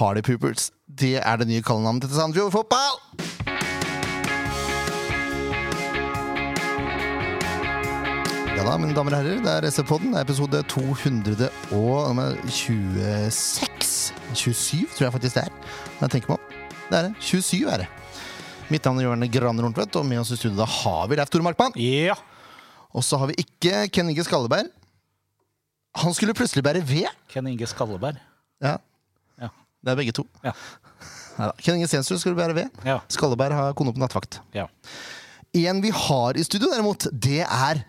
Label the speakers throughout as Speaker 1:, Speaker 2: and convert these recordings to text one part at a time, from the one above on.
Speaker 1: Party Poopers. Det er det nye kallenavnet til Sandefjord Fotball! Ja da, mine damer og herrer, det er SV-podden. Er episode 226. 27, tror jeg faktisk det er. Når jeg tenker meg om. Det er det. 27 er det. Mitt navn er Jørn Graner Horntvedt, og med oss i studio da har vi Leif Tore Markmann.
Speaker 2: Ja.
Speaker 1: Og så har vi ikke Ken Inge Skalleberg. Han skulle plutselig bære ved.
Speaker 2: Ken Inge Skalleberg.
Speaker 1: Ja. Det er begge to.
Speaker 2: Ja.
Speaker 1: Neida. Ken Inge Stensrud skulle være ved.
Speaker 2: Ja.
Speaker 1: Skalleberg har kone på nattvakt.
Speaker 2: ja.
Speaker 1: En vi har i studio, derimot, det er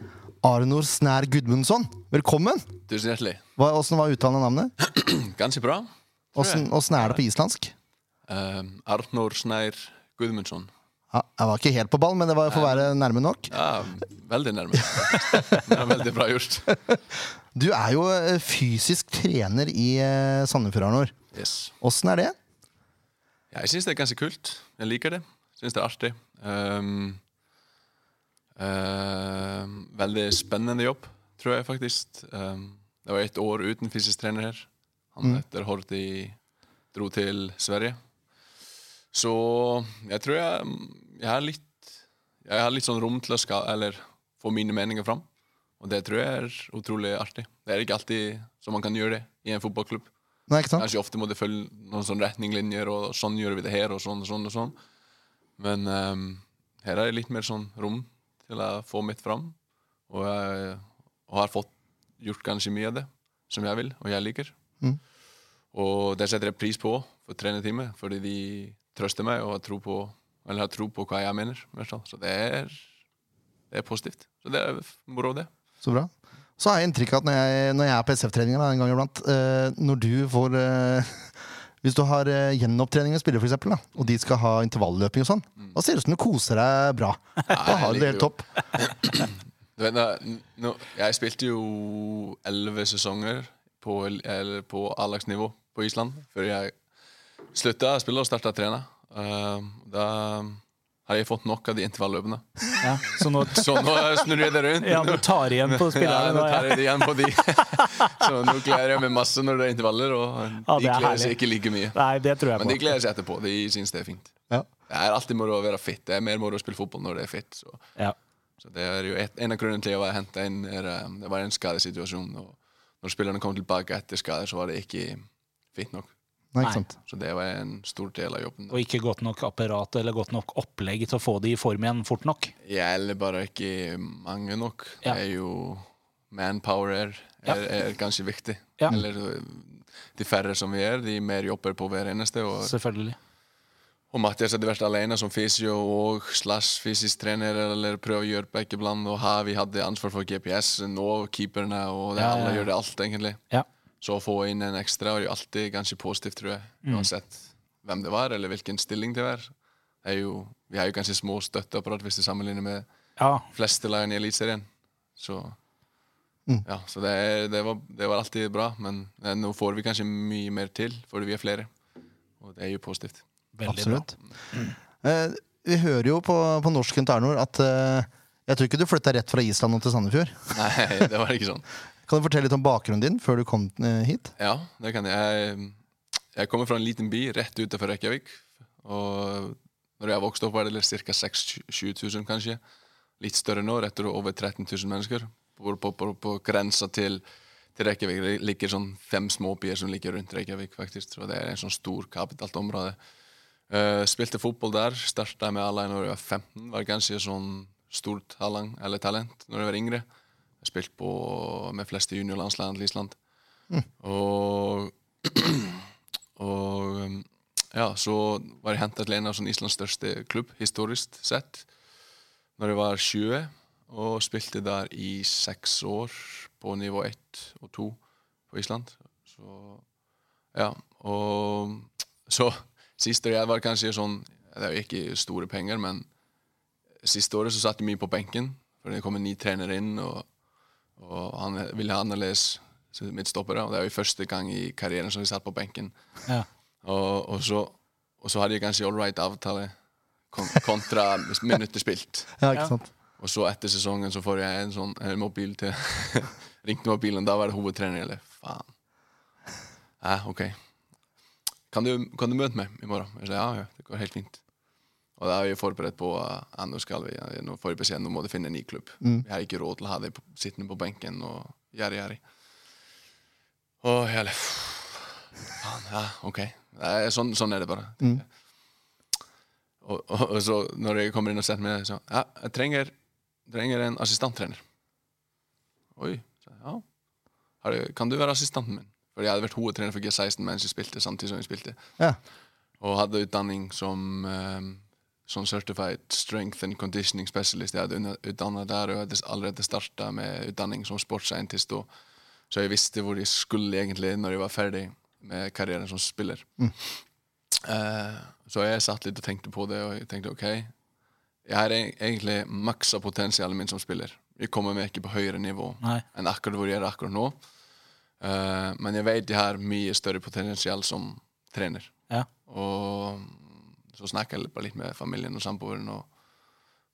Speaker 1: Arnor Snær Gudmundsson. Velkommen!
Speaker 3: Tusen hjertelig.
Speaker 1: Hva, hvordan var uttalen av navnet?
Speaker 3: Ganske bra.
Speaker 1: Hvordan, hvordan er det på islandsk?
Speaker 3: Um, Arnor Snær Gudmundsson.
Speaker 1: Ja, jeg var ikke helt på ball, men det var for å være nærme nok.
Speaker 3: Ja, veldig nærme. ja, veldig bra gjort.
Speaker 1: Du er jo eh, fysisk trener i eh, Sandefjord, Arnor.
Speaker 3: Yes.
Speaker 1: Åssen er det?
Speaker 3: Ja, jeg syns det er ganske kult. Jeg liker det. Syns det er artig. Um, uh, veldig spennende jobb, tror jeg faktisk. Um, det var ett år uten fysisk trener her. Han etter Horti dro til Sverige. Så jeg tror jeg, jeg har litt Jeg har litt sånn rom til å ska, eller få mine meninger fram. Og det tror jeg er utrolig artig. Det er ikke alltid som man kan gjøre det i en fotballklubb.
Speaker 1: Nei, ikke sant?
Speaker 3: Kanskje ofte må det følge noen sånne retningslinjer, og sånn gjør vi det her, og sånn og sånn. og sånn. Men um, her er det litt mer sånn rom til å få mitt fram. Og jeg og har fått gjort ganske mye av det som jeg vil, og jeg liker.
Speaker 1: Mm.
Speaker 3: Og det setter jeg pris på for trenerteamet, fordi de trøster meg og har tro på, eller har tro på hva jeg mener. Så det er, det er positivt. Så det er moro, det.
Speaker 1: Så bra. Så har jeg inntrykk av at når jeg, når jeg er på SF-treninger en gang iblant eh, Når du får eh, Hvis du har eh, gjenopptrening med spillere, for eksempel, da, og de skal ha intervalløping og sånn, da ser det ut som du koser deg bra. Da har du det helt topp.
Speaker 3: Du vet, nå, nå, jeg spilte jo elleve sesonger på, eller på A-lagsnivå på Island før jeg slutta å spille og starta å trene. Uh, da har jeg fått nok av de intervalløpene.
Speaker 2: ja. Så nå,
Speaker 3: Så nå snur jeg det rundt.
Speaker 2: ja, du tar igjen på
Speaker 3: Ja,
Speaker 2: spillerne.
Speaker 3: nå
Speaker 2: nå,
Speaker 3: tar jeg det igjen på de. Så nå gleder jeg meg masse når det er intervaller, og
Speaker 2: Ja,
Speaker 3: de
Speaker 2: er
Speaker 3: gleder seg ikke like mye.
Speaker 2: Nei, det tror jeg
Speaker 3: Men de gleder seg etterpå. De syns det er fint.
Speaker 1: Ja.
Speaker 3: Det er alltid moro å være fit. Det er mer moro å spille fotball når det er fit. Så
Speaker 2: Ja.
Speaker 3: så det er jo et, En av grunnene til at jeg var henta inn, er, um, det var en skadesituasjon. Og når spillerne kom tilbake etter skade, så var det ikke fint nok.
Speaker 1: Nei, ikke sant?
Speaker 3: Så det var en stor del av jobben.
Speaker 2: Og ikke godt nok apparat eller godt nok opplegg til å få de i form igjen fort nok.
Speaker 3: Ja, eller bare ikke mange nok.
Speaker 2: Ja.
Speaker 3: Det er jo Manpower er, er, er ganske viktig.
Speaker 2: Ja.
Speaker 3: Eller uh, de færre som vi er, de mer jobber på hver eneste. Og,
Speaker 2: Selvfølgelig.
Speaker 3: og Mathias hadde vært alene som fysio og slash fysisk trener, eller prøve å gjøre begge blant. Og ha, vi hadde ansvar for GPS-en og keeperne, og det,
Speaker 2: Ja, ja,
Speaker 3: alle gjør det alt, egentlig.
Speaker 2: Ja.
Speaker 3: Så å få inn en ekstra er jo alltid ganske positivt, tror jeg.
Speaker 2: Mm.
Speaker 3: Uansett hvem det var, eller hvilken stilling det var. Det er jo, vi har jo ganske små støtteapparat hvis du sammenligner med
Speaker 2: Ja,
Speaker 3: fleste lagene i Eliteserien. Så
Speaker 1: Mm.
Speaker 3: ja, så det, er, det, var, det var alltid bra, men eh, nå får vi kanskje mye mer til, fordi vi er flere. Og det er jo positivt.
Speaker 2: veldig
Speaker 1: Absolutt.
Speaker 2: bra.
Speaker 1: Eh, vi hører jo på, på norsk til at eh, jeg tror ikke du flytta rett fra Island og til Sandefjord.
Speaker 3: Nei, det var ikke sånn.
Speaker 1: Kan du fortelle litt om bakgrunnen din før du kom eh, hit?
Speaker 3: Ja, det kan jeg. Jeg, kommer fra en liten by rett utenfor Reykjavik. Og når jeg vokste opp, var det ca. 6 000 000, kanskje. Litt større nå, rett og over 13 000 mennesker. På, på, på, på grensa til, til Reykjavik. Det ligger sånn fem småbyer som ligger rundt Reykjavik, faktisk. Og det er en sånn stor, kapitalt område. Uh, spilte fotball der. Starta med når jeg var 15. Var ganske sånn stort talent, eller talent når jeg var yngre. Jeg spilte på med fleste juniorlandslag til Island. Og, og um, ja, så var jeg henta til en av sånn Islands største klubb, historisk sett, når jeg var 20, og spilte der i seks år på nivå 1 og 2 på Island. Så ja, og så siste året var kanskje sånn Det er jo ikke store penger, men siste året så satt jeg mye på benken, for det kom en ny trener inn, og, og han ville ha annerledes midtstoppere. Og det er jo første gang i karrieren som vi satt på benken.
Speaker 2: Ja.
Speaker 3: Og, og, så, og så hadde jeg kanskje all right avtale kontra minutter spilt.
Speaker 1: Ja, ikke sant?
Speaker 3: Og så etter sesongen så får jeg en sånn en mobil til Ringte mobilen, da var det hovedtrener. Eller faen. Ja, OK. kan du, kan du møte meg i morgen? Jeg sa ja, ja, det går helt fint. Og da er vi forberedt på at nå skal vi, nå får vi beskjed, nå må du finne en ny klubb. Vi har ikke råd til å ha deg sittende på benken og gjerrig, gjerrig. Og hele Faen, ja, OK. Sånn, sånn er det bare. Og, og, og så når jeg kommer inn og setter meg ned, så Ja, jeg trenger, trenger en assistenttrener. Oi. Så, ja. Har du, kan du være assistanten min? For jeg hadde vært hovedtrener for G16 mens jeg spilte, samtidig som jeg spilte.
Speaker 1: Ja.
Speaker 3: Og hadde utdanning som, um, som Certified Strength and Conditioning Specialist. Jeg hadde utdannet der, og jeg hadde allerede starta med utdanning som sportsscientist. Og, så jeg visste hvor jeg skulle egentlig når jeg var ferdig med karrieren som spiller. Eh, så jeg satt litt og tenkte på det, og jeg tenkte OK, jeg har e- egentlig maksa potensialet mitt som spiller. Jeg kommer meg ikke på høyere nivå
Speaker 2: Nei.
Speaker 3: enn akkurat hvor jeg er akkurat nå. Uh, men jeg vet jeg har mye større potensial som trener.
Speaker 2: Ja.
Speaker 3: Og så snakka jeg bare litt med familien og samboeren, og,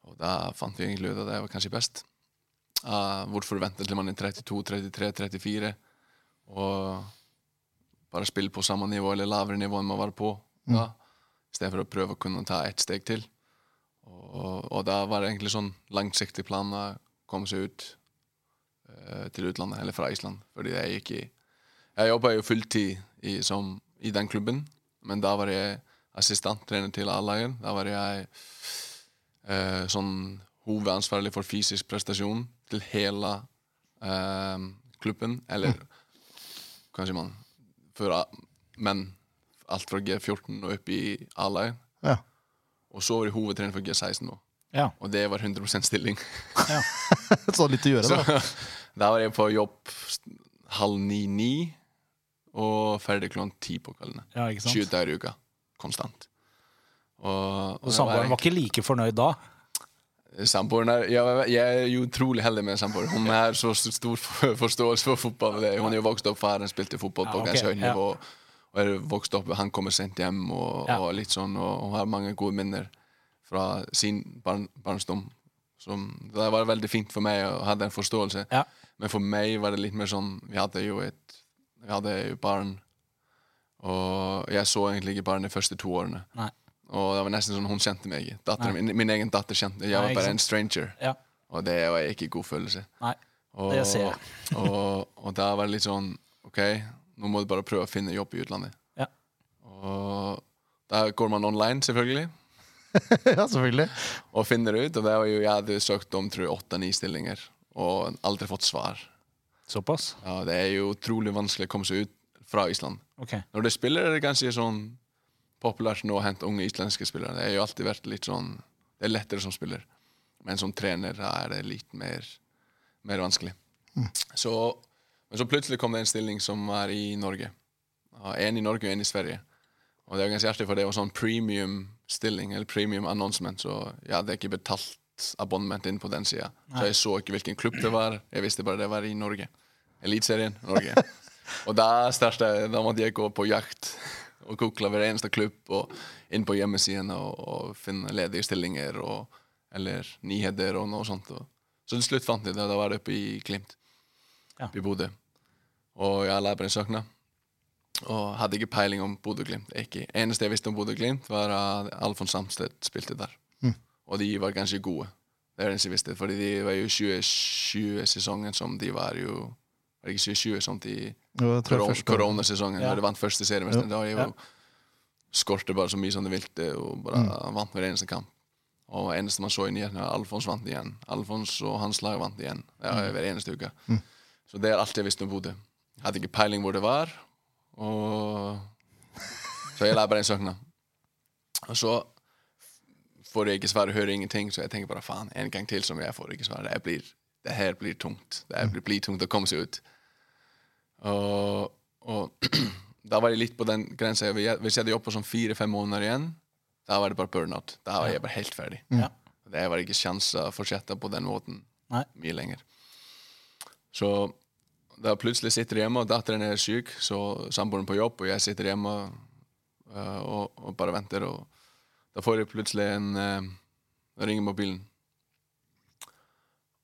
Speaker 3: og da fant vi egentlig ut at det var kanskje best. Uh, hvorfor vente til man er 32, 33, 34 og bare spille på samme nivå eller lavere nivå enn man var på da, i stedet for å prøve å kunne ta ett steg til. Og, og da var det egentlig sånn langsiktig plan å komme seg ut uh, til utlandet, eller fra Island. Fordi jeg gikk i Jeg jobba jo fulltid i, som, i den klubben, men da var jeg assistenttrener til A-laget. Da var jeg eh, sånn hovedansvarlig for fysisk prestasjon til hele eh, klubben. Eller mm. kanskje man for Men. Alt fra G14 og opp i A-laget.
Speaker 1: Ja.
Speaker 3: Og så var jeg hovedtrener for G16 nå.
Speaker 2: Ja.
Speaker 3: Og det var 100% stilling.
Speaker 1: Så litt å gjøre,
Speaker 3: Så
Speaker 1: da.
Speaker 3: da var jeg på jobb halv ni-ni, og ferdig klokken ti på kveldene.
Speaker 2: Ja,
Speaker 3: 20 dager i uka. Konstant. Og, og
Speaker 2: samboeren var ikke like fornøyd da?
Speaker 3: Samboeren er, jeg, jeg er jo utrolig heldig med samboer. Hun har så stor forståelse for fotball. Hun er jo vokst opp, faren spilte fotball på
Speaker 2: Ja,
Speaker 3: okay. høyt nivå. Og er vokst opp, Han kommer sent hjem og,
Speaker 2: Ja.
Speaker 3: og litt sånn, og hun har mange gode minner fra sin barn, barndom. Det var veldig fint for meg å ha den forståelse.
Speaker 2: Ja.
Speaker 3: Men for meg var det litt mer sånn Vi hadde jo et Vi hadde jo barn, og jeg så egentlig ikke barn de første to årene.
Speaker 2: Nei.
Speaker 3: Og det var nesten sånn hun kjente meg. Datteren min, min egen datter kjente Jeg var bare en stranger.
Speaker 2: Ja.
Speaker 3: Og det var ikke god følelse.
Speaker 2: Nei.
Speaker 3: Og,
Speaker 2: Det ser jeg.
Speaker 3: og, og da var det litt sånn OK, nå må du bare prøve å finne jobb i utlandet.
Speaker 2: Ja.
Speaker 3: Og da går man online, selvfølgelig,
Speaker 1: ja, selvfølgelig.
Speaker 3: og finner ut. Og det var jo, jeg hadde søkt om åtte-ni stillinger, og aldri fått svar.
Speaker 2: Såpass?
Speaker 3: Ja, det er jo utrolig vanskelig å komme seg ut fra Island.
Speaker 2: Ok.
Speaker 3: Når du spiller, er det ganske sånn populært nå å hente unge islandske spillere. Det har jo alltid vært litt sånn Det er lettere som spiller. Men som trener er det litt mer, mer vanskelig. Så, men så plutselig kom det en stilling som var i Norge. Én En i Norge og en i Sverige. Og det var ganske artig, for det var sånn premium-stilling, eller premium announcement, så jeg hadde ikke betalt abonnement inn på den sida. Så jeg så ikke hvilken klubb det var. Jeg visste bare det var i Norge. Eliteserien Norge. og da største, da måtte jeg gå på jakt og google hver eneste klubb og inn på hjemmesiden og, og finne ledige stillinger og, eller nyheter og noe sånt. Og, så til slutt fant jeg det. Da var det oppe i Klimt.
Speaker 2: Ja.
Speaker 3: I Bodø. Og jeg la på den søknad. Og hadde ikke peiling om Bodø-Glimt. Eneste jeg visste om Bodø-Glimt, var at Alfons Samstedt spilte der. Og de var ganske gode. Det er det eneste jeg visste. Fordi de var jo 2020-sesongen som de var jo Var det ikke 2020 som de
Speaker 1: Jo, jeg tror
Speaker 3: koron koronasesongen,
Speaker 2: Ja.
Speaker 3: da de vant første seriemester. Da jo skorte bare så mye som de ville, og bare vant hver eneste kamp. Og eneste man så i nyhetene, Alfons vant igjen. Alfons og hans lag vant igjen ja, hver eneste uke. Så det er alt jeg visste om Bodø. Hadde ikke peiling hvor det var, og så jeg la bare en søknad. Og så får jeg ikke svar hører ingenting, så jeg tenker bare faen, en gang til som jeg får ikke svar. Jeg blir, det her blir tungt. Det her blir, blir tungt å komme seg ut. Og, og da var jeg litt på den grensa. Hvis jeg hadde jobbet sånn fire-fem måneder igjen, da var det bare burnout. Da var jeg bare helt ferdig.
Speaker 2: Ja.
Speaker 3: Det var ikke sjanse å fortsette på den måten
Speaker 2: Nei.
Speaker 3: mye lenger. Så da plutselig sitter jeg hjemme, og datteren er syk, så samboeren på jobb, og jeg sitter hjemme øh, og, og bare venter, og da får jeg plutselig en uh, ringer mobilen.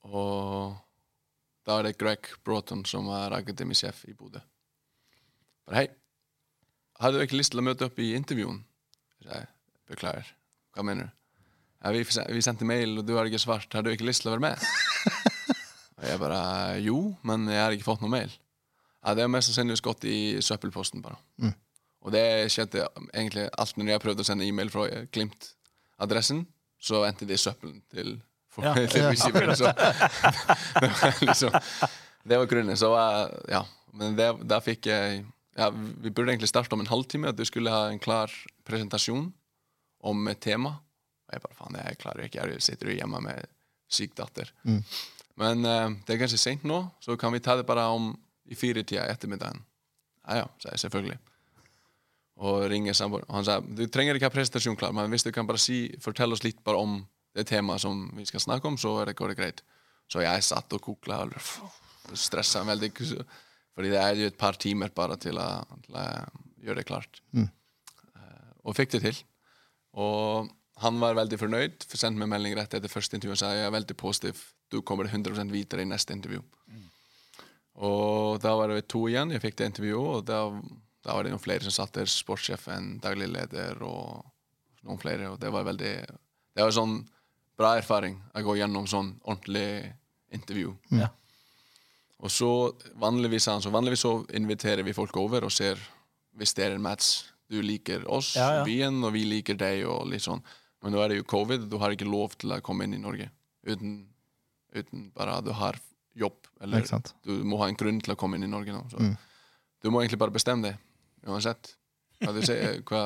Speaker 3: Og da er det Greg Broughton som er akademisjef i Bodø. Bare hei. hadde du ikke lyst til å møte opp i intervjuen? Jeg, beklager, hva mener du? Ja, vi, vi sendte mail, og du har ikke svart. Har du ikke lyst til å være med? og jeg bare jo, men jeg har ikke fått noe mail. Ja, Det er mest sannsynligvis gått i søppelposten, bare. Og det skjedde egentlig alt når jeg prøvde å sende e-mail fra Glimt-adressen, så endte det i søppelen til, for,
Speaker 2: Ja.
Speaker 3: til receiveren. Så det var liksom Det var grunnen. Så eh, ja. Men det, der fikk jeg ja, Vi burde egentlig starte om en halvtime. At du skulle ha en klar presentasjon om et tema. Og jeg bare faen, jeg klarer ikke. Jeg sitter jo hjemme med syk datter. Men uh, det er kanskje sent nå, så kan vi ta det bare om i firetida i ettermiddagen. Ja ja, sa jeg selvfølgelig. Og ringer samboeren. Og Han sa du trenger ikke ha presentasjon klar, men hvis du kan bare si, fortelle oss litt bare om det temaet som vi skal snakke om, så det, går det greit. Så jeg satt og kukla og stressa veldig. Fordi det er jo et par timer bare til å, til å gjøre det klart. Eh, Og fikk det til. Og han var veldig fornøyd. For sendte meg melding rett etter første intervju og sa jeg er veldig positiv. Du kommer 100% videre i neste intervju. Og da var det to igjen. Jeg fikk det intervjuet, og da, da var det noen flere som satt der. Sportssjefen, daglig leder og noen flere. Og det var veldig Det var sånn bra erfaring å gå gjennom sånn ordentlig intervju.
Speaker 2: Ja.
Speaker 3: Og så vanligvis, altså, vanligvis så inviterer vi folk over og ser hvis det er en match. Du liker oss,
Speaker 2: Ja, ja.
Speaker 3: byen, og vi liker deg. og litt sånn. Men nå er det jo covid, du har ikke lov til å komme inn i Norge uten, uten bare du har jobb. Eller du må ha en grunn til å komme inn i Norge nå. Så.
Speaker 1: Mm.
Speaker 3: Du må egentlig bare bestemme deg, uansett. Hva du, ser, hva,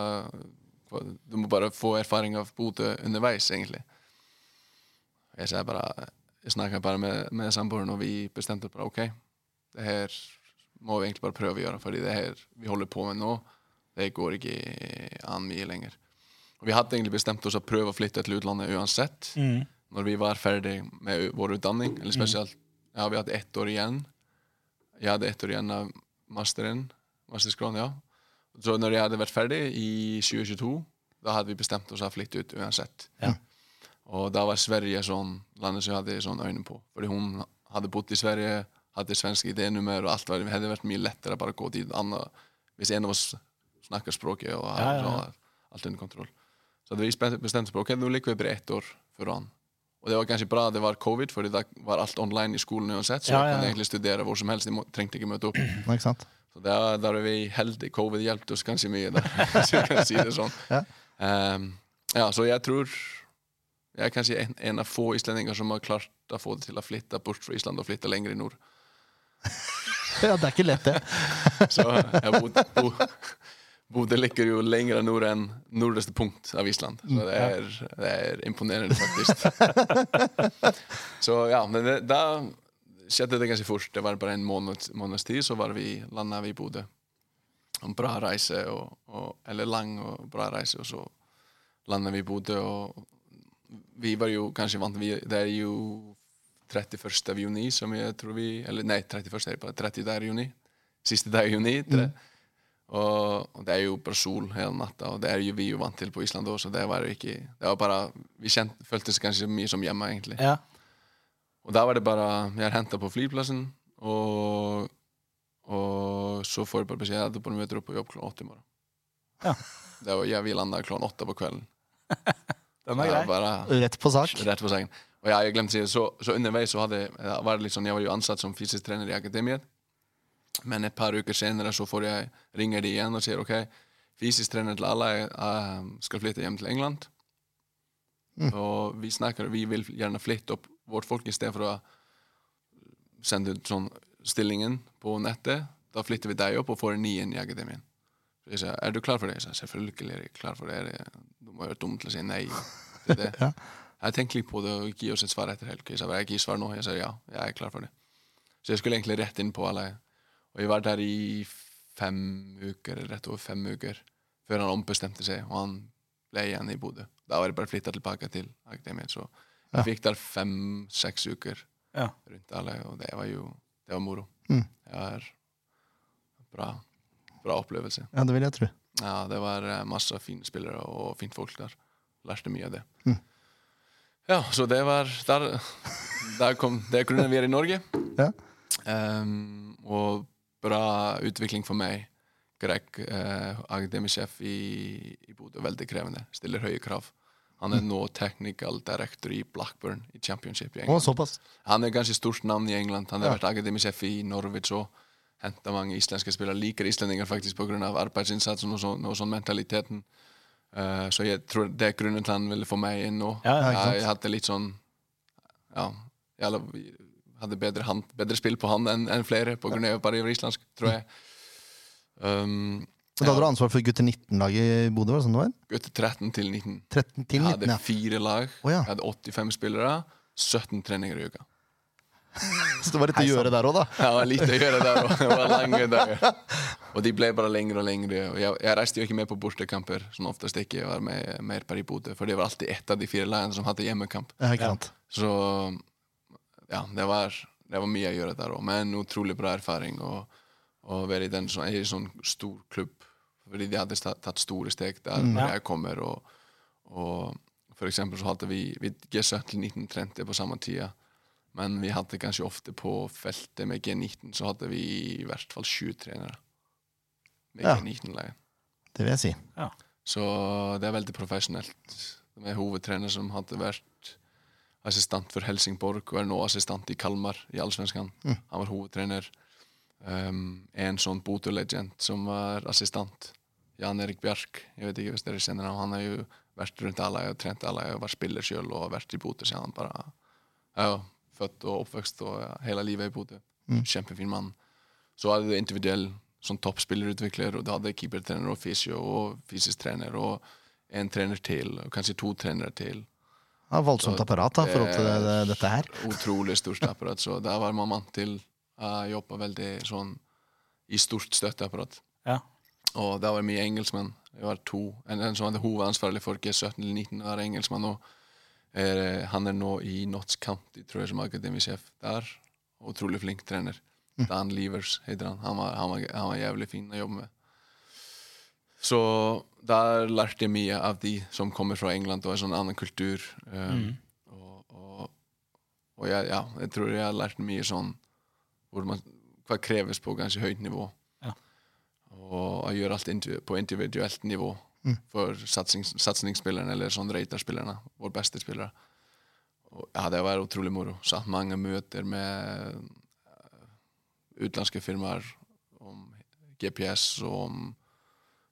Speaker 3: hva, du må bare få erfaring av Bodø underveis, egentlig. Jeg Jeg snakka bare med, med samboeren, og vi bestemte bare OK, det her må vi egentlig bare prøve å gjøre, fordi det her vi holder på med nå, det går ikke an mye lenger. Og vi hadde egentlig bestemt oss å prøve å flytte til utlandet uansett
Speaker 2: Mm.
Speaker 3: når vi var ferdig med vår utdanning. Eller spesielt Ja, vi hadde ett år igjen. Jeg hadde ett år igjen av masteren. Masterskron, ja. Så når jeg hadde vært ferdig i 2022, da hadde vi bestemt oss å flytte ut uansett.
Speaker 2: Ja.
Speaker 3: och det var Sverige som landet som jag hade sån ögonen på. För hon hade bott i Sverige, hade svensk idénummer och allt. Det hade varit mycket lättare bara att gå till andra, hvis en av oss snackar språket och har
Speaker 2: ja, ja, ja.
Speaker 3: allt under kontroll. Så vi bestämde oss, okej, då ligger vi på ett år föran. Och det var hérna kanske bra att det var covid, för det var allt online i skolan oavsett, så
Speaker 2: ja,
Speaker 3: jag
Speaker 2: kunde
Speaker 3: egentligen studera var som helst, jag trängde inte möta
Speaker 1: upp. Exakt.
Speaker 3: Så där, där är vi heldiga, covid hjälpte oss ganska mycket där, så jag kan säga det så.
Speaker 1: Ja.
Speaker 3: Um, ja, så jag tror jeg er kanskje en, en av få islendinger som har klart å få det til å flytte bort fra Island og flytte lenger i nord.
Speaker 1: Ja, det er ikke lett, det.
Speaker 3: Så jeg bodde, bo, Bodø ligger jo lenger nord enn nordligste punkt av Island. Så det er, det er imponerende, faktisk. Så ja, men det, da skjedde det ganske fort. Det var bare en måned, måneds tid, så var vi, landa vi i Bodø. En bra reise, og, og, eller lang og bra reise, og så landa vi i Bodø. Og vi var jo kanskje vant vi, Det er jo 31. av juni som jeg tror vi Eller nei, 31. er bare 30 der juni. Siste dag i juni. Mm. Og, og det er jo bare sol hele natta, og det er jo vi jo vant til på Island òg, så det var jo ikke Det var bare Vi kjent, føltes kanskje mye som hjemme, egentlig.
Speaker 2: Ja.
Speaker 3: Og da var det bare Jeg er henta på flyplassen, og, og så får jeg bare beskjed at du møter opp på jobb klokka åtte i morgen.
Speaker 2: Ja.
Speaker 3: Det var, ja, vi landa klokka åtte på kvelden.
Speaker 2: Den er grei.
Speaker 3: bare
Speaker 1: Rett på sak.
Speaker 3: Rett på saken. Og ja, jeg glemte å si det, så, så underveis så hadde, ja, var det litt sånn, jeg var jo ansatt som fysisk trener i akademiet. Men et par uker senere så får jeg ringer de igjen og sier ok, fysisk trener til alle eh, skal flytte hjem til England. Og vi snakker, vi vil gjerne flytte opp vårt folk i stedet for å sende ut sånn stillingen på nettet. Da flytter vi deg opp og får en ny inn i akademien. Så jeg sa, er du klar for det? Jeg sa, selvfølgelig er jeg klar for det. Må være dum til å si nei til det.
Speaker 1: Ja.
Speaker 3: Jeg tenkte litt på det og gi oss et svar etter helg. Jeg sa jeg gir svar nå. Jeg sa ja, jeg er klar for det. Så jeg skulle egentlig rett inn på alle. Og jeg var der i fem uker, rett over fem uker, før han ombestemte seg, og han ble igjen i Bodø. Da var jeg bare flytta tilbake til akademiet. Så jeg
Speaker 1: Ja.
Speaker 3: fikk der fem-seks uker
Speaker 2: Ja.
Speaker 3: rundt alle, og det var jo det var moro.
Speaker 1: Mm.
Speaker 3: Det var bra, bra opplevelse.
Speaker 1: Ja, det vil jeg tro.
Speaker 3: Ja, det var eh, masse fine spillere og fint folk der. Lærte mye av det.
Speaker 1: Mm.
Speaker 3: Ja, så det var Der, der kom Det er grunnen vi er i Norge.
Speaker 1: Ja.
Speaker 3: Um, og bra utvikling for meg. Greg, eh, akademisjef i, i Bodø, veldig krevende. Stiller høye krav. Han er nå technical director i Blackburn i championship i England.
Speaker 1: såpass.
Speaker 3: Han er ganske stort navn i England. Han har
Speaker 1: Ja.
Speaker 3: vært akademisjef i Norwich og henta mange islandske spillere. Liker islendinger faktisk pga. arbeidsinnsatsen og sånn, og sånn mentaliteten. Uh, så jeg tror det er grunnen til han ville få meg inn nå.
Speaker 2: Ja, ja,
Speaker 1: jeg,
Speaker 3: jeg hadde litt sånn Ja, jeg hadde bedre, hand, bedre spill på han enn en flere pga. av bare islandsk, tror jeg. Um,
Speaker 1: Og da hadde du ansvar for gutter 19-laget i Bodø? var det sånn det var?
Speaker 3: Gutter 13 til 19.
Speaker 1: 13 til
Speaker 3: Jeg hadde fire lag.
Speaker 1: oh, ja.
Speaker 3: Jeg hadde 85 spillere. 17 treninger i uka.
Speaker 1: Så det var litt å gjøre der òg, da.
Speaker 3: Ja, litt å gjøre der. òg. det var lange dager. Og de ble bare lengre og lengre. Og jeg, jeg reiste jo ikke med på bortekamper, som oftest ikke. Var med mer per i Bodø, for det var alltid ett av de fire lagene som hadde hjemmekamp.
Speaker 1: Ja?
Speaker 3: Så ja, det var, det var mye å gjøre der òg. Men utrolig bra erfaring å være i den sånn, en sånn stor klubb. Fordi de hadde tatt store steg der mm,
Speaker 2: Ja.
Speaker 3: jeg kommer. Og, og for eksempel så hadde vi, vi G17 til 1930 på samme tida. Men vi hadde kanskje ofte på feltet med G19 så hadde vi i hvert fall sju trenere. Med
Speaker 1: Ja.
Speaker 3: G19-laget.
Speaker 1: Det vil jeg si.
Speaker 3: Så det er veldig profesjonelt. Med hovedtrener som hadde vært assistent for Helsingborg og er nå assistent i Kalmar i Allsvenskan.
Speaker 1: Mm.
Speaker 3: Han var hovedtrener. Um, en sånn Bodø-legend som var assistent. Jan Erik Bjark. Jeg vet ikke hvis dere kjenner ham. Han har jo vært rundt alle og trent alle og vært spiller sjøl og vært i Bodø siden han bare ja, født og oppvokst og hele livet i Bodø.
Speaker 1: Mm.
Speaker 3: Kjempefin mann. Så hadde du individuell sånn toppspillerutvikler, og du hadde keepertrener og fysio og fysisk trener og en trener til, og kanskje to trenere til.
Speaker 1: Ja, voldsomt apparat da, i forhold til det, det, dette her.
Speaker 3: Utrolig stort apparat, så der var man vant til å jobbe veldig sånn i stort støtteapparat.
Speaker 2: Ja.
Speaker 3: Og der var mye engelskmenn. Det var to. En, en som hadde hovedansvarlig for G17 eller 19, var engelskmann. Og er, eh, hann er nú í Notts County trúið sem akademichef þar og trúlega flink trenner mm. Dan Levers heitir hann, hann var, hann var, hann var jævlig fin að jobba með svo þar lærte ég mjög af því sem komir frá England og er svona annan kultúr um, mm. og, og, og já, já, ég trúi að ég lærte mjög svona hvað krefist på ganski högd nivå
Speaker 2: ja.
Speaker 3: og að gjöra allt indiv på individuellt nivå for satsings, satsingsspillerne eller sånn raterspillerne, våre beste spillere. Og, ja, det var utrolig moro. Satt mange møter med eh, utenlandske firmaer om GPS og om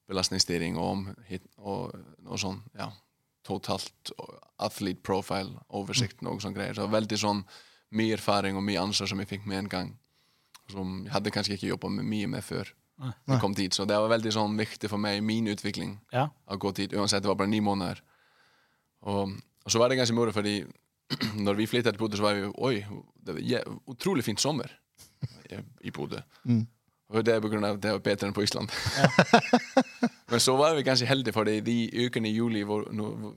Speaker 3: belastningsstyring og om hit, og noe sånn, ja, totalt athlete profile, oversikt, og sånne greier. Så veldig sånn mye erfaring og mye ansvar som jeg fikk med en gang. Som jeg hadde kanskje ikke jobba mye med før jeg kom dit. Så det var veldig sånn viktig for meg i min utvikling
Speaker 2: Ja.
Speaker 3: å gå dit, uansett det var bare ni måneder. Og, og så var det ganske moro, fordi når vi flyttet til Bodø, så var vi Oi, det var utrolig fint sommer i, Bodø. Bodø. Og det er på grunn av at det var bedre enn på Island. Men så var vi ganske heldige, for de ukene i juli hvor, når,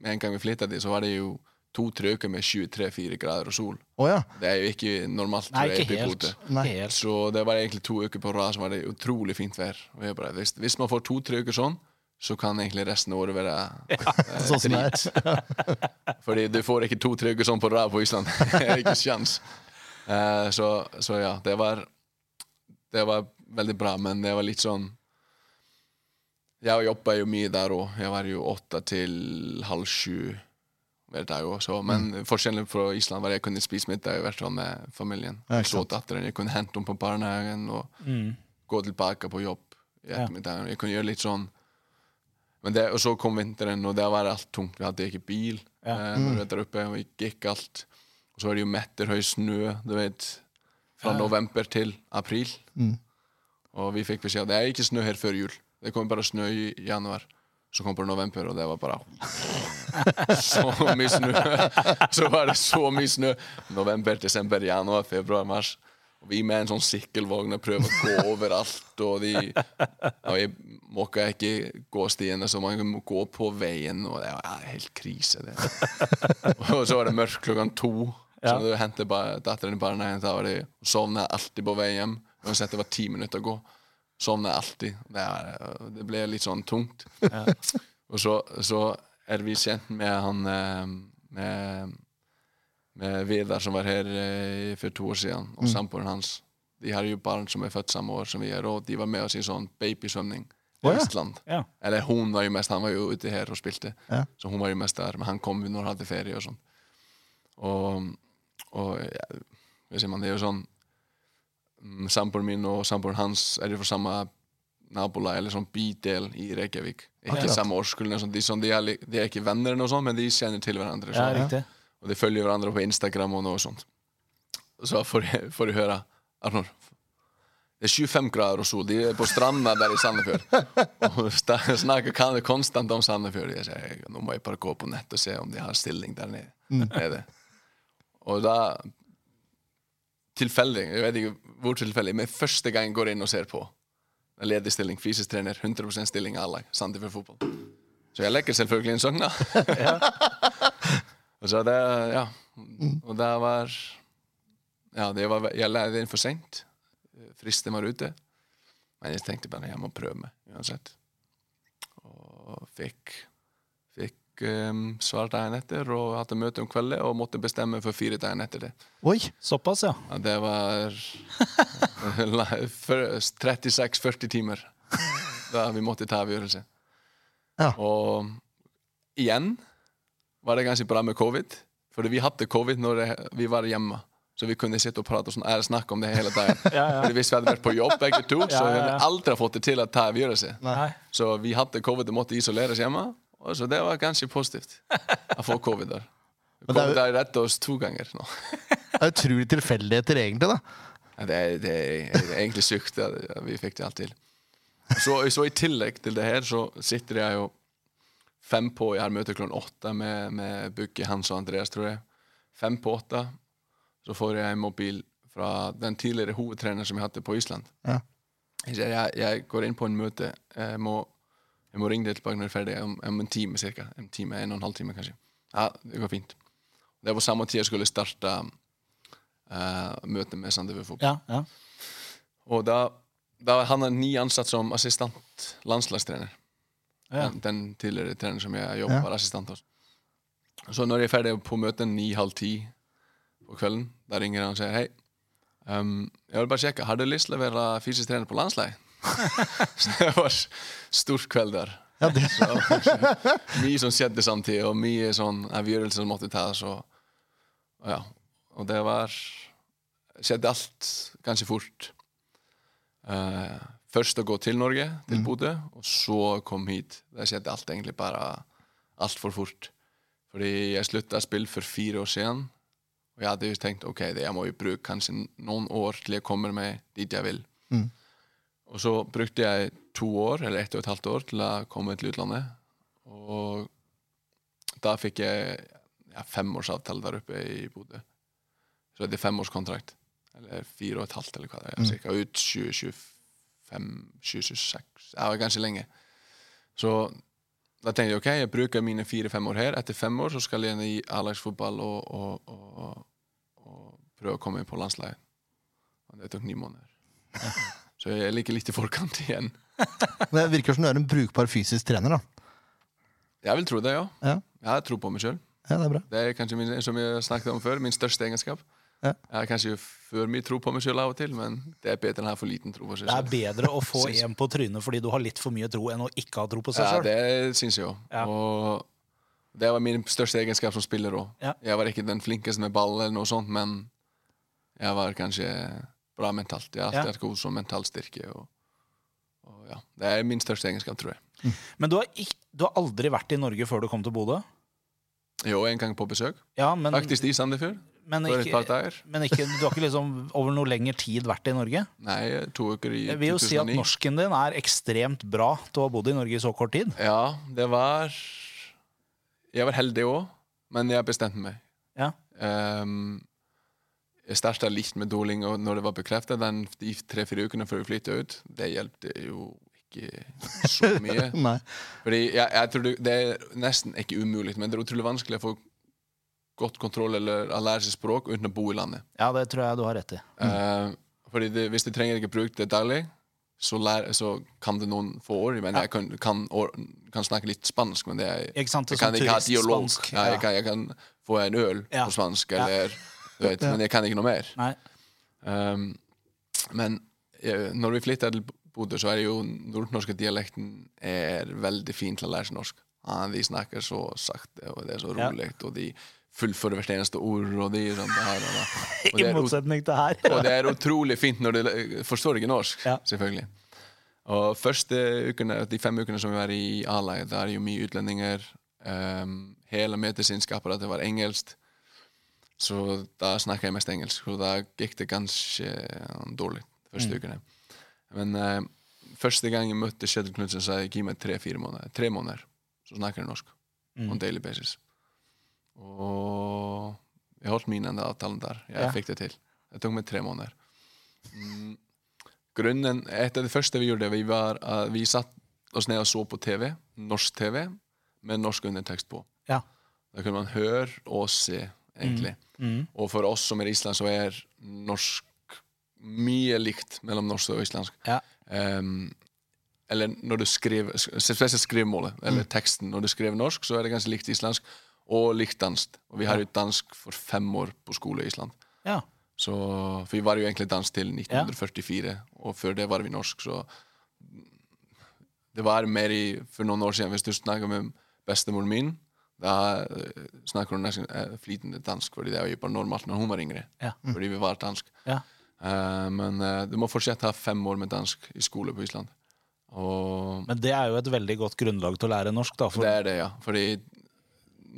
Speaker 3: med en gang vi flyttet dit, så var det jo to-tre uker med 23-4 grader og sol.
Speaker 1: Oh, ja.
Speaker 3: Det er jo ikke normalt
Speaker 2: Nei, ikke helt.
Speaker 1: Nei.
Speaker 2: helt.
Speaker 3: Så det var egentlig to uker på rad som var det utrolig fint vær. Og jeg bare, hvis, hvis man får to-tre uker sånn, så kan egentlig resten av året være eh,
Speaker 1: Sånn som det er.
Speaker 3: Fordi du får ikke to-tre uker sånn på rad på Island. Det er ikke sjans. Eh, så, så ja, det var Det var veldig bra, men det var litt sånn Jeg jobba jo mye der òg. Jeg var jo åtte til halv sju hver jo også. Men
Speaker 1: Mm.
Speaker 3: forskjellen fra Island var at jeg kunne spise middag i hvert fall med familien.
Speaker 1: Ja,
Speaker 3: Jeg så datteren, jeg kunne hente henne på barnehagen og gå tilbake på jobb i ettermiddagen. Jeg kunne gjøre litt sånn men det, Og så kom vinteren, og der var alt tungt. Vi hadde ikke bil
Speaker 2: Ja.
Speaker 3: eh, når vi der oppe, og gikk alt. Og så var det jo metterhøy snø, du vet, fra november til april. Og vi fikk beskjed om det er ikke snø her før jul. Det kommer bare snø i januar. Så kom det november, og det var bare så mye snø. Så var det så mye snø. November, desember, januar, februar, mars. Og vi med en sånn sykkelvogn og prøver å gå overalt. Og de og jeg måka ikke gå stiene, så man må gå på veien. Og det var ja, helt krise, det. Og så var det mørkt klokka to. Så
Speaker 2: Ja.
Speaker 3: du henter datteren i barnehagen, da var de sovna alltid på vei hjem. Uansett det var ti minutter å gå. Sovna alltid. Det, er, det ble litt sånn tungt. Og så, så er vi kjent med han eh, med, med Vidar som var her eh, for to år siden, og samboeren hans. de har jo barn som er født samme år som vi er, og de var med oss i sånn
Speaker 1: babysvømming.
Speaker 3: Oh,
Speaker 1: ja.
Speaker 2: Ja.
Speaker 3: Eller hun var jo mest, han var jo ute her og spilte.
Speaker 1: Ja.
Speaker 3: Så hun var jo mest der, men han kom når han hadde ferie og sånn. Og, og ja, man, det er jo sånn mm, Samboeren min og samboeren hans er jo fra samme nabolag, eller sånn bydel i Reykjavik. Ikke
Speaker 1: ja,
Speaker 3: samme årskull, sånn, de, sånn, de, de er ikke venner, eller noe sånt, men de kjenner til hverandre.
Speaker 2: Ja,
Speaker 3: sånn.
Speaker 2: riktig.
Speaker 3: Og de følger hverandre på Instagram og noe sånt. Så får jeg, får jeg høre Arnor, det er 25 grader og sol. De er på stranda der i Sandefjord. Og de snakker konstant om Sandefjord. Jeg sier nå må jeg bare gå på nett og se om de har stilling der nede. nede. Og da Tilfeldig, jeg vet ikke hvor tilfeldig, men første gang jeg går inn og ser på. En ledig stilling, fysisk trener, 100% stilling A-lag, Sandefjord fotball. Så jeg legger selvfølgelig inn Søgna. og så det, ja. Og det var Ja, det var, jeg lærte inn for sent. Fristen var ute. Men jeg tenkte bare jeg må prøve meg uansett. Og fikk um, svar dagen etter og hadde møte om kvelden og måtte bestemme for fire dager etter det.
Speaker 1: Oi!
Speaker 2: Såpass, ja.
Speaker 3: Ja, det var 36-40 timer da vi måtte ta avgjørelse.
Speaker 1: Ja.
Speaker 3: Og igjen var det ganske bra med covid. for vi hadde covid når det, vi var hjemme. Så vi kunne sitte og prate og sånn, eller snakke om det hele dagen.
Speaker 2: Ja, ja.
Speaker 3: Fordi Hvis vi hadde vært på jobb begge to, så hadde vi aldri fått det til å ta avgjørelse. Så vi hadde covid og måtte isoleres hjemme. Så det var ganske positivt å få covid der.
Speaker 1: Kom det er
Speaker 3: rettet oss to ganger nå.
Speaker 1: Det er utrolig tilfeldigheter, egentlig. da
Speaker 3: Ja, det, er, det er egentlig sykt at vi fikk det alt til. Så, så i tillegg til det her, så sitter jeg jo fem på Jeg har møte klokken åtte med, med Bugge, Hans og Andreas, tror jeg. Fem på åtte. Så får jeg en mobil fra den tidligere hovedtreneren som jeg hadde på Island.
Speaker 1: Ja.
Speaker 3: Jeg, jeg går inn på en møte. Jeg må, jeg må ringe deg tilbake når jeg er ferdig. Om, om en time cirka. En time, en og en halv time kanskje. Ja, det går fint. Det var samme tid jeg skulle starte uh, møtet med Sandefjord Fotball.
Speaker 2: Ja, ja.
Speaker 3: Og da, da han er ny ansatt som assistent landslagstrener.
Speaker 2: Ja.
Speaker 3: Den, tidligere treneren som jeg jobber
Speaker 1: Ja.
Speaker 3: var assistent hos. Så når jeg er ferdig på møtet ni-halv ti på kvelden, da ringer han og sier hei. Um, jeg vil bare sjekke, har du lyst til å være fysisk trener på landslag? så det var stor kveld der.
Speaker 1: Ja, det,
Speaker 3: Så, mye som skjedde samtidig, og mye sånn avgjørelser som måtte tas. Og, og ja, og det var skjedde alt ganske fort. Uh, først å gå til Norge, til Bodø, og så kom hit. Det skjedde alt egentlig bare altfor fort. Fordi jeg slutta å spille for fire år siden. Og jeg hadde tenkt ok, det, jeg må jo bruke kanskje noen år til jeg kommer meg dit jeg vil.
Speaker 1: Mm.
Speaker 3: Og så brukte jeg to år, eller ett og et halvt år, til å komme til utlandet. Og da fikk jeg ja, femårsavtale der oppe i Bodø. Så det er femårskontrakt. Eller fire og et halvt, eller hva det er.
Speaker 1: Mm.
Speaker 3: Cirka ut 2025, 2026. Ja, ganske lenge. Så da tenkte jeg ok, jeg bruker mine fire-fem år her. Etter fem år så skal jeg inn i A-lagsfotball og, og, og, og prøve å komme inn på landslaget. Og det tok ni måneder. Så jeg ligger litt i forkant igjen.
Speaker 1: det virker som du er en brukbar fysisk trener. da
Speaker 3: Jeg vil tro det, ja.
Speaker 1: Ja,
Speaker 3: Jeg har tro på meg sjøl.
Speaker 1: ja det er bra.
Speaker 3: Det er kanskje min, som jeg snakket om før, min største egenskap.
Speaker 1: Ja.
Speaker 3: Jeg har kanskje for mye tro på meg sjøl av og til, men det er bedre enn å ha for liten tro på seg selv.
Speaker 2: Det er bedre å få en på trynet fordi du har litt for mye tro, enn å ikke ha tro på seg
Speaker 3: Ja, det syns jeg òg.
Speaker 2: Ja.
Speaker 3: Og det var min største egenskap som spiller òg.
Speaker 2: Ja.
Speaker 3: Jeg var ikke den flinkeste med ball, eller noe sånt, men jeg var kanskje bra mentalt. Jeg har alltid
Speaker 2: Ja.
Speaker 3: hatt god som mental styrke. Og, og ja, Det er min største egenskap, tror jeg.
Speaker 2: Men du har, ikk- du har aldri vært i Norge før du kom til Bodø?
Speaker 3: Jo, en gang på besøk.
Speaker 2: Ja, men,
Speaker 3: Faktisk i Sandefjord.
Speaker 2: men, ikke, men ikke, du har ikke liksom over noe lengre tid vært i Norge?
Speaker 3: Nei, to uker i
Speaker 2: Jeg vil jo si at norsken din er ekstremt bra til å ha bodd i Norge i så kort tid.
Speaker 3: Ja, det var Jeg var heldig òg, men jeg bestemte meg.
Speaker 2: Ja.
Speaker 3: Ehm, jeg starta litt med doling, og når det var bekreftet de tre-fire ukene før vi flytta ut, det hjelpte jo ikke så mye.
Speaker 1: Nei.
Speaker 3: Fordi jeg, jeg tror det, det er nesten ikke umulig, men det er utrolig vanskelig å få godt kontroll eller å lære seg språk uten å bo i landet.
Speaker 2: ja, det tror jeg du har rett i.
Speaker 3: Eh, fordi det, hvis du trenger ikke bruke det daglig, så, lær, så kan det noen få år. Men
Speaker 2: Ja.
Speaker 3: jeg kan, kan, or, kan snakke litt spansk, men det er
Speaker 2: Ikke sant?
Speaker 3: jeg
Speaker 2: Det er
Speaker 3: kan
Speaker 2: sånn
Speaker 3: ikke ha dialog. Ja, jeg, kan, jeg kan få en øl
Speaker 2: Ja.
Speaker 3: på spansk, eller, du vet,
Speaker 1: Ja.
Speaker 3: men jeg kan ikke noe mer. Um, Men jeg, når vi flytta til Bodø, så er det jo nordnorske dialekten er veldig fin til å lære seg norsk. Ja, de snakker så sakte, og det er så rolig, og de fullfører hvert eneste ord, og de sånn det her og det. Og det I
Speaker 2: motsetning til her.
Speaker 3: og det er utrolig fint når de forstår ikke norsk,
Speaker 2: Ja.
Speaker 3: selvfølgelig. Og første ukene, de fem ukene som vi var i A-laget, er jo mye utlendinger. Um, hele medisinskapparatet var engelsk. Så da snakka jeg mest engelsk, og da gikk det ganske dårlig de første ukene. Men uh, første gang jeg møtte Kjetil Knutsen, sa jeg gi meg tre-fire måneder. Tre måneder, så snakker jeg norsk. On daily basis. Og jeg holdt min enda avtalen der. Jeg
Speaker 2: Ja.
Speaker 3: fikk det til. Det tok meg tre måneder. Mm. Grunnen, Et av det første vi gjorde, vi var at vi satt oss ned og så på TV, norsk TV, med norsk undertekst på.
Speaker 2: Ja.
Speaker 3: Da kunne man høre og se, egentlig. Og for oss som er Island, så er norsk mye likt mellom norsk og islandsk.
Speaker 2: Ja.
Speaker 3: Um, eller når du skriver Spesielt skrivemålet, eller teksten. Når du skriver norsk, så er det ganske likt islandsk og likt dansk. Og vi har jo dansk for fem år på skole i Island.
Speaker 2: Ja.
Speaker 3: Så, for vi var jo egentlig dansk til 1944, og før det var vi norsk, så Det var mer i, for noen år siden, hvis du snakker med bestemoren min, da eh, snakker hun nesten eh, flytende dansk, fordi det var jo bare normalt når hun var yngre.
Speaker 2: Ja.
Speaker 3: Fordi vi var dansk.
Speaker 2: Ja.
Speaker 3: Uh, men uh, du må fortsatt ha fem år med dansk i skole på Island. Og
Speaker 2: Men det er jo et veldig godt grunnlag til å lære norsk, da. For,
Speaker 3: det er det, ja. Fordi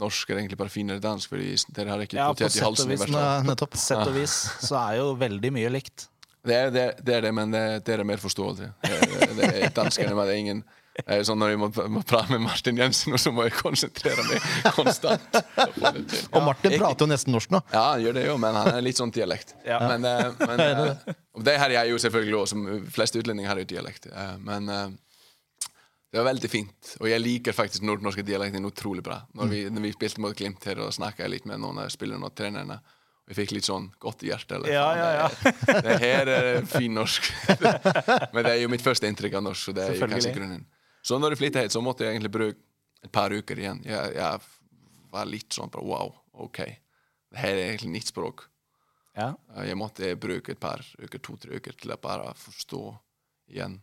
Speaker 3: norsk er egentlig bare finere dansk, fordi dere har ikke
Speaker 2: Ja,
Speaker 3: potet i halsen.
Speaker 2: vis.
Speaker 1: i nettopp.
Speaker 2: På sett og vis så er jo veldig mye likt.
Speaker 3: Det er det, det, er det men det, det er mer forståelse. Det, det, er danskene, det er ingen er sånn Når jeg må, må prate med Martin Jensen, og så må jeg konsentrere meg konstant. til.
Speaker 1: Og Martin prater jo nesten norsk nå.
Speaker 3: Ja, han gjør det jo, men han er litt sånn dialekt.
Speaker 2: Ja.
Speaker 3: Men, eh, men eh, og det her er jo selvfølgelig også, som fleste utlendinger har jo dialekt. eh, Men eh, det var veldig fint. Og jeg liker faktisk nordnorske dialekten utrolig bra. Når vi, når vi spilte mot Glimt her, og snakka litt med noen av spillerne og trenerne, jeg fikk litt sånn godt i hjertet. Eller,
Speaker 2: Ja, ja, ja.
Speaker 3: Det, det her er fin norsk. Men det er jo mitt første inntrykk av norsk, så det er jo kanskje grunnen. Så når jeg flyttet hit, så måtte jeg egentlig bruke et par uker igjen. Jeg, jeg var litt sånn bare, wow, OK. Det her er egentlig nytt språk.
Speaker 2: Ja.
Speaker 3: Eh, Jeg måtte bruke et par uker, to-tre uker til å bare forstå igjen.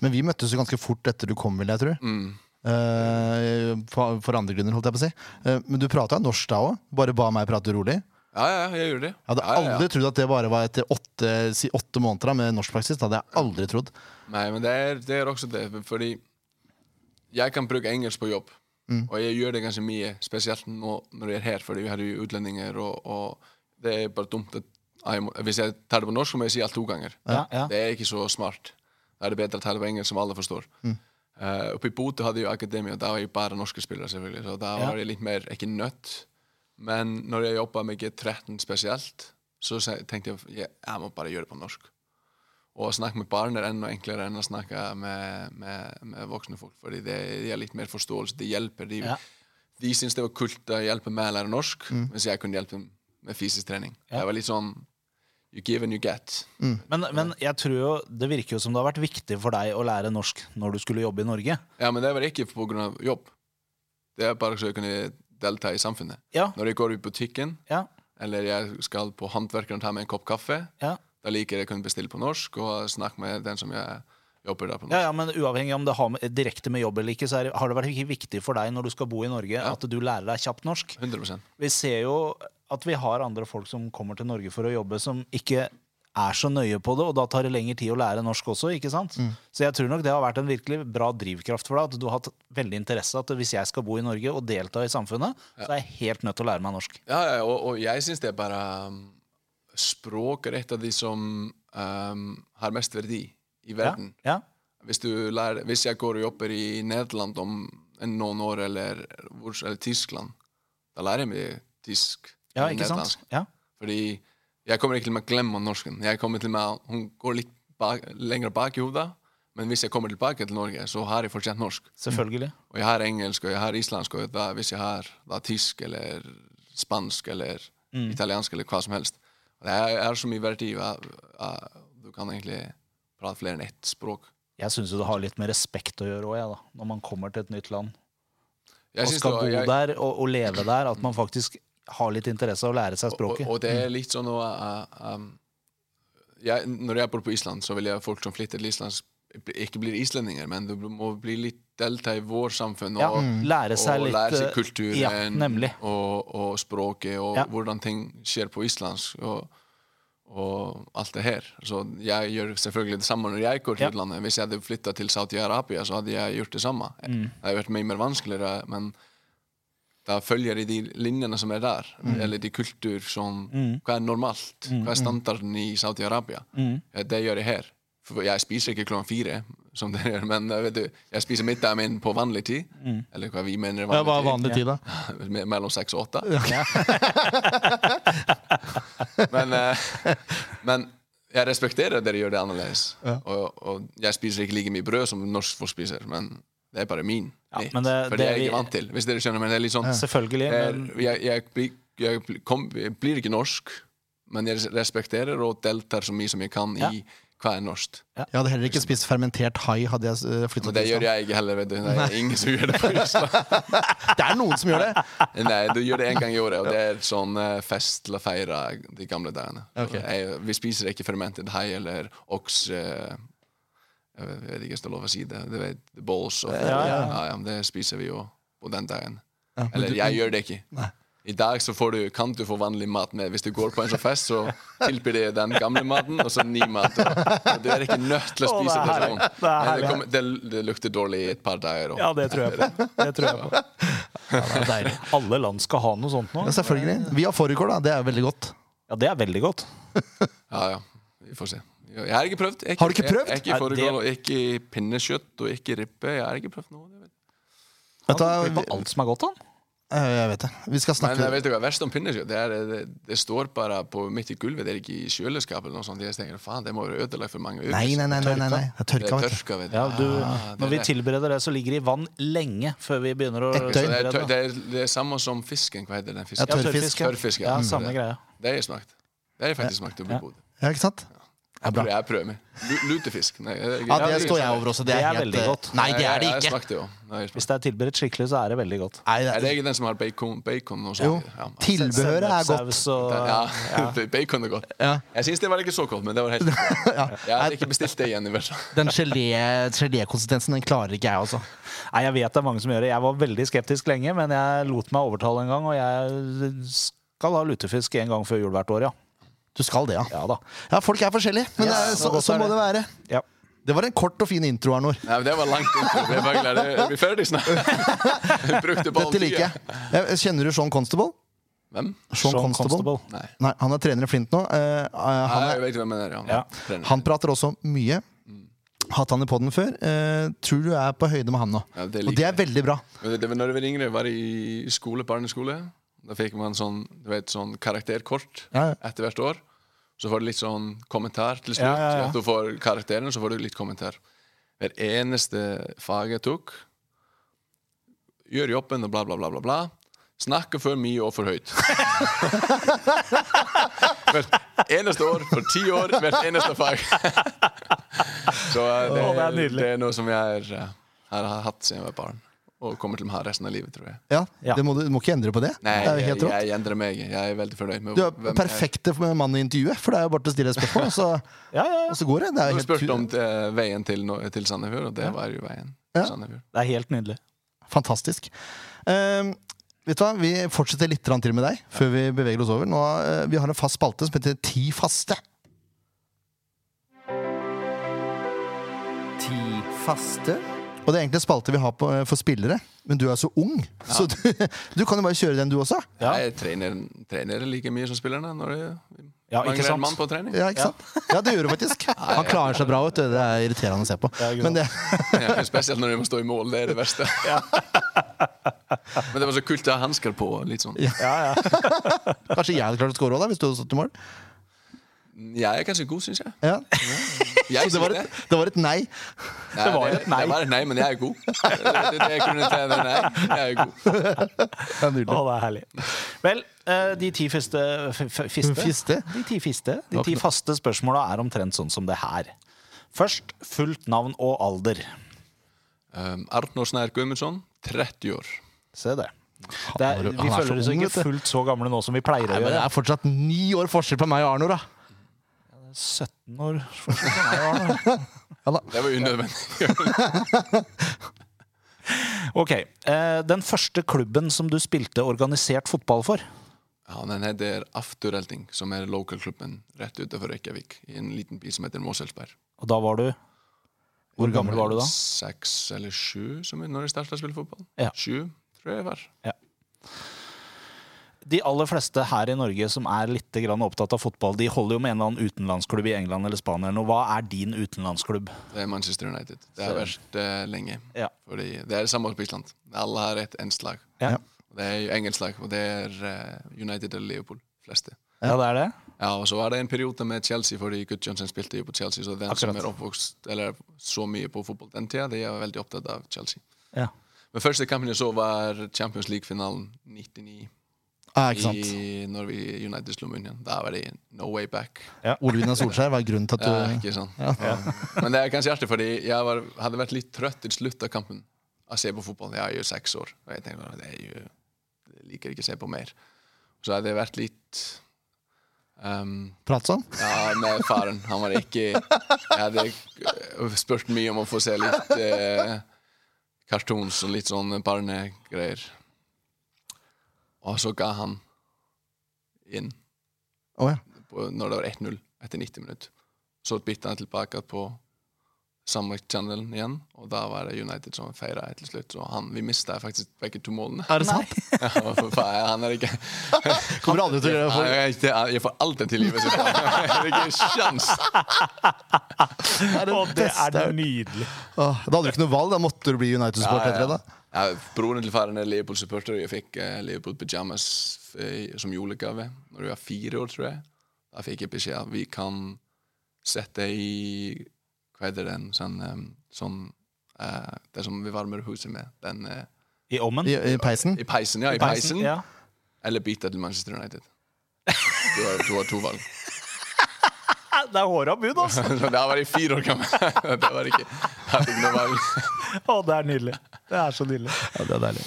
Speaker 1: Men vi møttes jo ganske fort etter du kom, vil jeg tro.
Speaker 3: Mm.
Speaker 1: Uh, for, for andre grunner, holdt jeg på å si. Uh, men du prata norsk da òg? Bare ba meg prate rolig?
Speaker 3: Ja, ja, jeg gjorde det.
Speaker 1: Jeg hadde
Speaker 3: ja, ja,
Speaker 1: aldri trodd at det bare var etter åtte, si åtte måneder med med norskpraksis. Det hadde jeg aldri trodd.
Speaker 3: Nei, men det er, det er også det, fordi jeg kan bruke engelsk på jobb. Og jeg gjør det ganske mye, spesielt nå når jeg er her, fordi vi har jo utlendinger, og, og det er bare dumt at jeg må, Hvis jeg tar det på norsk, så må jeg si alt to ganger. Det er ikke så smart. Da er det bedre å ta det på engelsk, som alle forstår. Eh, oppe i Bodø hadde jeg jo akademia, da var jeg bare norske spillere, selvfølgelig. Så da var jeg litt mer, ikke nødt. Men når jeg jobba med G13 spesielt, så tenkte jeg at jeg må bare gjøre det på norsk. Og å snakke med barn er enda enklere enn å snakke med, med, med voksne folk, fordi det gir litt mer forståelse. Det hjelper. De,
Speaker 2: Ja.
Speaker 3: de syntes det var kult å hjelpe meg å lære norsk, mens jeg kunne hjelpe dem med fysisk trening.
Speaker 2: Ja.
Speaker 3: Det var litt sånn You give and you get.
Speaker 2: Men, men jeg tror jo det virker jo som det har vært viktig for deg å lære norsk når du skulle jobbe i Norge.
Speaker 3: Ja, men det var ikke av jobb. Det er bare så jeg kunne delta i samfunnet.
Speaker 2: Ja,
Speaker 3: Når jeg går i butikken,
Speaker 2: ja,
Speaker 3: eller jeg skal på håndverkeren og ta meg en kopp kaffe,
Speaker 2: ja.
Speaker 3: da liker jeg å kunne bestille på norsk og snakke med den som jeg jobber der på norsk.
Speaker 2: Ja, ja, men uavhengig om det har med, direkte med jobb eller ikke, så det- har det vært viktig for deg når du skal bo i Norge, at du lærer deg kjapt norsk.
Speaker 3: 100
Speaker 2: Vi ser jo at vi har andre folk som kommer til Norge for å jobbe, som ikke er så nøye på det, og da tar det lengre tid å lære norsk også, ikke sant? Så jeg tror nok det har vært en virkelig bra drivkraft for deg, at du har hatt veldig interesse at hvis jeg skal bo i Norge og delta i samfunnet, så er jeg helt nødt til å lære meg norsk.
Speaker 3: Ja, ja og, og jeg syns det er bare um, Språk er et av de som um, har mest verdi i verden.
Speaker 2: ja,
Speaker 3: Hvis, du lærer, hvis jeg går og jobber i Nederland om en noen år, eller, eller Tyskland, da lærer jeg meg tysk.
Speaker 2: ja ikke sant? Ja.
Speaker 3: Fordi jeg kommer ikke til å glemme norsken. Jeg kommer til å, hun går litt bak, lenger bak i hodet, men hvis jeg kommer tilbake til Norge, så har jeg fortjent norsk.
Speaker 2: Selvfølgelig.
Speaker 3: Og jeg har engelsk, og jeg har islandsk, og da, hvis jeg har da, tysk eller spansk eller italiensk eller hva som helst. Det er, så mye verdi at at du kan egentlig prate flere enn ett språk.
Speaker 2: Jeg syns det har litt med respekt å gjøre òg. Når man kommer til et nytt land
Speaker 3: Jeg
Speaker 2: og skal
Speaker 3: det
Speaker 2: bo
Speaker 3: jeg-
Speaker 2: der og, og leve der, at man faktisk har litt interesse av å lære seg språket.
Speaker 3: og det er litt sånn å uh, um, jeg, Når jeg bor på Island, så vil jeg folk som flytter til Island, ikke blir islendinger, men du må bli litt delta i vår samfunn.
Speaker 2: Ja,
Speaker 3: Og,
Speaker 2: lære seg
Speaker 3: og
Speaker 2: litt,
Speaker 3: lære seg
Speaker 2: eh,
Speaker 3: kulturen
Speaker 2: ja,
Speaker 3: og, og språket, og
Speaker 2: Ja.
Speaker 3: hvordan ting skjer på islandsk. Og, og alt det her. Så jeg gjør selvfølgelig det samme når jeg går til
Speaker 2: Ja.
Speaker 3: utlandet. Hvis jeg hadde flytta til Saudi-Arabia, så hadde jeg gjort det samme.
Speaker 2: Mm.
Speaker 3: Det hadde vært mye mer vanskeligere, men da følger jeg de linjene som er der.
Speaker 2: Mm.
Speaker 3: Eller de kultur som Hva er normalt? Hva er standarden i Saudi-Arabia?
Speaker 2: Mm.
Speaker 3: Ja, det gjør jeg her. For jeg spiser ikke klokken fire, som dere gjør, men eh, vet du, jeg spiser middagen min på vanlig tid.
Speaker 2: Mm.
Speaker 3: Eller hva vi mener er
Speaker 1: Ja,
Speaker 3: vanlig
Speaker 1: hva er vanlig tid, da?
Speaker 3: Mellom seks og åtte. men, eh, men jeg respekterer at dere gjør det annerledes. Og, og jeg spiser ikke like mye brød som norsk folk spiser, men det er bare min.
Speaker 2: Ja, men det-
Speaker 3: for
Speaker 2: det
Speaker 3: det er jeg ikke vant til. Hvis dere skjønner, men det er litt sånn
Speaker 2: Selvfølgelig.
Speaker 3: er,
Speaker 2: Men
Speaker 3: jeg, jeg, blir- jeg, kom, jeg blir ikke norsk, men jeg respekterer og deltar så mye som jeg kan
Speaker 2: Ja.
Speaker 3: i hva er norsk.
Speaker 1: Jeg hadde heller ikke spist fermentert hai hadde jeg flyttet til
Speaker 3: Men det
Speaker 1: til
Speaker 3: gjør jeg ikke heller. vet du Det er ingen som gjør det på Island.
Speaker 1: Det er noen som gjør det!
Speaker 3: Nei, du gjør det en gang i året, og det er sånn eh, fest til å feire de gamle dagene.
Speaker 1: Okay.
Speaker 3: Jeg, vi spiser ikke fermentert hai eller okse Jeg vet ikke om det er lov å si det. Du vet, balls og
Speaker 2: Ja, ja.
Speaker 3: Ja, ja, Det spiser vi jo på den dagen.
Speaker 1: Ja,
Speaker 3: Eller
Speaker 1: du-
Speaker 3: jeg gjør det ikke. I dag så får du, kan du få vanlig mat med. Hvis du går på en sånn fest, så tilbyr de den gamle maten og så ny mat. Og, og du er ikke nødt til å spise
Speaker 2: er
Speaker 3: det sånn.
Speaker 2: Det
Speaker 3: Men det, kommer, det, det lukter dårlig i et par dager. Og,
Speaker 2: ja, det tror jeg på. Det tror jeg på.
Speaker 1: Ja, det er.
Speaker 2: Alle land skal ha noe sånt nå.
Speaker 1: Ja, selvfølgelig. Vi har fårikål, da. Det er veldig godt.
Speaker 2: Ja, det er veldig godt.
Speaker 3: Ja, ja. Vi får se. Jeg har ikke prøvd. Jeg,
Speaker 1: Har du ikke prøvd?
Speaker 3: Jeg, ikke
Speaker 2: Nei,
Speaker 3: fårikål,
Speaker 2: det-
Speaker 3: og ikke pinnekjøtt og ikke ribbe. Jeg har ikke prøvd noe. Jeg vet.
Speaker 1: Vet du,
Speaker 2: Han
Speaker 1: hva,
Speaker 2: på alt som er godt, han.
Speaker 1: Eh, jeg vet det. Vi skal
Speaker 3: Men
Speaker 1: snakke
Speaker 3: jeg vet ikke hva er verst om pinnekjøtt. Det, er, det, det står bare på midt i gulvet. Det er ikke i kjøleskapet. eller noe sånt. Jeg tenker, faen, det må være ødelagt for mange uker.
Speaker 1: Nei, nei, nei. nei, nei, nei. Det er
Speaker 3: Det
Speaker 1: tørka,
Speaker 3: er
Speaker 1: vet du.
Speaker 3: tørka, vet du.
Speaker 2: Ja, du,
Speaker 3: Ah,
Speaker 2: når vi tilbereder det, så ligger det i vann lenge før vi begynner å
Speaker 1: Et
Speaker 3: døgn det, er, tør,
Speaker 2: det.
Speaker 3: er, det er samme som fisken. Hva heter den fisken?
Speaker 2: Ja,
Speaker 1: tørrfisk.
Speaker 2: ja.
Speaker 3: Ja.
Speaker 2: Ja,
Speaker 3: Mm.
Speaker 2: samme greia.
Speaker 3: Det har jeg smakt. Det har jeg faktisk smakt oppe i
Speaker 2: Ja.
Speaker 3: Bodø.
Speaker 1: Ja, ikke sant? Det er bra.
Speaker 3: Jeg prøver meg. Lutefisk. Nei, det,
Speaker 1: Ja, det står jeg over også. Det er,
Speaker 2: det er
Speaker 1: helt,
Speaker 2: veldig
Speaker 1: eh,
Speaker 2: godt.
Speaker 1: Nei, det er det
Speaker 3: Jeg, jeg
Speaker 1: ikke.
Speaker 3: jo. Det jeg.
Speaker 2: Hvis det er tilberedt skikkelig, så er det veldig godt.
Speaker 1: Nei, det
Speaker 3: Er det ikke den som har bacon, bacon og
Speaker 1: jo,
Speaker 3: sånn? Ja.
Speaker 1: tilbehøret er godt.
Speaker 2: Og
Speaker 3: Ja, bacon er godt.
Speaker 1: Ja.
Speaker 3: Jeg syns det var ikke så godt, men det var helt Jeg hadde ikke bestilt det igjen. i hvert fall
Speaker 1: Den gelé- gelékonsistensen den klarer ikke jeg, altså.
Speaker 2: Nei, jeg vet det er mange som gjør det. Jeg var veldig skeptisk lenge, men jeg lot meg overtale en gang, og jeg skal ha lutefisk en gang før jul hvert år, ja.
Speaker 1: Du skal det, ja.
Speaker 2: Ja da.
Speaker 1: Ja, folk er forskjellige, men
Speaker 2: Ja,
Speaker 1: det er,
Speaker 2: så
Speaker 1: må det være.
Speaker 2: Ja.
Speaker 1: Det var en kort og fin intro, Arnor.
Speaker 3: Nei, men Det var langt intro. Vi er er ferdig snart. Brukte på
Speaker 1: Dette liker jeg. Eh, Kjenner du Sean Constable?
Speaker 3: Hvem?
Speaker 1: Sean,
Speaker 2: Sean
Speaker 1: Constable?
Speaker 2: Constable.
Speaker 3: Nei.
Speaker 1: Nei, han er trener i Flint nå. Uh, han,
Speaker 3: Nei, jeg
Speaker 1: er,
Speaker 3: vet ikke hvem det er.
Speaker 2: Ja.
Speaker 1: Han prater også mye. Hatt han i poden før. Uh, tror du er på høyde med han nå.
Speaker 3: Ja, det
Speaker 1: Og det er
Speaker 3: jeg.
Speaker 1: veldig bra.
Speaker 3: Det, det var når du var yngre, var i skole, barneskole. Da fikk man sånn, du vet, sånn karakterkort
Speaker 1: Ja,
Speaker 3: etter hvert år. Så får du litt sånn kommentar til slutt.
Speaker 2: Ja, ja.
Speaker 3: At du får karakteren, så får du litt kommentar. Hver eneste fag jeg tok Gjør jobben og bla, bla, bla, bla. bla. Snakker for mye og for høyt. Hvert eneste år, for ti år, hvert eneste fag. Så det,
Speaker 2: oh, det er
Speaker 3: det er noe som jeg eh, har hatt siden jeg var barn. Og kommer til å ha resten av livet, tror jeg.
Speaker 1: Ja,
Speaker 2: Ja.
Speaker 1: Det må du, må ikke endre på det.
Speaker 3: Nei,
Speaker 1: det er jo
Speaker 3: jeg,
Speaker 1: helt rått.
Speaker 3: jeg endrer meg. Jeg er veldig fornøyd med
Speaker 1: Du er
Speaker 3: hvem jeg
Speaker 1: perfekte mann i intervjuet, for det er jo bare til å stille et spørsmål, og så,
Speaker 2: Ja, ja, ja.
Speaker 1: og så går det. Det er
Speaker 3: Du
Speaker 1: jo
Speaker 3: har spurt
Speaker 1: helt
Speaker 3: om uh, veien til, no- til Sandefjord, og det var jo veien
Speaker 1: Ja.
Speaker 3: Sandefjord.
Speaker 2: Det er helt nydelig.
Speaker 1: fantastisk. Um, vet du hva, Vi fortsetter litt grann til med deg før vi beveger oss over. Nå, eh, vi har en fast spalte som heter Ti faste. Ti faste? Og det er egentlig en spalte vi har på, for spillere, men du er så ung, så du, du kan jo bare kjøre den du også.
Speaker 2: Ja.
Speaker 3: Jeg trener, trener like mye som spillerne når jeg
Speaker 2: Ja, ikke sant?
Speaker 3: en mann på trening.
Speaker 1: Ja, ikke sant? Ja, det gjør du faktisk. Han klarer seg bra, vet du. Det er irriterende å se på.
Speaker 2: Ja,
Speaker 1: Men det,
Speaker 3: Ja, spesielt når du må stå i mål. Det er det verste. Men det var så kult å ha hansker på. Litt sånn.
Speaker 2: Ja, ja.
Speaker 1: kanskje jeg hadde klart å score òg, hvis du hadde stått i mål?
Speaker 3: Jeg er kanskje god, syns jeg.
Speaker 1: Ja.
Speaker 3: Jeg
Speaker 1: Så det var, et, det var et nei.
Speaker 3: Nei,
Speaker 2: det var et nei.
Speaker 3: Det var et nei, men jeg er god. Det, det, det er til nei. Jeg er god.
Speaker 1: Det er nydelig.
Speaker 2: Å, det er herlig. Vel, eh, de ti første, f- f- fiste,
Speaker 1: Fiste?
Speaker 2: De ti fiste De ti faste spørsmåla er omtrent sånn som det her. Først fullt navn og alder.
Speaker 3: Um, Arnor Snær Guðmundsson, 30 år.
Speaker 2: Se det. det er, vi
Speaker 1: er
Speaker 2: føler oss ikke fullt så gamle nå som vi pleier å
Speaker 1: gjøre. men det er fortsatt ni år forskjell på meg og Arnor, da.
Speaker 2: 17 år da.
Speaker 3: Det var unødvendig.
Speaker 2: Ok. Eh, den første klubben som du spilte organisert fotball for?
Speaker 3: Ja, Den heter Afturelting, som er lokalklubben rett utenfor Reykjavik. I en liten by som heter Moselsberg.
Speaker 2: Og da var du Hvor gammel var du da?
Speaker 3: Seks eller sju som når jeg starta å spille fotball.
Speaker 2: Ja.
Speaker 3: Sju, tror jeg jeg var.
Speaker 2: De aller fleste her i Norge som er litt grann opptatt av fotball, de holder jo med en eller annen utenlandsklubb i England eller Spania. eller noe. Hva er din utenlandsklubb?
Speaker 3: Det er Manchester United. Det har vært uh, lenge.
Speaker 2: Ja.
Speaker 3: Fordi det er det samme på Island. Alle har et engelsk lag.
Speaker 2: Ja.
Speaker 3: Det er jo engelsk lag, og det er uh, United eller Liverpool. fleste.
Speaker 2: Ja, det er det?
Speaker 3: Ja, og så var det en periode med Chelsea, fordi Gudjohnsen spilte jo på Chelsea. Så den som er oppvokst eller så mye på fotball den tida, de er veldig opptatt av Chelsea.
Speaker 2: Ja.
Speaker 3: Men første kampen jeg så, var Champions League-finalen 99.
Speaker 1: Ja, ikke sant?
Speaker 3: I, når vi United slo München. Da var det no way back. Ja.
Speaker 1: Ole Gunnar Solskjær var grunnen til at
Speaker 3: Ja,
Speaker 1: du
Speaker 3: ikke sant?
Speaker 1: Ja.
Speaker 3: Men det er kanskje artig, fordi jeg var, hadde vært litt trøtt til slutt av kampen å se på fotball. Jeg er jo seks år, og jeg tenkte det er jo, jeg liker ikke å se på mer. Så hadde jeg vært litt um,
Speaker 1: pratsom?
Speaker 3: ja, med faren. Han var ikke Jeg hadde spurt mye om å få se litt eh, kartons og litt sånn barnegreier. Og så ga han inn
Speaker 1: oh, ja.
Speaker 3: på, når det var 1-0 etter 90 minutter. Så bytta han tilbake på samme channel igjen, og da var det United som feira til slutt. Så han, vi mista faktisk begge to målene.
Speaker 1: Er det sant?
Speaker 3: Ja, han er ikke
Speaker 1: Kommer aldri til å gjøre det.
Speaker 3: jeg, får alt det til jeg har ikke sjans.
Speaker 1: Det er det beste jeg har
Speaker 2: nydelig.
Speaker 1: Da hadde du ikke noe valg, da måtte du bli United-supporter Ja, det.
Speaker 3: Ja, broren til faren er Liverpool-supporter, og jeg fikk uh, Liverpool-pyjamas eh, som julegave når jeg var fire år, tror jeg. Da fikk jeg beskjed at vi kan sette i Hva heter den? Sånn, um, sånn uh, Det som vi varmer huset med. Den uh,
Speaker 2: I ovnen?
Speaker 1: I, I peisen.
Speaker 3: I peisen, ja. I peisen.
Speaker 2: Ja.
Speaker 3: Eller bita til Manchester United. Du har, du har to valg.
Speaker 2: Det er håra bud, altså!
Speaker 3: Det har var i fire år gammel. Det var ikke.
Speaker 2: Å, det er nydelig. Det er så nydelig.
Speaker 1: Ja, det er deilig.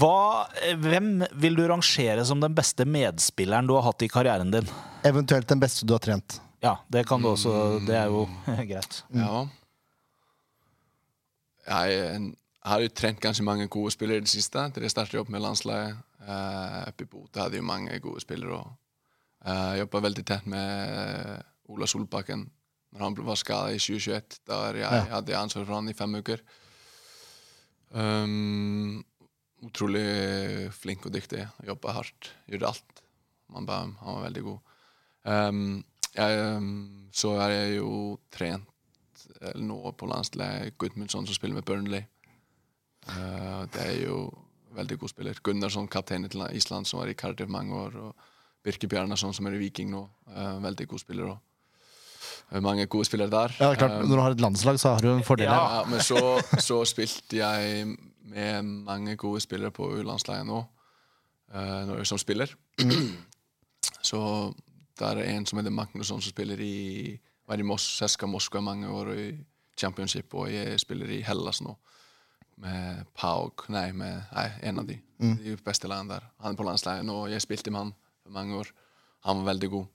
Speaker 2: Hva, hvem vil du rangere som den beste medspilleren du har hatt i karrieren din?
Speaker 1: Eventuelt den beste du har trent.
Speaker 2: Ja, det kan du også. Det er jo greit.
Speaker 3: Ja. Jeg, jeg har jo trent ganske mange gode spillere i det siste. Til jeg startet opp med landslaget. Uh, oppe i Bodø hadde jo mange gode spillere. Og, uh, jeg jobba veldig tett med eh, Ola Solbakken når han var skadet i 2021. Der jeg,
Speaker 1: Ja.
Speaker 3: hadde ansvar for han i fem uker. Um, utrolig flink og dyktig. Jobba hardt. Gjorde alt man ba. Han var veldig god. Um, jeg, um, så er jeg jo trent eller nå på landslaget Gudmundsson som spiller med Burnley. Uh, det er jo veldig god spiller. Gunnarsson, kaptein til Island, som var i Cardiff mange år. Og Birke Bjarnason, som er i Viking nå. Uh, veldig god spiller òg. Mange gode spillere der.
Speaker 1: Ja, klart,
Speaker 3: Eh,
Speaker 1: Når du har et landslag, så har du en fordel. her.
Speaker 3: ja, men så, så spilte jeg med mange gode spillere på U-landslaget nå, uh, som spiller. så der er en som heter Magnusson, som spiller i var i Mos Seska Moskva mange år i championship, og jeg spiller i Hellas nå. Med Pauk Nei, med, nei en av de. De beste lagene der. Han er på landslaget nå, og jeg spilte med han for mange år. Han var veldig god.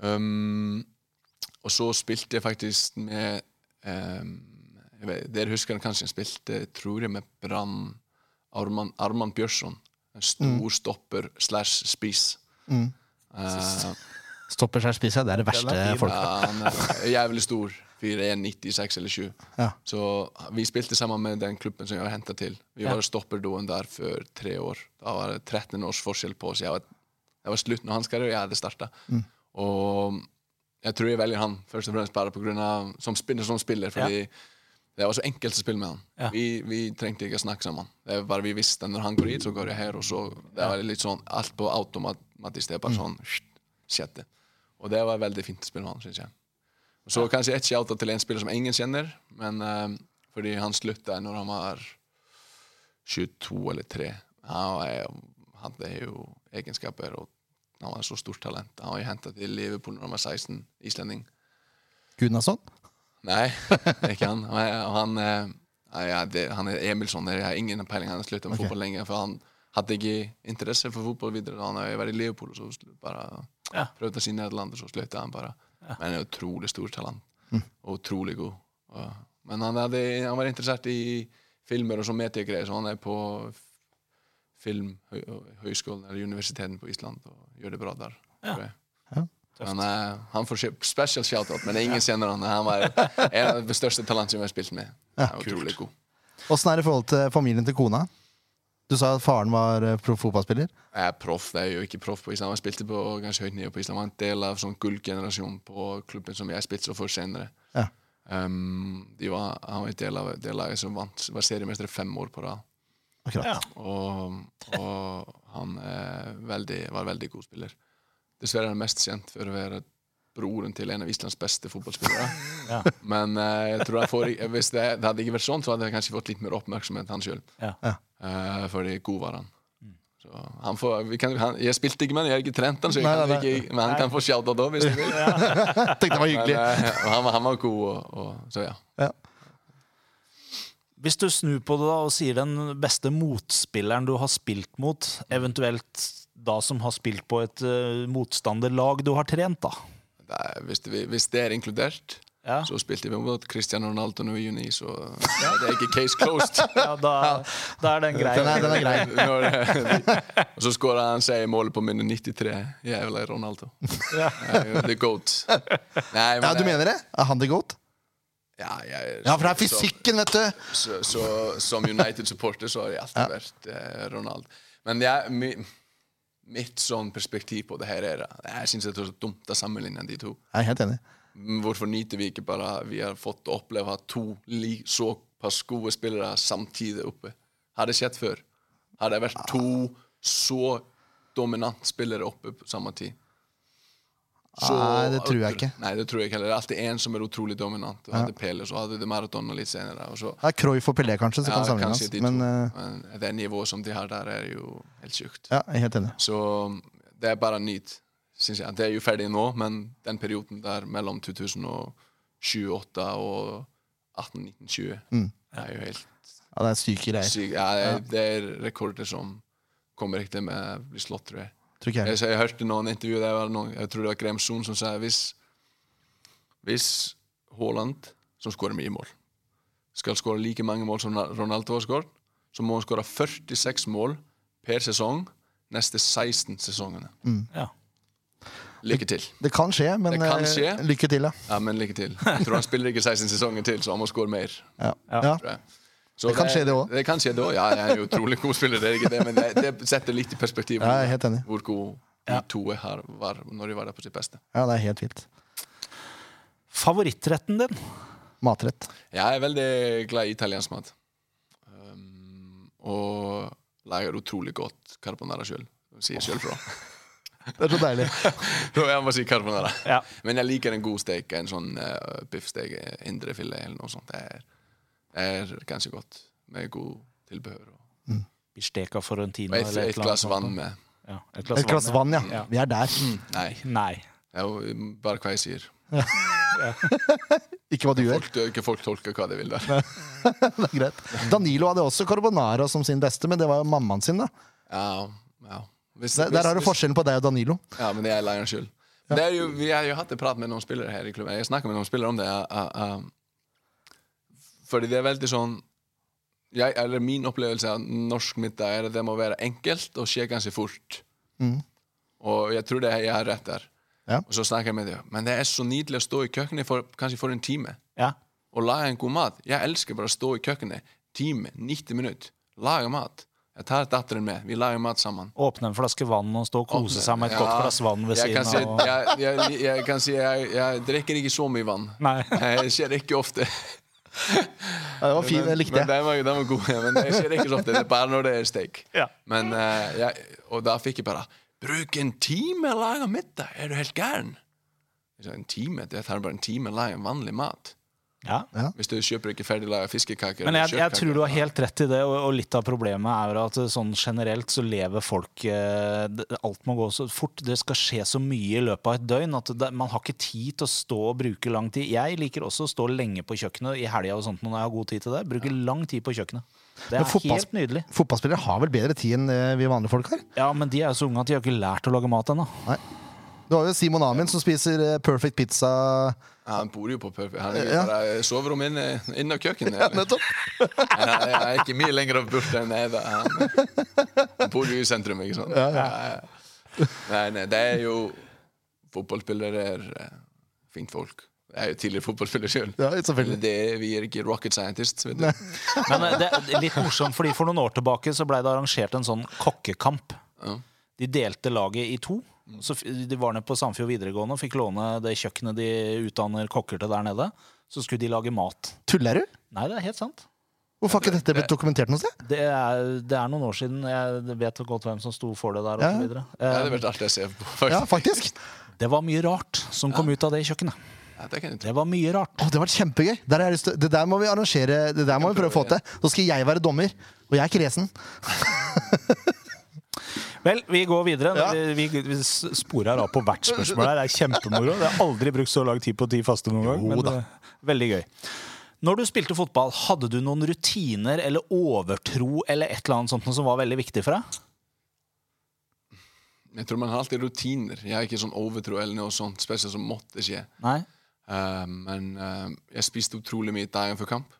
Speaker 3: Um, og så spilte jeg faktisk med um, jeg vet, Dere husker kanskje jeg spilte, tror jeg, med Brann Arman, Arman Bjørsson. En stor stopper slash spis. Mm.
Speaker 1: Uh, Stopper spis, ja, det er det verste folk
Speaker 3: har. ja, jævlig stor. 4-1-96 eller 7.
Speaker 1: Ja.
Speaker 3: Så vi spilte sammen med den klubben som jeg var henta til. Vi
Speaker 2: Ja.
Speaker 3: var stopperdoen der for tre år. Da var det 13 års forskjell på oss. Jeg var, jeg var slutt når hans karriere, og jeg hadde starta. Og jeg tror jeg velger han først og fremst bare på grunn av som spiller, som spiller fordi det var så enkelt å spille med han.
Speaker 2: Ja.
Speaker 3: Vi, vi trengte ikke å snakke sammen. Det var bare vi visste når han går hit, så går jeg her. Og så, det var litt sånn alt på automatisk. Det er bare sånn sjette. Og det var veldig fint å spille med han, synes jeg. Så kanskje et shout til en spiller som ingen kjenner, men eh, fordi han slutta når han var 22 eller 3. Han hadde jo egenskaper, og han var så stort talent. Han var jo henta til Liverpool når han var 16, islending.
Speaker 1: Gunnarsson?
Speaker 3: Nei, ikke han. Han, han, ja, det, han er Emilsson. Jeg har ingen peiling. Han har slutta med
Speaker 1: okay.
Speaker 3: fotball lenge. For han hadde ikke interesse for fotball videre. Han har vært i Liverpool og så bare
Speaker 2: Ja.
Speaker 3: prøvde å si Nederland, og så slutta han bare. Men han er utrolig stort talent. Og utrolig god. Og, men han, hadde, han var interessert i filmer og sånn mediegreier, så han er på Filmhøgskolen eller Universitetet på Island og gjør det bra der.
Speaker 2: Ja.
Speaker 1: Ja.
Speaker 3: Han, er, han får special shout-out, men ingen kjenner han. Han var en av de største talentene jeg har spilt med. Han er utrolig god.
Speaker 1: Åssen er det i forhold til familien til kona? Du sa at faren var eh, proff fotballspiller.
Speaker 3: Jeg er proff, det er jo ikke proff på Island. Jeg spilte på ganske høyt nivå på Island. Jeg var en del av sånn gullgenerasjonen på klubben som jeg spilte for senere.
Speaker 1: Ja.
Speaker 3: Um, de var, han var en del av det laget som vant, var seriemester fem år på rad.
Speaker 1: Akkurat.
Speaker 2: Ja.
Speaker 3: Og, og han veldig, var en veldig god spiller. Dessverre er han mest kjent for å være broren til en av Islands beste fotballspillere.
Speaker 2: Ja.
Speaker 3: Men uh, jeg tror jeg får, hvis det, det hadde ikke vært sånn, så hadde jeg kanskje fått litt mer oppmerksomhet han sjøl.
Speaker 2: Ja.
Speaker 1: Ja.
Speaker 3: Uh, fordi god var han. Så han får, vi kan, han, jeg spilte ikke med han, jeg har ikke trent han,
Speaker 1: Nei,
Speaker 3: kan
Speaker 1: nei, nei.
Speaker 3: ikke, men han kan få shout-out òg, hvis han vil.
Speaker 1: Tenkte det var hyggelig.
Speaker 3: Men, uh, han, var- han var god, og, og, så ja.
Speaker 1: Ja.
Speaker 2: Hvis du snur på det da og sier den beste motspilleren du har spilt mot, eventuelt da som har spilt på et uh, motstanderlag du har trent, da.
Speaker 3: Det er, hvis, det, hvis det er inkludert,
Speaker 2: Ja,
Speaker 3: så spilte vi mot Cristiano Ronaldo nå i juni, så ja, det er ikke case closed.
Speaker 2: ja da, da er den grei.
Speaker 1: Den er, den er grei.
Speaker 3: Når- og så skåra han seg i målet på minne 93. Jævla Ronaldo.
Speaker 2: Ja.
Speaker 3: The goat. Nei,
Speaker 1: Ja, du mener det? Er han the goat?
Speaker 3: Ja, jeg,
Speaker 1: Ja, for det er fysikken, vet du!
Speaker 3: Så, så, som United-supporter så har jeg alltid vært eh, Ronald. Men jeg, mi, mitt sånn perspektiv på det her er Jeg syns det er så dumt å sammenligne de to.
Speaker 1: Jeg er helt enig.
Speaker 3: Hvorfor nyter vi ikke bare Vi har fått oppleve to li, såpass gode spillere samtidig oppe? Har det skjedd før? Har det vært to så dominant spillere oppe på samme tid?
Speaker 1: Nei, det tror jeg ikke.
Speaker 3: Nei, det tror jeg ikke heller. Det er alltid én som er utrolig dominant. Du hadde Pele, så hadde du Maradona litt senere. Og så,
Speaker 1: Det er Cruyff og Pelé, kanskje, som
Speaker 3: ja,
Speaker 1: kan sammenlignes.
Speaker 3: de.
Speaker 1: Men uh,
Speaker 3: Men det nivået som de har der, er jo helt sjukt.
Speaker 1: ja, helt enig.
Speaker 3: Så det er bare nyt, syns jeg. Det er jo ferdig nå, men den perioden der mellom 2007-2008 og 18-19-20
Speaker 1: Mm.
Speaker 3: er jo helt
Speaker 1: Ja, det er syke greier.
Speaker 3: Syk, Ja, det, er, det er rekorder som kommer ikke til med å bli slått, tror jeg.
Speaker 1: Tror ikke
Speaker 3: Jeg,
Speaker 1: jeg.
Speaker 3: jeg hørte noen intervju der var noen, jeg tror det var Graham Son som sa hvis hvis Haaland, som skårer mye mål, skal skåre like mange mål som Ronaldo har skåret, så må han skåre 46 mål per sesong neste 16 sesongene.
Speaker 2: Ja.
Speaker 3: Lykke til.
Speaker 1: Det kan skje, men
Speaker 3: kan
Speaker 1: eh,
Speaker 3: skje.
Speaker 1: lykke til, ja.
Speaker 3: Ja, men lykke til. Jeg tror han spiller ikke 16 sesonger til, så han må skåre mer.
Speaker 1: ja.
Speaker 2: Ja.
Speaker 3: Så
Speaker 1: Det kan skje det også.
Speaker 3: Det kan skje det òg. Ja, jeg er en utrolig god spiller, det er ikke det, men det, det setter litt i perspektiv
Speaker 1: Ja, jeg er helt enig.
Speaker 3: hvor god de to her var når de var der på sitt beste.
Speaker 1: ja, det er helt vilt.
Speaker 2: Favorittretten din?
Speaker 1: Matrett.
Speaker 3: Jeg er veldig glad i italiensk mat. Um, og lager utrolig godt carbonara sjøl. Sier sjøl fra.
Speaker 1: Det er så deilig.
Speaker 3: Jeg må si carbonara.
Speaker 2: Ja.
Speaker 3: Men jeg liker en god steik. En sånn uh, biffsteak, eh, indrefilet eller noe sånt. Det er, det er ganske godt. Med god tilbehør. Og,
Speaker 2: Bisteka Forentino
Speaker 3: og et, et,
Speaker 2: et
Speaker 3: glass vann med
Speaker 2: Ja, et
Speaker 1: Et glass vann, ja.
Speaker 2: Ja.
Speaker 1: Vi er der.
Speaker 3: Nei,
Speaker 2: Nei.
Speaker 3: det er bare hva jeg sier.
Speaker 1: Ikke hva du gjør.
Speaker 3: Folk, ikke folk tolker hva de vil der.
Speaker 1: Det er greit. Danilo hadde også carbonara som sin beste, men det var jo mammaen sin, da.
Speaker 3: Ja, ja. Hvis,
Speaker 1: Der, der har du forskjellen på deg og Danilo.
Speaker 3: Ja, men det er leierens skyld. Det er jo, vi har jo hatt en prat med noen spillere her i klubben. Jeg snakker med noen spillere om det. Uh, uh, fordi det er veldig sånn jeg, eller Min opplevelse av norsk middag er at det må være enkelt og skje ganske fort.
Speaker 1: Mm.
Speaker 3: Og jeg tror det er jeg har rett der.
Speaker 1: Ja.
Speaker 3: Og så snakker jeg med dem. Men det er så nydelig å stå i kjøkkenet for, kanskje for en time
Speaker 2: Ja.
Speaker 3: og lage en god mat. Jeg elsker bare å stå i kjøkkenet time, 90 minutter, lage mat. Jeg tar datteren med. Vi lager mat sammen.
Speaker 2: Åpne en flaske vann og stå og kose
Speaker 3: Åpne-
Speaker 2: seg med et
Speaker 3: Ja,
Speaker 2: godt glass vann ved
Speaker 3: jeg av. si,
Speaker 2: siden
Speaker 3: jeg, jeg, jeg, kan si jeg, jeg drikker ikke så mye vann.
Speaker 2: Nei.
Speaker 3: Det skjer ikke ofte.
Speaker 1: Ja, det var fin, det likte
Speaker 3: Men
Speaker 1: jeg.
Speaker 3: den var, den var god. ja, Men det skjer ikke så ofte. Det er bare når det er steak.
Speaker 2: Ja.
Speaker 3: Men, eh, jeg, og da fikk jeg bare Bruk en time å lage middag! Er du helt gæren? Jeg sa, en time? Det tar bare en time å lage en vanlig mat.
Speaker 2: Ja.
Speaker 3: Hvis du kjøper ikke ferdiglaga fiskekaker
Speaker 2: Men jeg, jeg tror du har helt rett i det, og, og litt av problemet er at sånn generelt så lever folk eh, Alt må gå så fort. Det skal skje så mye i løpet av et døgn at det, man har ikke tid til å stå og bruke lang tid. Jeg liker også å stå lenge på kjøkkenet i helga og sånt når jeg har god tid til det. Bruker lang tid på kjøkkenet. Det er
Speaker 1: fotballs-
Speaker 2: helt nydelig.
Speaker 1: Fotballspillere har vel bedre tid enn vi vanlige folk har?
Speaker 2: Ja, men de er jo så unge at de har ikke lært å lage mat ennå.
Speaker 1: Du har jo Simon Amin som spiser eh, perfect pizza.
Speaker 3: Han bor jo på Perfect. Han er
Speaker 1: Ja.
Speaker 3: bare soverom inne, inne av kjøkkenet.
Speaker 1: Ja, nettopp.
Speaker 3: Jeg, jeg er ikke mye lenger borte enn jeg Han, han bor jo i sentrum, ikke sant? Ja, ja. Nei, nei, det er jo Fotballspillere er eh, fint folk. Jeg er jo tidligere fotballspiller sjøl.
Speaker 1: Ja,
Speaker 3: vi er ikke rocket scientists. Vet du.
Speaker 2: Men eh, det er litt morsomt, fordi For noen år tilbake så ble det arrangert en sånn kokkekamp.
Speaker 3: Ja.
Speaker 2: De delte laget i to. Så De var nede på Sandfjord videregående og fikk låne det kjøkkenet de utdanner kokker til der nede. Så skulle de lage mat.
Speaker 1: Tuller du?
Speaker 2: Nei, det er helt sant.
Speaker 1: Hvorfor har ikke dette blitt dokumentert noe sted?
Speaker 2: Det er, det er noen år siden. Jeg vet godt hvem som sto for det der. Og så videre.
Speaker 3: Ja, det
Speaker 2: Eh,
Speaker 3: har vært artig å se på.
Speaker 1: Ja, faktisk.
Speaker 2: det var mye rart som kom ut av det kjøkkenet.
Speaker 3: Ja, det.
Speaker 2: Det var mye rart.
Speaker 1: Å, det vært kjempegøy. Der det der må vi arrangere. Det der må vi prøve å få til. Så skal jeg være dommer. Og jeg er kresen.
Speaker 2: Vel, vi går videre.
Speaker 1: Ja.
Speaker 2: Vi, vi, sporer av på hvert spørsmål her. Det er kjempemoro. Jeg har aldri brukt så lang tid på ti faste noen gang. Men eh, veldig gøy. Når du spilte fotball, hadde du noen rutiner eller overtro eller et eller annet sånt som var veldig viktig for deg?
Speaker 3: Jeg tror man har alltid rutiner. Jeg har ikke sånn overtro eller noe sånt spesielt som måtte skje.
Speaker 2: Nei?
Speaker 3: Uh, men uh, jeg spiste utrolig mye dagen før kamp.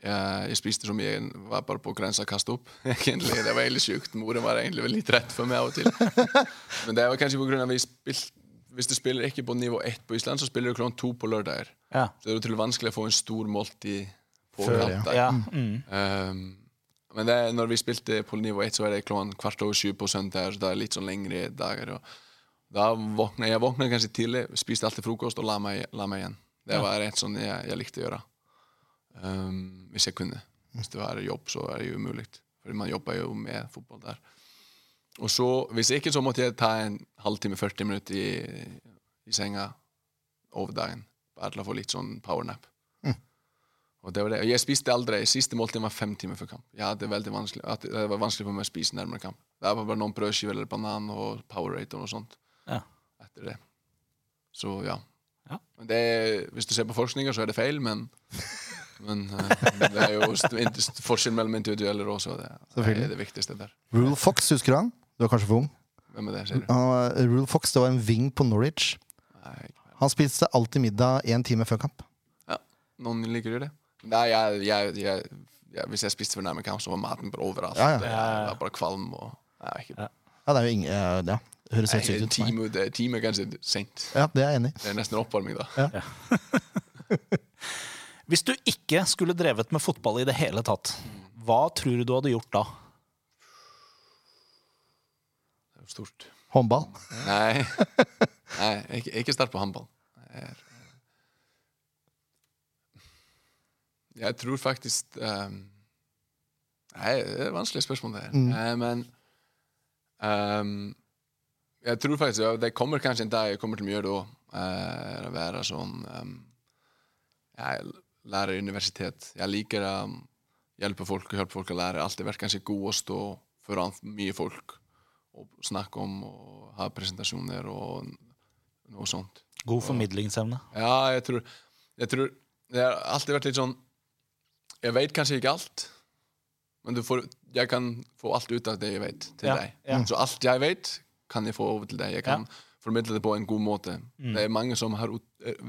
Speaker 3: Jeg, jeg spiste så mye, jeg var bare på grensa å kaste opp. egentlig, Det var egentlig sjukt. Moren var egentlig litt rett for meg av og til. Men det var kanskje på grunn av at vi spilte Hvis du spiller ikke på nivå ett på Island, så spiller du klokken to på lørdager.
Speaker 2: Ja.
Speaker 3: Så det er utrolig vanskelig å få en stor måltid på
Speaker 1: Før, ja.
Speaker 2: ja. Mm.
Speaker 3: Um, men det, er- når vi spilte på nivå 1, så er det klokken kvart over sju på søndag. Så det er litt sånn lengre dager. Og da våkna jeg våkna kanskje tidlig, spiste alltid frokost og la meg, la meg igjen. Det
Speaker 2: Ja.
Speaker 3: var rett sånn jeg, jeg likte å gjøre. Um, hvis jeg kunne. Hvis det var jobb, så er det jo umulig. For man jobber jo med fotball der. Og så, hvis ikke, så måtte jeg ta en halvtime, 40 minutter i, i senga over dagen. Bare til å få litt sånn powernap. Og det var det. Jeg spiste aldri. Siste måltid var fem timer før kamp. Ja, det, er veldig vanskelig. Det var vanskelig for meg å spise nærmere kamp. Det var bare noen brødskiver eller banan og Powerade og noe sånt
Speaker 2: Ja.
Speaker 3: etter det. Så ja.
Speaker 2: Ja.
Speaker 3: Men Det hvis du ser på forskninga, så er det feil, men, men eh, det er jo forskjell mellom individuelle råd, Det, det er det viktigste der.
Speaker 1: Rule Fox, husker du han? Du var kanskje for ung?
Speaker 3: Hvem er det, sier du?
Speaker 1: Uh, Rule Fox det var en wing på Norwich.
Speaker 3: Nei,
Speaker 1: Han spiste alltid middag én time før kamp.
Speaker 3: ja. Noen liker jo det. Nei, jeg, jeg, jeg, jeg, hvis jeg spiste for nærme kamp, så var maten bare overalt.
Speaker 1: Ja, ja.
Speaker 3: Det
Speaker 2: Ja, ja.
Speaker 3: var bare kvalm og Nei, ikke
Speaker 2: Ja.
Speaker 1: Ja, det er jo ingen ja, det høres helt sykt ut.
Speaker 3: time, det, time er kanskje sent.
Speaker 1: Ja, det er jeg enig i.
Speaker 3: Det er nesten oppvarming, da.
Speaker 2: Hvis du ikke skulle drevet med fotball i det hele tatt, hva tror du du hadde gjort da?
Speaker 3: Det er stort.
Speaker 1: Håndball.
Speaker 3: Nei, Nei ikke, ikke start på håndball. Jeg er- tror faktisk um, Nei, det er et vanskelig spørsmål, det her.
Speaker 1: Mm.
Speaker 3: Eh, men um, jeg tror faktisk ja, Det kommer kanskje en dag jeg kommer til å gjøre det òg. å være sånn um, Jeg lærer i universitet. Jeg liker å hjelpe folk og hjelpe folk å lære. Alltid vært kanskje god å stå foran mye folk og snakke om og ha presentasjoner og noe sånt.
Speaker 2: God formidlingsevne.
Speaker 3: Ja, jeg tror, jeg tror Det har alltid vært litt sånn Jeg vet kanskje ikke alt, men du får, jeg kan få alt ut av det jeg vet, til
Speaker 2: Ja,
Speaker 3: deg.
Speaker 2: ja.
Speaker 3: Så alt jeg vet, kan jeg få over til deg. Jeg kan formidle det på en god måte.
Speaker 2: Mm.
Speaker 3: Det er mange som har, ut-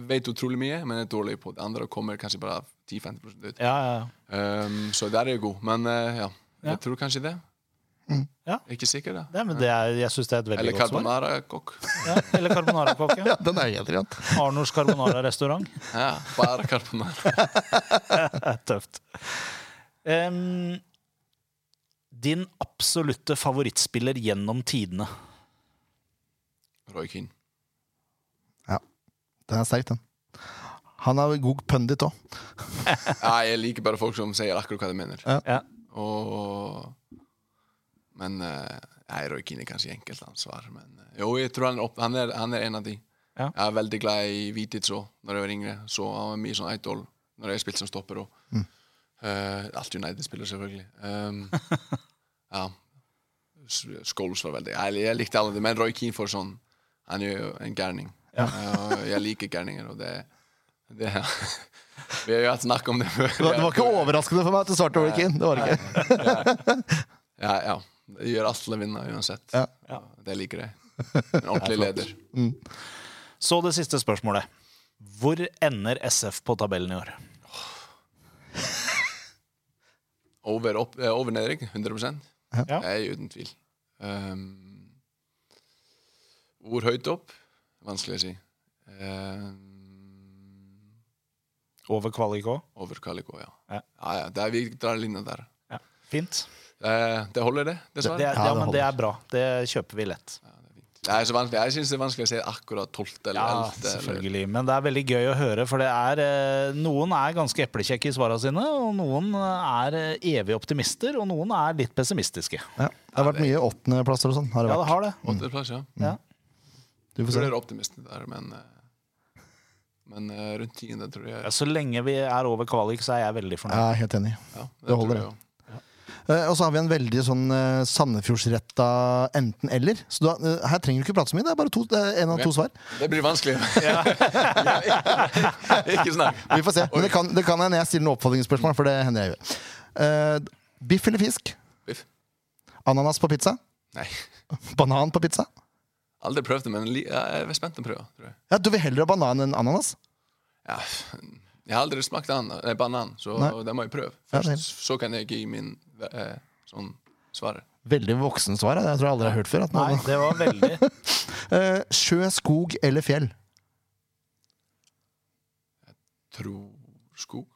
Speaker 3: vet utrolig mye, men er dårlig på det. Andre og kommer kanskje bare 10-50 ut.
Speaker 2: Ja, ja, ja.
Speaker 3: Um, så der er jeg god. Men uh, ja,
Speaker 2: Ja.
Speaker 3: jeg tror kanskje det.
Speaker 2: Ja.
Speaker 3: Ikke sikker, da.
Speaker 2: Det, men det er, jeg syns det er et veldig
Speaker 3: Eller
Speaker 2: godt svar. Ja, eller carbonara-kokk.
Speaker 1: Ja, den er helt rent.
Speaker 2: Arnors carbonara-restaurant.
Speaker 3: Ja, bare carbonara.
Speaker 2: Tøft. Um, din absolutte favorittspiller gjennom tidene?
Speaker 3: Roy Keane.
Speaker 1: Den er sterk, den. Han er god pundit òg.
Speaker 3: Ja, jeg liker bare folk som sier akkurat hva de mener.
Speaker 2: Ja.
Speaker 3: Og Men uh, nei, Roy Keane er kanskje enkeltansvar. Men eh, jo, jeg tror han er, opp, han er, han er en av de.
Speaker 2: Ja.
Speaker 3: Jeg er veldig glad i Vitic òg, når jeg var yngre. Så han var mye sånn idol når jeg spilte som stopper òg.
Speaker 1: Mm.
Speaker 3: Uh, alt United-spiller, selvfølgelig. Um, ja. Scholes var veldig jeg, jeg likte alle det, men Roy Keane får sånn Han er jo en gærning.
Speaker 2: Ja.
Speaker 3: Jeg liker gærninger, og det, det Vi har jo hatt snakk om det før.
Speaker 1: Det var, det var ikke overraskende for meg at du svarte Keane. Det var det ikke.
Speaker 3: Ja, ja. Det gjør Atle vinner uansett.
Speaker 1: Ja.
Speaker 2: Ja.
Speaker 3: Det liker jeg. En ordentlig leder.
Speaker 2: Så det siste spørsmålet. Hvor ender SF på tabellen i år?
Speaker 3: Over, opp, eh, over nedrykk, 100
Speaker 2: Ja.
Speaker 3: Det er uten tvil. Um, hvor høyt opp? Vanskelig å si. Um,
Speaker 2: Over kvalik òg?
Speaker 3: over Calico, ja.
Speaker 2: Ja.
Speaker 3: Ja, ja, der vi drar linja der.
Speaker 2: Ja. Fint.
Speaker 3: Eh, det holder, det,
Speaker 2: Det
Speaker 3: dessverre.
Speaker 2: er,
Speaker 1: Ja,
Speaker 2: ja,
Speaker 1: det
Speaker 2: men det er bra. Det kjøper vi lett.
Speaker 3: Ja, det er fint. Det er så vanskelig. Jeg syns det er vanskelig å si akkurat tolvte eller
Speaker 2: Ja,
Speaker 3: ellevte. eller-
Speaker 2: selvfølgelig. Men det er veldig gøy å høre, for det er eh, noen er ganske eplekjekke i svarene sine, og noen er evige evig optimister, og noen er litt pessimistiske.
Speaker 1: Ja. Det har vært mye åttendeplasser og sånn. Har det
Speaker 2: Ja, det
Speaker 1: vært.
Speaker 2: har det.
Speaker 3: Åttendeplass, ja.
Speaker 2: Ja.
Speaker 1: Du
Speaker 3: Jeg
Speaker 1: får se.
Speaker 3: er optimisten der, men eh, Men eh, rundt tiende, tror jeg.
Speaker 2: Ja, så lenge vi er over kvalik, så er jeg veldig fornøyd.
Speaker 1: Jeg er helt enig.
Speaker 3: Ja,
Speaker 1: det holder, det. Eh, og så har vi en veldig sånn uh, Sandefjordsretta enten-eller. Så da, uh, her trenger du ikke prate så mye. Det er bare to, det en av
Speaker 3: Ok.
Speaker 1: to svar.
Speaker 3: Det blir vanskelig. Ikke snakk.
Speaker 1: Vi får se. Men det kan, det kan hende jeg stiller noen oppfordringsspørsmål, for det hender jeg gjør. Uh, biff eller fisk?
Speaker 3: Biff.
Speaker 1: Ananas på pizza?
Speaker 3: Nei.
Speaker 1: Banan på pizza?
Speaker 3: Aldri prøvd det, men li- jeg er spent på å prøve. Tror jeg.
Speaker 1: Ja, Du vil heller ha banan enn ananas?
Speaker 3: Ja, jeg har aldri smakt an, nei, banan, så
Speaker 1: Nei.
Speaker 3: det må jeg prøve.
Speaker 1: Ja,
Speaker 3: Først, så kan jeg gi min eh, sånn svar.
Speaker 1: Veldig voksen svar. ja. Jeg tror jeg aldri har hørt før. At
Speaker 2: Nei,
Speaker 1: noen,
Speaker 2: det var veldig
Speaker 1: Eh, sjø, skog eller fjell?
Speaker 3: Tror skog.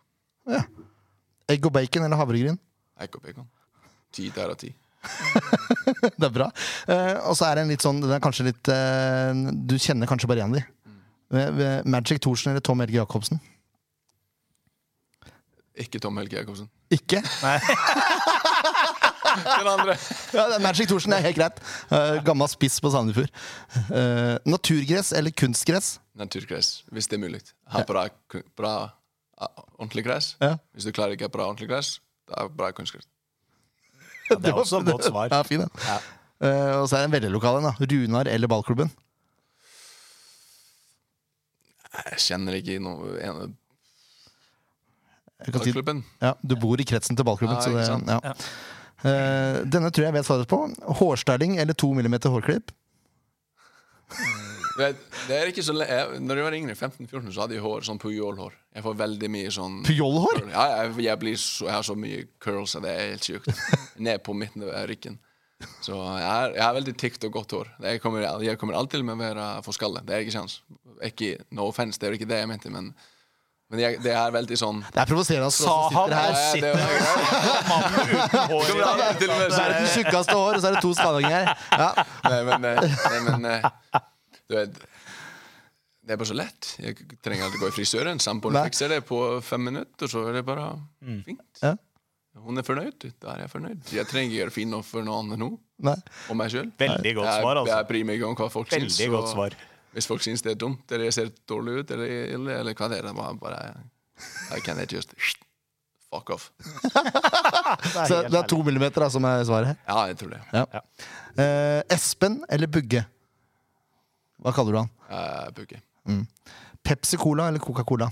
Speaker 1: Egg og bacon eller havregryn?
Speaker 3: Egg og bacon. Ti der og ti.
Speaker 1: Det er bra. Uh, og så er det en litt sånn Den er kanskje litt uh, Du kjenner kanskje bare igjen de. Eh, Magic Thorsen eller Tom Helge Jacobsen?
Speaker 3: Ikke Tom Helge Jacobsen.
Speaker 1: Ikke?
Speaker 3: Den andre.
Speaker 1: Ja, Magic Thorsen er helt greit. Uh, gammel spiss på Sandefjord. Naturgress eller kunstgress?
Speaker 3: Naturgress, hvis det er mulig. Ha bra, bra ordentlig gress.
Speaker 1: Ja.
Speaker 3: Hvis du klarer ikke bra ordentlig gress, da er bra kunstgress.
Speaker 2: ja, Det er også et godt svar.
Speaker 1: Ja, fin den.
Speaker 2: Ja.
Speaker 1: Eh, og så er det en veldig lokal en. da Runar eller ballklubben?
Speaker 3: Jeg kjenner ikke noe ene
Speaker 1: Jeg kan si,
Speaker 3: klubben.
Speaker 1: ja, du bor i kretsen til ballklubben.
Speaker 3: Ja,
Speaker 1: så
Speaker 3: ikke
Speaker 1: det, ja. Eh, denne tror jeg jeg vet svaret på. Hårstyling eller to millimeter hårklipp?
Speaker 3: Det, det er ikke så le jeg, Når jeg var yngre, 15-14, så hadde jeg hår, sånn pujolhår. Jeg får veldig mye sånn
Speaker 1: Pjollhår?
Speaker 3: Ja, jeg, jeg, blir så, jeg har så mye curls, at det er helt sjukt. Ned på midten av ryggen. Så jeg har, veldig tykt og godt hår. Jeg kommer, jeg kommer alltid til å være for skalle. Det er ikke sjans. Ikke, no offense, det er ikke det jeg mente, men, men jeg, det er veldig sånn
Speaker 1: Det er provoserende at
Speaker 2: Saha
Speaker 1: her.
Speaker 3: Ja, det
Speaker 2: sitter mannen uten hår i dag.
Speaker 1: er det den tjukkeste hår, og så er det to skallinger. Ja.
Speaker 3: Nei, men, eh, nei, men eh, vet Det er bare så lett. Jeg trenger aldri gå i frisøren. Samboeren fikser det på fem minutter, så er det bare fint.
Speaker 1: Ja.
Speaker 3: Hun er fornøyd. Da er jeg fornøyd. Jeg trenger ikke gjøre fin noe for noen andre nå,
Speaker 1: Nei.
Speaker 3: og meg sjøl.
Speaker 2: Veldig godt
Speaker 3: jeg,
Speaker 2: svar, altså.
Speaker 3: Jeg bryr meg ikke om hva folk syns.
Speaker 2: Godt svar.
Speaker 3: Hvis folk syns det er dumt, eller jeg ser dårlig ut, eller, eller, eller hva det er, bare, bare I can't just fuck off.
Speaker 1: Så det er to millimeter da, som er svaret.
Speaker 3: Ja, jeg tror det.
Speaker 1: Ja. Eh, Espen eller Bugge? Hva kaller du han?
Speaker 3: Uh, Bugge.
Speaker 1: Pepsi Cola eller Coca-Cola?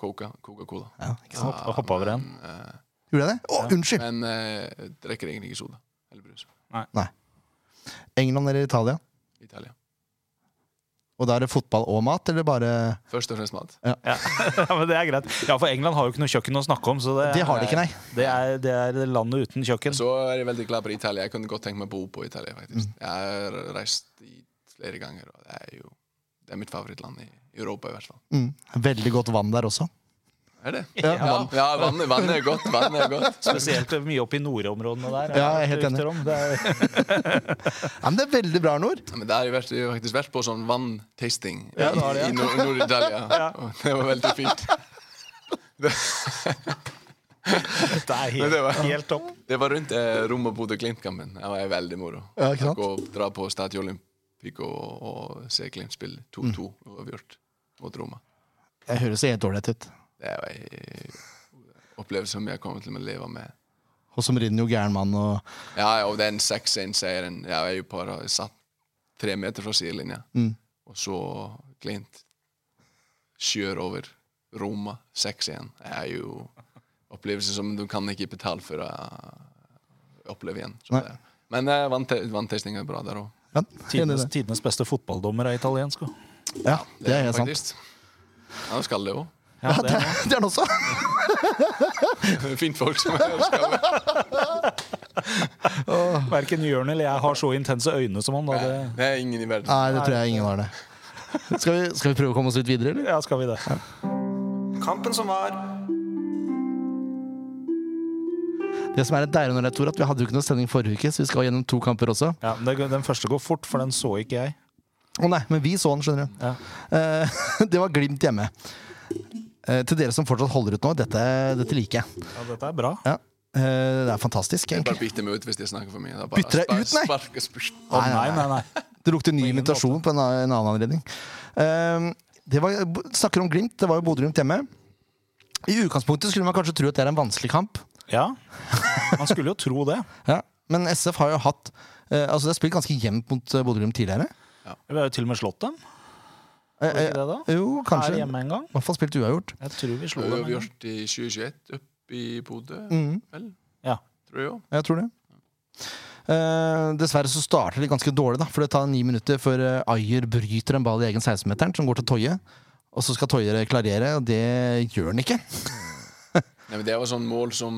Speaker 3: Coca, Coca-Cola.
Speaker 1: Ja, ikke sant?
Speaker 2: Ja, Hoppa over en.
Speaker 3: Uh,
Speaker 1: Gjorde jeg det? Å, unnskyld!
Speaker 3: men uh, jeg drikker egentlig ikke soda eller brus.
Speaker 1: Nei. England eller Italia?
Speaker 3: Italia.
Speaker 1: Og da er det fotball og mat, eller bare
Speaker 3: Først og fremst mat.
Speaker 2: Ja. ja, men det er greit. Ja, for England har jo ikke noe kjøkken å snakke om. Så det,
Speaker 1: Det har de ikke, nei.
Speaker 2: Det er, det er landet uten kjøkken.
Speaker 3: Så er jeg veldig glad på Italia. Jeg kunne godt tenkt meg å bo på Italia. faktisk. Jeg har reist dit flere ganger, og det er jo det er mitt favorittland i Europa, i hvert fall.
Speaker 1: mm, Veldig godt vann der også.
Speaker 3: Er det?
Speaker 1: Ja,
Speaker 3: Ja, ja vannet, vann er godt. Vann er godt.
Speaker 2: Spesielt mye oppe i nordområdene der.
Speaker 1: Ja, jeg er helt enig.
Speaker 2: Det er,
Speaker 1: Ja, men det er veldig bra, Nord.
Speaker 3: Ja, Men der har jeg, faktisk vært på sånn vanntasting
Speaker 2: Ja,
Speaker 3: i, i Nord- Nord-Italia. Og det var veldig fint.
Speaker 2: det er
Speaker 3: helt, det var-
Speaker 2: helt, topp.
Speaker 3: Det var rundt eh, Rom og Bodø-Glimt-kampen. Det var veldig moro.
Speaker 1: Ja, ikke sant?
Speaker 3: Gå og dra på Stadio Olympico å, å se Glimt spille 2-2 uavgjort mot Roma.
Speaker 1: Jeg høres helt ålreit ut.
Speaker 3: Det er jo en opplevelse som jeg kommer til å leve med.
Speaker 1: Og som Mourinho, gæren mann og
Speaker 3: Ja, og den 6-1-seieren Jeg er jo bare satt tre meter fra sidelinja,
Speaker 1: Mm.
Speaker 3: og så Glimt kjører over Roma 6-1. Det er jo opplevelse som du kan ikke betale for å oppleve igjen. Så men uh, vanntesting er bra der òg.
Speaker 1: Ja,
Speaker 2: Tidenes, tidenes beste fotballdommer er italiensk. også.
Speaker 1: Ja, det er helt sant.
Speaker 3: Ja, Han skal det òg.
Speaker 2: Ja, det er,
Speaker 1: Det er han også.
Speaker 3: Fint folk som er det.
Speaker 2: Verken Jørn eller jeg har så intense øyne som han. Da. Det,
Speaker 3: Det er ingen i verden.
Speaker 1: Nei, det tror jeg ingen har det. Skal vi, skal vi prøve å komme oss litt videre, eller?
Speaker 2: ja, skal vi det?
Speaker 4: Kampen som var.
Speaker 1: Det som er deilig nå, er, Tor, at vi hadde jo ikke noe sending forrige uke, så vi skal gjennom to kamper også.
Speaker 2: Ja, det, Den første går fort, for den så ikke jeg.
Speaker 1: Å nei, men vi så den, skjønner du.
Speaker 2: Ja.
Speaker 1: Eh, det var Glimt hjemme. Eh, til dere som fortsatt holder ut nå, dette, dette liker jeg.
Speaker 2: Ja, dette er bra.
Speaker 1: Ja. Eh, det er fantastisk,
Speaker 3: Jeg bare
Speaker 1: egentlig.
Speaker 3: bytter meg ut hvis de snakker for mye. Er bare
Speaker 1: Bytter deg ut, nei?
Speaker 2: Oh, nei, nei, nei.
Speaker 1: Det lukter ny invitasjon på en, en annen anledning. Eh, det var, snakker om Glimt, det var jo Bodø-Glimt hjemme. I utgangspunktet skulle man kanskje tro at det er en vanskelig kamp.
Speaker 2: Ja, man skulle jo tro det.
Speaker 1: Ja. Men SF har jo hatt eh, Altså Det har spilt ganske jevnt mot eh, Bodø-Glimt tidligere.
Speaker 2: Vi har jo til og med slått dem.
Speaker 1: Eh,
Speaker 2: Var det
Speaker 1: eh,
Speaker 2: ikke det da?
Speaker 1: jo, kanskje. Her
Speaker 2: hjemme en gang.
Speaker 1: hvert fall spilt uavgjort.
Speaker 2: Jeg tror vi slo
Speaker 3: Det
Speaker 2: dem
Speaker 3: har vi
Speaker 2: en gang.
Speaker 3: gjort i 2021 oppe i Bodø,
Speaker 1: Mm,
Speaker 3: vel?
Speaker 2: Ja.
Speaker 3: Tror jeg òg.
Speaker 1: Jeg tror det. Eh, dessverre så starter de ganske dårlig, da for det tar ni minutter før eh, Ayer bryter en ball i egen 16-meteren, som går til Toje. Og så skal Toje klarere, og det gjør han ikke.
Speaker 3: Nei, men Det var sånn mål som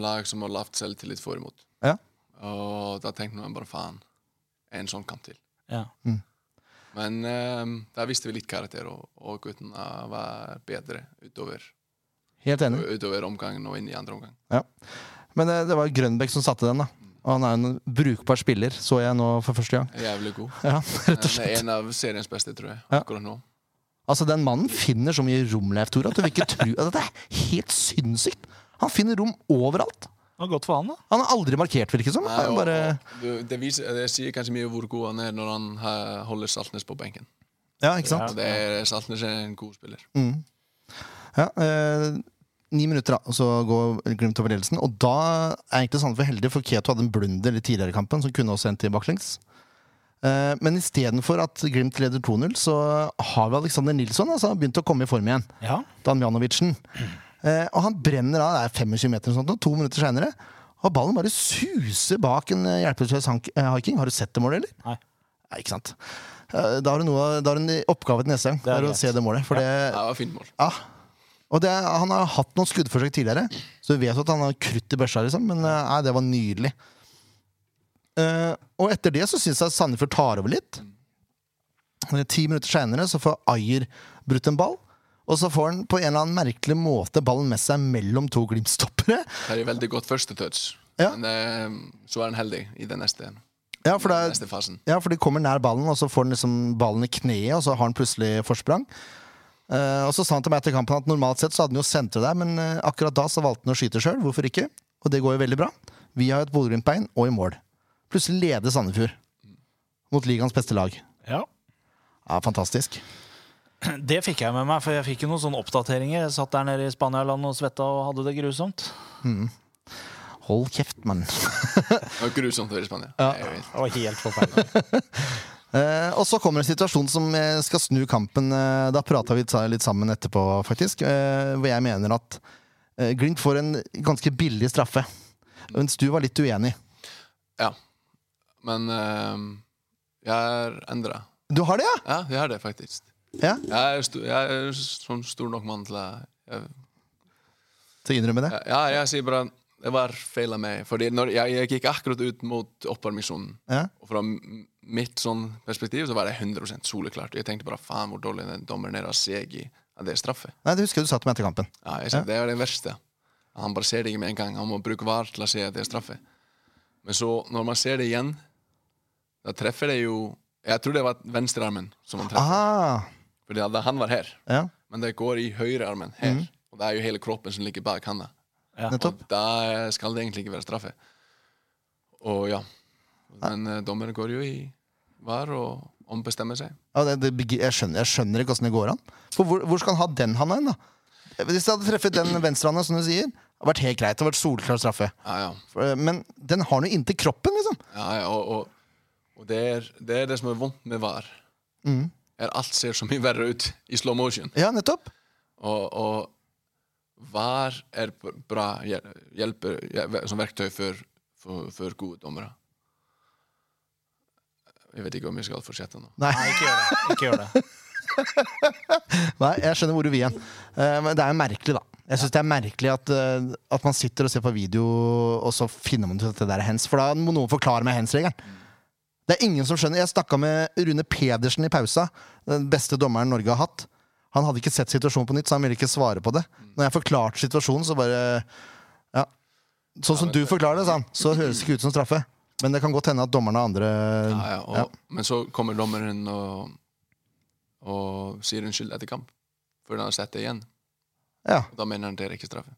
Speaker 3: lag som har lavt selvtillit får imot.
Speaker 1: Ja.
Speaker 3: Og da tenkte man bare faen, en sånn kamp til.
Speaker 2: Ja.
Speaker 3: Men eh, der viste vi litt karakter, og, og guttene var bedre utover,
Speaker 1: Helt enig.
Speaker 3: utover omgangen og inn i andre omgang.
Speaker 1: Ja. Men eh, det var Grønbæk som satte den, da. Og han er en brukbar spiller, så jeg nå for første gang.
Speaker 3: Jævlig god.
Speaker 1: Ja, rett og
Speaker 3: er
Speaker 1: slett.
Speaker 3: en av seriens beste, tror jeg. Akkurat nå.
Speaker 1: Altså, den mannen finner så mye rom, Leif Tore, at du vil ikke tro at Det er helt sinnssykt! Han finner rom overalt.
Speaker 2: Det har, godt for han, da.
Speaker 1: Han har aldri markert, virker det som.
Speaker 3: Nei, og,
Speaker 1: bare...
Speaker 3: det, det, viser, det sier kanskje mye hvor god han er når han holder Saltnes på benken.
Speaker 1: Ja, ikke sant?
Speaker 3: Ja, det er, Saltnes er en god spiller.
Speaker 1: Ja, eh, ni minutter, da, og så går Glimt over ledelsen. Og da er egentlig Sandefjord heldig, for Keto hadde en blunder litt tidligere i kampen som kunne også endt i baklengs. Eh, men istedenfor at Glimt leder 2-0, så har vi Alexander Nilsson altså, begynt å komme i form igjen.
Speaker 2: Ja.
Speaker 1: Damjanovicen. Eh, og han brenner av, det er 25 meter eller sånt, og to minutter seinere. Og ballen bare suser bak en eh, hjelpeløs hank- hiking. Har du sett det målet, eller?
Speaker 2: Nei.
Speaker 1: Nei, ikke sant. Eh, Da har du, noe, da har du en oppgave til neste gang.
Speaker 2: Det er
Speaker 1: å se det målet. For det,
Speaker 3: Ja, det var fint mål.
Speaker 1: ja. Og det, han har hatt noen skuddforsøk tidligere, så vi vet at han har krutt i børsa, liksom. Men nei, det var nydelig. Eh, og etter det så syns jeg Sandefjord tar over litt. Eh, Ti minutter seinere så får Ayer brutt en ball. Og så får han på en eller annen merkelig måte ballen med seg mellom to Glimt-stoppere.
Speaker 3: Det er veldig godt første touch,
Speaker 1: Ja.
Speaker 3: men uh, så er han heldig i den neste,
Speaker 1: Ja, for det er,
Speaker 3: neste fasen.
Speaker 1: Ja, for de kommer nær ballen, og så får han liksom ballen i kneet, og så har han plutselig forsprang. Eh, og så sa han til meg etter kampen at normalt sett så hadde han jo sentra der, men akkurat da så valgte han å skyte sjøl. Hvorfor ikke? Og det går jo veldig bra. Vi har et Bodø-Glimt-bein og i mål. Plutselig leder Sandefjord mot ligaens beste lag.
Speaker 2: ja.
Speaker 1: Ja, fantastisk.
Speaker 2: Det fikk jeg med meg, for jeg fikk jo noen sånne oppdateringer. Jeg satt der nede i Spanialand og svetta og hadde det grusomt.
Speaker 1: Hold kjeft, mann.
Speaker 3: Det var grusomt å være i Spania. Ja.
Speaker 2: Det var helt forferdelig.
Speaker 1: Eh, og så kommer en situasjon som eh, skal snu kampen. Eh, da prata vi litt sammen etterpå, faktisk. Eh, hvor jeg mener at eh, Glimt får en ganske billig straffe. Mens du var litt uenig.
Speaker 3: Ja. Men eh, jeg er endra.
Speaker 1: Du har det, ja?
Speaker 3: Ja, jeg har det faktisk.
Speaker 1: ja?
Speaker 3: Jeg er, sto, jeg er sånn stor nok mann til å jeg,
Speaker 1: Til å innrømme det?
Speaker 3: Ja, jeg sier bare det var feil av meg. Fordi når jeg, jeg gikk akkurat ut mot oppvarmingssonen.
Speaker 1: Ja.
Speaker 3: Og fra m- mitt sånn perspektiv så var det 100 soleklart. Jeg tenkte bare faen hvor dårlig den dommeren er av seg i at det er straffe.
Speaker 1: Nei, det husker jeg du sa til meg etter kampen.
Speaker 3: Ja, jeg sier, Det er det verste. Han bare ser det ikke med en gang. Han må bruke var til å se at det er straffe. Men så, når man ser det igjen, da treffer det jo Jeg tror det var venstrearmen som han treffer.
Speaker 1: Ah,
Speaker 3: Fordi da- han var her.
Speaker 1: ja,
Speaker 3: Men det går i høyrearmen her. Og det er jo hele kroppen som ligger bak handa.
Speaker 2: Ja.
Speaker 1: nettopp.
Speaker 3: Og da skal det egentlig ikke være straffe. Og ja. Men uh, dommeren går jo i var og ombestemmer seg.
Speaker 1: Ja, det, det, jeg, skjønner, jeg skjønner ikke åssen det går an. For hvor, hvor skal han ha den handa hen, da? Hvis jeg hadde treffet den venstrehanda, som du sier, det hadde vært helt greit. Det hadde vært solklar straffe.
Speaker 3: Ja, ja.
Speaker 1: For, eh, Men den har han jo inntil kroppen, liksom.
Speaker 3: ja, ja og, og, og det, er, det er det som er vondt med var.
Speaker 1: Mm.
Speaker 3: Er alt ser så mye verre ut i slow motion.
Speaker 1: Ja, nettopp.
Speaker 3: Og, og var er bra hjelper som verktøy for, for, for gode dommere. Jeg vet ikke om jeg skal fortsette nå.
Speaker 1: Nei,
Speaker 2: Nei, ikke gjør det. Ikke gjør det.
Speaker 1: nei, jeg skjønner hvor du vil hen. Eh, men det er jo merkelig, da. Jeg syns det er merkelig at, eh, at man sitter og ser på video, og så finner man ut at det der er hens. For da må noen forklare meg hens-regelen. Det er ingen som skjønner. Jeg snakka med Rune Pedersen i pausa, den beste dommeren Norge har hatt. Han hadde ikke sett situasjonen på nytt, så han ville ikke svare på det. Når jeg forklarte situasjonen, så bare Ja. Sånn som du forklarer det, sa han, så høres det ikke ut som straffe. Men det kan godt hende at dommerne har andre
Speaker 3: Ja, ja, og,
Speaker 1: Ja.
Speaker 3: Men så kommer dommeren og, og sier unnskyld etter kamp. for han har sett det igjen.
Speaker 1: Ja.
Speaker 3: Og da mener han det er ikke straffe.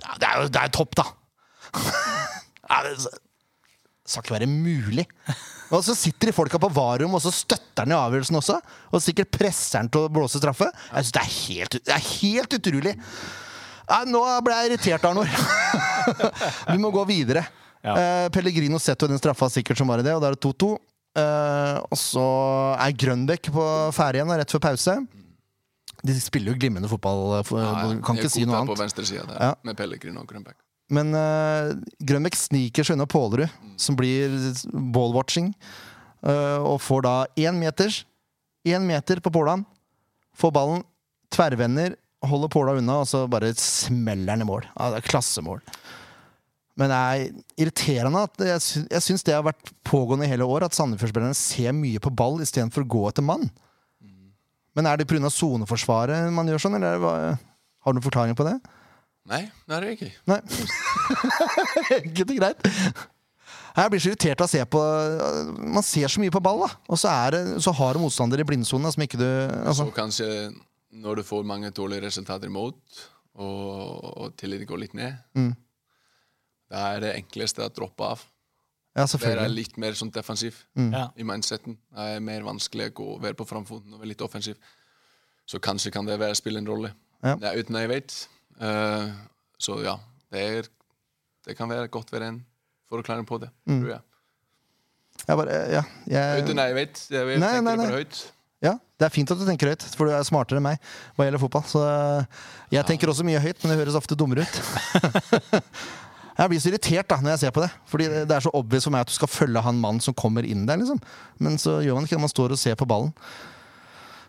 Speaker 1: Ja, det er jo det er topp, da! skal ikke være mulig. Og så sitter de folka på varum og så støtter han i avgjørelsen også. Og sikkert presser han til å blåse straffe. Jeg synes Det er helt, det er helt utrolig. Ja, nå ble jeg irritert, Arnor. Vi må gå videre.
Speaker 2: Ja.
Speaker 1: Uh, Pellegrino setter jo den straffa sikkert som bare det, og da er det 2-2. Uh, og så er Grønbekk på ferde igjen, rett før pause. De spiller jo glimrende fotball. For,
Speaker 3: Ja, ja.
Speaker 1: kan ikke si noe annet.
Speaker 3: på sida der,
Speaker 1: Ja.
Speaker 3: med Pellegrino og Grønbæk.
Speaker 1: Men uh, Grønbekk sniker seg unna Pålerud, som blir ballwatching, Uh, og får da én meters. Én meter på Pålan. Får ballen, tverrvender, holder Påla unna, og så bare smeller den i mål. Ja, det er klassemål. Men det er irriterende at jeg, sy syns det har vært pågående i hele år, at Sandefjord-spillerne ser mye på ball istedenfor å gå etter mann. Men er det pga. soneforsvaret man gjør sånn, eller er har du noen forklaring på det?
Speaker 3: Nei, det er det ikke.
Speaker 1: Nei. Enkelt og greit. Jeg blir så irritert av å se på Man ser så mye på ball, da. Og så, er det, så har du motstandere i blindsonen som ikke du altså,
Speaker 3: Så kanskje når du får mange dårlige resultater imot, og, og tilliten går litt ned,
Speaker 1: Mm.
Speaker 3: da er det enkleste å droppe av.
Speaker 1: Ja,
Speaker 3: Det er litt mer sånn defensiv
Speaker 2: Ja.
Speaker 3: i mindseten. Det er mer vanskelig å gå, være på framfoten og være litt offensiv. Så kanskje kan det være spille en rolle.
Speaker 1: Ja.
Speaker 3: Det er uten jeg vet. Eh, så ja, det, er, det kan være godt være en forklaring på det,
Speaker 1: Mm.
Speaker 3: tror jeg.
Speaker 1: Jeg bare, ja, jeg,
Speaker 3: Uten jeg vet. Jeg vet
Speaker 1: Nei, nei, nei.
Speaker 3: bare høyt.
Speaker 1: ja, det er fint at du tenker høyt, for du er smartere enn meg hva gjelder fotball. Så jeg tenker også mye høyt, men det høres ofte dummere ut. Jeg blir så irritert da når jeg ser på det. Fordi det er så obvious for meg at du skal følge han mannen som kommer inn der. liksom Men så gjør man ikke det. Man står og ser på ballen.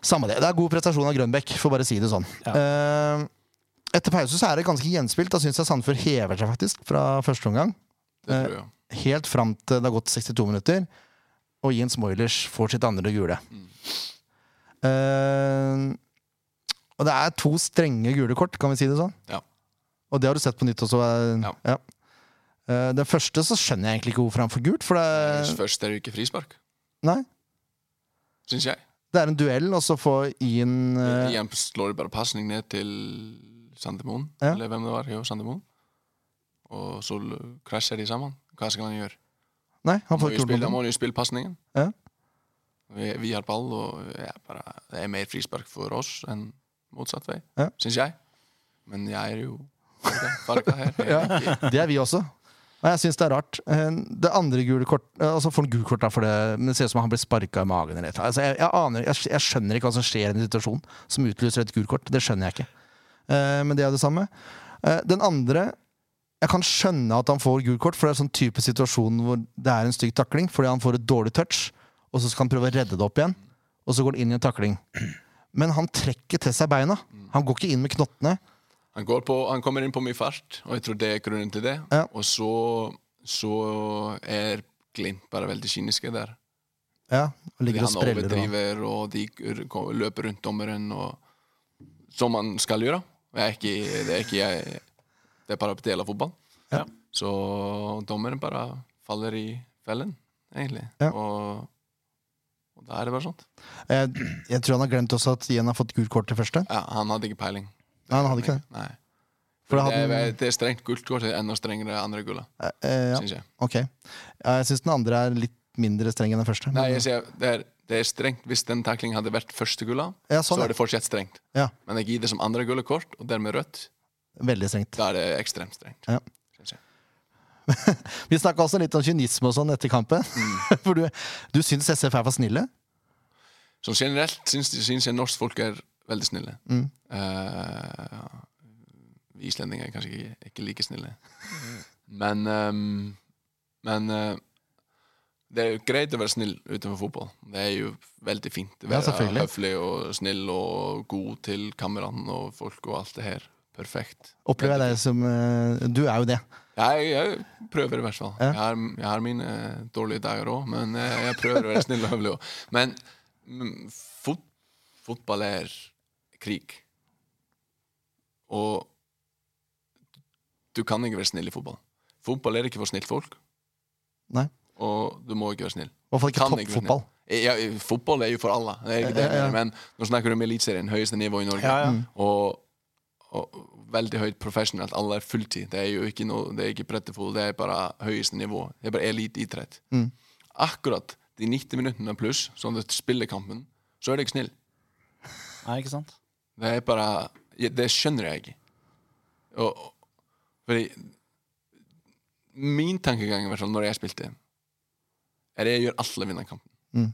Speaker 1: Samme det. Det er god prestasjon av Grønbekk, for bare å si det sånn. Eh, etter pause så er det ganske gjenspilt. Da syns jeg Sandefjord hever seg faktisk fra første omgang.
Speaker 3: Det
Speaker 1: Eh,
Speaker 3: tror jeg.
Speaker 1: Helt fram til det har gått 62 minutter, og Jens Moilers får sitt andre gule. Eh, og det er to strenge gule kort, kan vi si det sånn?
Speaker 3: Ja.
Speaker 1: Og det har du sett på nytt også? Ja.
Speaker 3: Ja.
Speaker 1: Eh, den første så skjønner jeg egentlig ikke hvorfor han får gult. For det,
Speaker 3: Først er det ikke frispark,
Speaker 1: nei,
Speaker 3: syns jeg.
Speaker 1: det er en duell, og så får Ian eh,
Speaker 3: Igjen slår bare pasning ned til Sandemoen,
Speaker 1: Ja.
Speaker 3: eller hvem det var. Jo, Sandemoen. Og så krasjer de sammen. Hva skal han gjøre?
Speaker 1: Nei, han får ikke
Speaker 3: spille, må jo spille pasningen.
Speaker 1: Ja.
Speaker 3: Vi, vi har ball, og ja, bare, det er mer frispark for oss enn motsatt vei,
Speaker 1: Ja.
Speaker 3: syns jeg. Men jeg er jo farga her.
Speaker 1: Ja. Det er vi også. Og jeg syns det er rart. Eh, Det andre gule kort eh, Altså får han gult kort da for det, men det ser ut som han blir sparka i magen. Altså, jeg, jeg, aner, jeg, jeg skjønner ikke hva som skjer i en situasjon som utløser et gult kort. Det skjønner jeg ikke. Eh, men det er det samme. Eh, den andre Jeg kan skjønne at han får gult kort, for det er sånn type situasjon hvor det er en stygg takling fordi han får et dårlig touch, og så skal han prøve å redde det opp igjen, og så går han inn i en takling. Men han trekker til seg beina. Han går ikke inn med knottene.
Speaker 3: Han, går på, han kommer inn på mye fart, og jeg tror det er grunnen til det.
Speaker 1: Ja.
Speaker 3: Og så, så er Glimt bare veldig kyniske der.
Speaker 1: Ja, og ligger og
Speaker 3: han
Speaker 1: spreller. Han
Speaker 3: overdriver, og de løper rundt dommeren, og, som man skal gjøre. Er ikke, det er ikke jeg Det er bare en del av fotball.
Speaker 2: Ja.
Speaker 3: Så dommeren bare faller i fellen, egentlig.
Speaker 1: Ja.
Speaker 3: Og, og da er det bare sånt.
Speaker 1: jeg, jeg tror han har glemt også at Ian har fått gult kort til første.
Speaker 3: Ja, han hadde ikke peiling.
Speaker 1: Nei, han hadde ikke det.
Speaker 3: Nei.
Speaker 1: For
Speaker 3: det,
Speaker 1: hadde
Speaker 3: er, det er strengt gult kort, enda strengere andre gullet,
Speaker 1: Eh, eh, ja,
Speaker 3: syns jeg.
Speaker 1: Okay. Jeg syns den andre er litt mindre streng enn den første.
Speaker 3: Nei, jeg sier, det, er, det er strengt hvis den taklingen hadde vært første gullet,
Speaker 1: ja, sånn,
Speaker 3: så er det fortsatt strengt.
Speaker 1: ja.
Speaker 3: Men jeg gir det som andre gule kort, og dermed rødt,
Speaker 1: Veldig strengt.
Speaker 3: da er det ekstremt strengt.
Speaker 1: Ja. Vi snakka også litt om kynisme og sånn etter kampen. For du, du syns SF er for snille?
Speaker 3: Som generelt syns, syns jeg norsk folk er veldig snille.
Speaker 1: Mm.
Speaker 3: Uh, vi islendinger er kanskje ikke, ikke like snille. Men, um, men eh, det er jo greit å være snill utenfor fotball. Det er jo veldig fint å
Speaker 1: Ja,
Speaker 3: være
Speaker 1: selvfølgelig.
Speaker 3: høflig og snill og god til kameraene og folk og alt det her. Perfekt.
Speaker 1: Opplever jeg deg som eh, Du er jo det.
Speaker 3: Jeg, jeg prøver i hvert fall.
Speaker 1: Ja.
Speaker 3: Jeg, har, jeg har mine eh, dårlige dager òg, men jeg, jeg prøver å være snill og høflig òg. Men fot, fotball er krig. Og du kan ikke være snill i fotball. Fotball er ikke for snille folk,
Speaker 1: Nei.
Speaker 3: Og du må ikke være snill.
Speaker 1: I hvert fall ikke toppfotball.
Speaker 3: Ja, fotball er jo for alle, det er ikke det jeg
Speaker 1: Ja, ja.
Speaker 3: men nå snakker du om Eliteserien, høyeste nivå i Norge.
Speaker 2: Ja, ja.
Speaker 3: Og, og veldig høyt profesjonelt. Alle er fulltid. Det er jo ikke, noe, det er ikke brettefotball, det er bare høyeste nivå. Det er bare eliteidrett.
Speaker 1: Mm.
Speaker 3: Akkurat de 90 minuttene pluss, som du spiller kampen, så er du ikke snill.
Speaker 2: Nei, ikke sant?
Speaker 3: Det er bare Det skjønner jeg ikke. Og, fordi Min tankegang i hvert fall når jeg spilte, er det jeg gjør alt for å vinne kampen.
Speaker 1: Mm.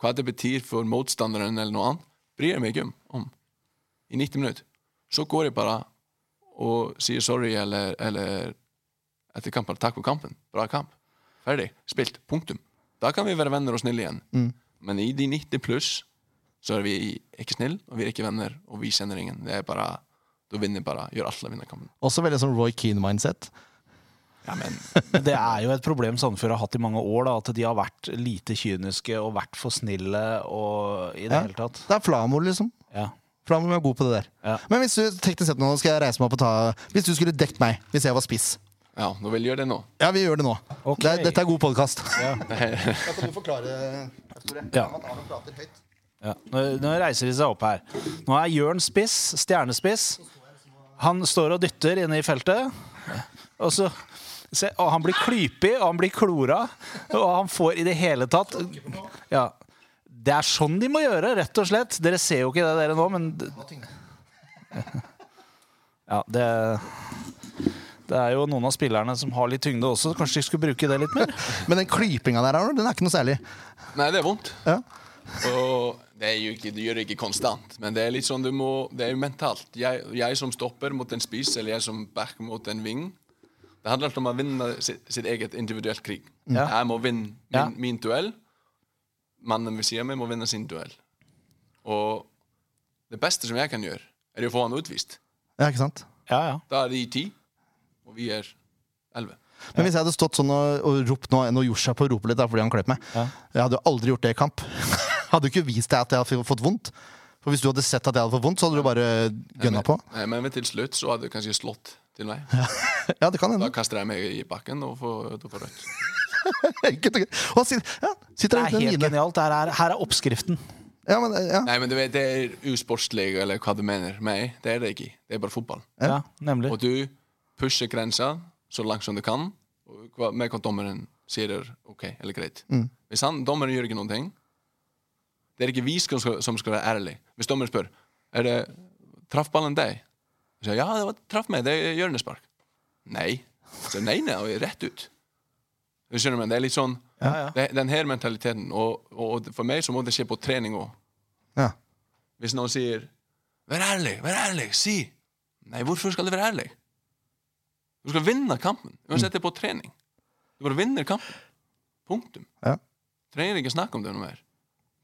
Speaker 3: Hva det betyr for motstanderen eller noe annet, bryr jeg meg om. I 90 minutter. Så går jeg bare og sier sorry eller, eller etter kampen takk for kampen. Bra kamp. Ferdig. Spilt. Punktum. Da kan vi være venner og snille igjen.
Speaker 1: Mm.
Speaker 3: Men i de 90 pluss så er vi ikke snille, og vi er ikke venner, og vi kjenner ingen. Det er bare Da vinner bare. Gjør alt for å vinne kampen.
Speaker 1: Også veldig sånn Roy Keane-mindset.
Speaker 3: Ja, men
Speaker 2: det er jo et problem Sandefjord har hatt i mange år, da, at de har vært lite kyniske og vært for snille og i det
Speaker 1: Ja.
Speaker 2: hele tatt.
Speaker 1: Det er Flamo, liksom.
Speaker 2: Ja.
Speaker 1: Flamo er god på det der.
Speaker 2: Ja.
Speaker 1: Men hvis du teknisk sett nå skal jeg reise meg opp og ta Hvis du skulle dekt meg hvis jeg var spiss
Speaker 3: ja, nå vil vi gjøre det nå.
Speaker 1: Ja, vi gjør det nå.
Speaker 2: Okay.
Speaker 1: Det er, dette er god podkast.
Speaker 2: Ja.
Speaker 1: Da kan du forklare, Tore.
Speaker 2: Ja. Ja. Nå, nå reiser de seg opp her. Nå er Jørn spiss, stjernespiss. Han står og dytter inne i feltet. Og så se, og Han blir klypig, og han blir klora, og han får i det hele tatt Ja. Det er sånn de må gjøre, rett og slett. Dere ser jo ikke det, dere nå, men Ja, det Det er jo noen av spillerne som har litt tyngde også. Kanskje de skulle bruke det litt mer?
Speaker 1: Men den klypinga der, den er ikke noe særlig.
Speaker 3: Nei, det er vondt.
Speaker 1: Ja.
Speaker 3: Og det er jo ikke, du gjør det ikke konstant, men det er litt sånn du må, det er jo mentalt. Jeg, jeg som stopper mot en spiss, eller jeg som back mot en ving, det handler om å vinne sitt, sitt eget individuelt krig.
Speaker 2: Ja.
Speaker 3: Jeg må vinne min,
Speaker 2: Ja.
Speaker 3: min duell. Mannen ved siden av meg må vinne sin duell. Og det beste som jeg kan gjøre, er å få han utvist.
Speaker 1: ja, ikke sant?
Speaker 2: Ja, ja.
Speaker 3: Da er de ti, og vi er elleve.
Speaker 1: Men hvis jeg hadde stått sånn og, og ropt nå Nå gjorde seg på å rope litt da, fordi han kløp meg.
Speaker 2: Ja.
Speaker 1: Jeg hadde jo aldri gjort det i kamp. hadde jo ikke vist deg at jeg hadde fått vondt. For hvis du hadde sett at jeg hadde fått vondt, så hadde du bare gønna på.
Speaker 3: Nei, men til slutt så hadde du kanskje slått til meg.
Speaker 1: Ja, det kan
Speaker 3: Da kaster jeg meg i bakken og får, får rødt.
Speaker 1: Og sitter, ja, sitter
Speaker 2: Det er helt
Speaker 1: mine.
Speaker 2: genialt. Her er, her er oppskriften.
Speaker 1: Ja, men, ja.
Speaker 3: Nei, men du vet, det er usportslig, eller hva du mener. Meg, det er det ikke. Det er bare fotball.
Speaker 2: Ja, nemlig.
Speaker 3: Og du pusher grensa så langt som du kan, med hva dommeren sier er OK eller greit. Hvis han, dommeren gjør ikke noen ting, det er ikke vi som skal, som skal være ærlige. Hvis dommeren spør er det traff ballen deg, så sier ja, det var, traff meg, det er hjørnespark. Nei. Så nei, nei, og rett ut. Du skjønner meg, Det er litt sånn
Speaker 2: Ja, ja.
Speaker 3: det, Den her mentaliteten. Og, og for meg så må det skje på trening òg.
Speaker 1: Ja.
Speaker 3: Hvis noen sier 'vær ærlig', vær ærlig, si Nei, hvorfor skal du være ærlig? Du skal vinne kampen. Uansett det er på trening. Du bare vinner kampen. Punktum.
Speaker 1: Ja.
Speaker 3: Trenger ikke snakke om det noe mer.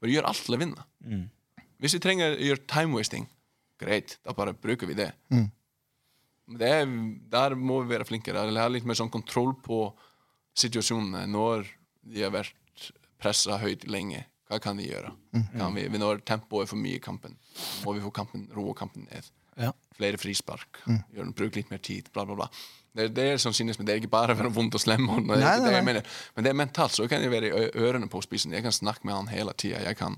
Speaker 3: Bare gjør alt til å vinne. Hvis vi trenger å gjøre time-wasting, greit, da bare bruker vi det.
Speaker 1: Mm.
Speaker 3: Det er, der må vi være flinkere. Eller ha litt mer sånn kontroll på situasjonene når de har vært pressa høyt lenge. Hva kan de gjøre? Kan vi, når tempoet er for mye i kampen, må vi få kampen, roe kampen ned.
Speaker 2: Ja.
Speaker 3: Flere frispark. Mm. bruk litt mer tid. Bla, bla, bla. Det, det er synes, men det er ikke bare å være vondt og slem. og Det
Speaker 1: Nei,
Speaker 3: det
Speaker 1: nei.
Speaker 3: Men det er mentalt, så kan jeg være i ørene på spissen. Jeg kan snakke med han hele tida. Jeg kan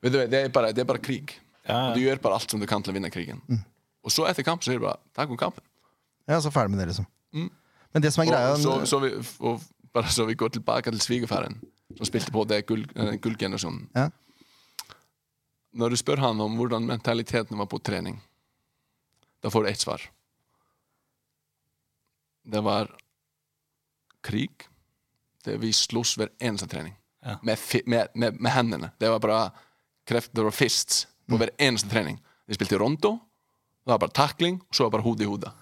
Speaker 3: Vet du, det det er bare krig.
Speaker 2: Ja, ja.
Speaker 3: Og du gjør bare alt som du kan til å vinne krigen. Og så etter kamp så er det bare takk om kampen.
Speaker 1: ja, så ferdig med det, liksom.
Speaker 3: Mm.
Speaker 1: Men det som er greia
Speaker 3: Og så, så vi, og bare så vi går tilbake til svigerfaren, som spilte på det gull, eh, gullgenerasjonen.
Speaker 1: Ja.
Speaker 3: Når du spør han om hvordan mentaliteten var på trening, það fór eitt svar það var krík þegar við slús verð einasta træning
Speaker 2: ja.
Speaker 3: með, með, með, með hendina það var bara kreftur og fists mm. og verð einasta træning við spilti rondo, það var bara takling og svo var bara húð í húða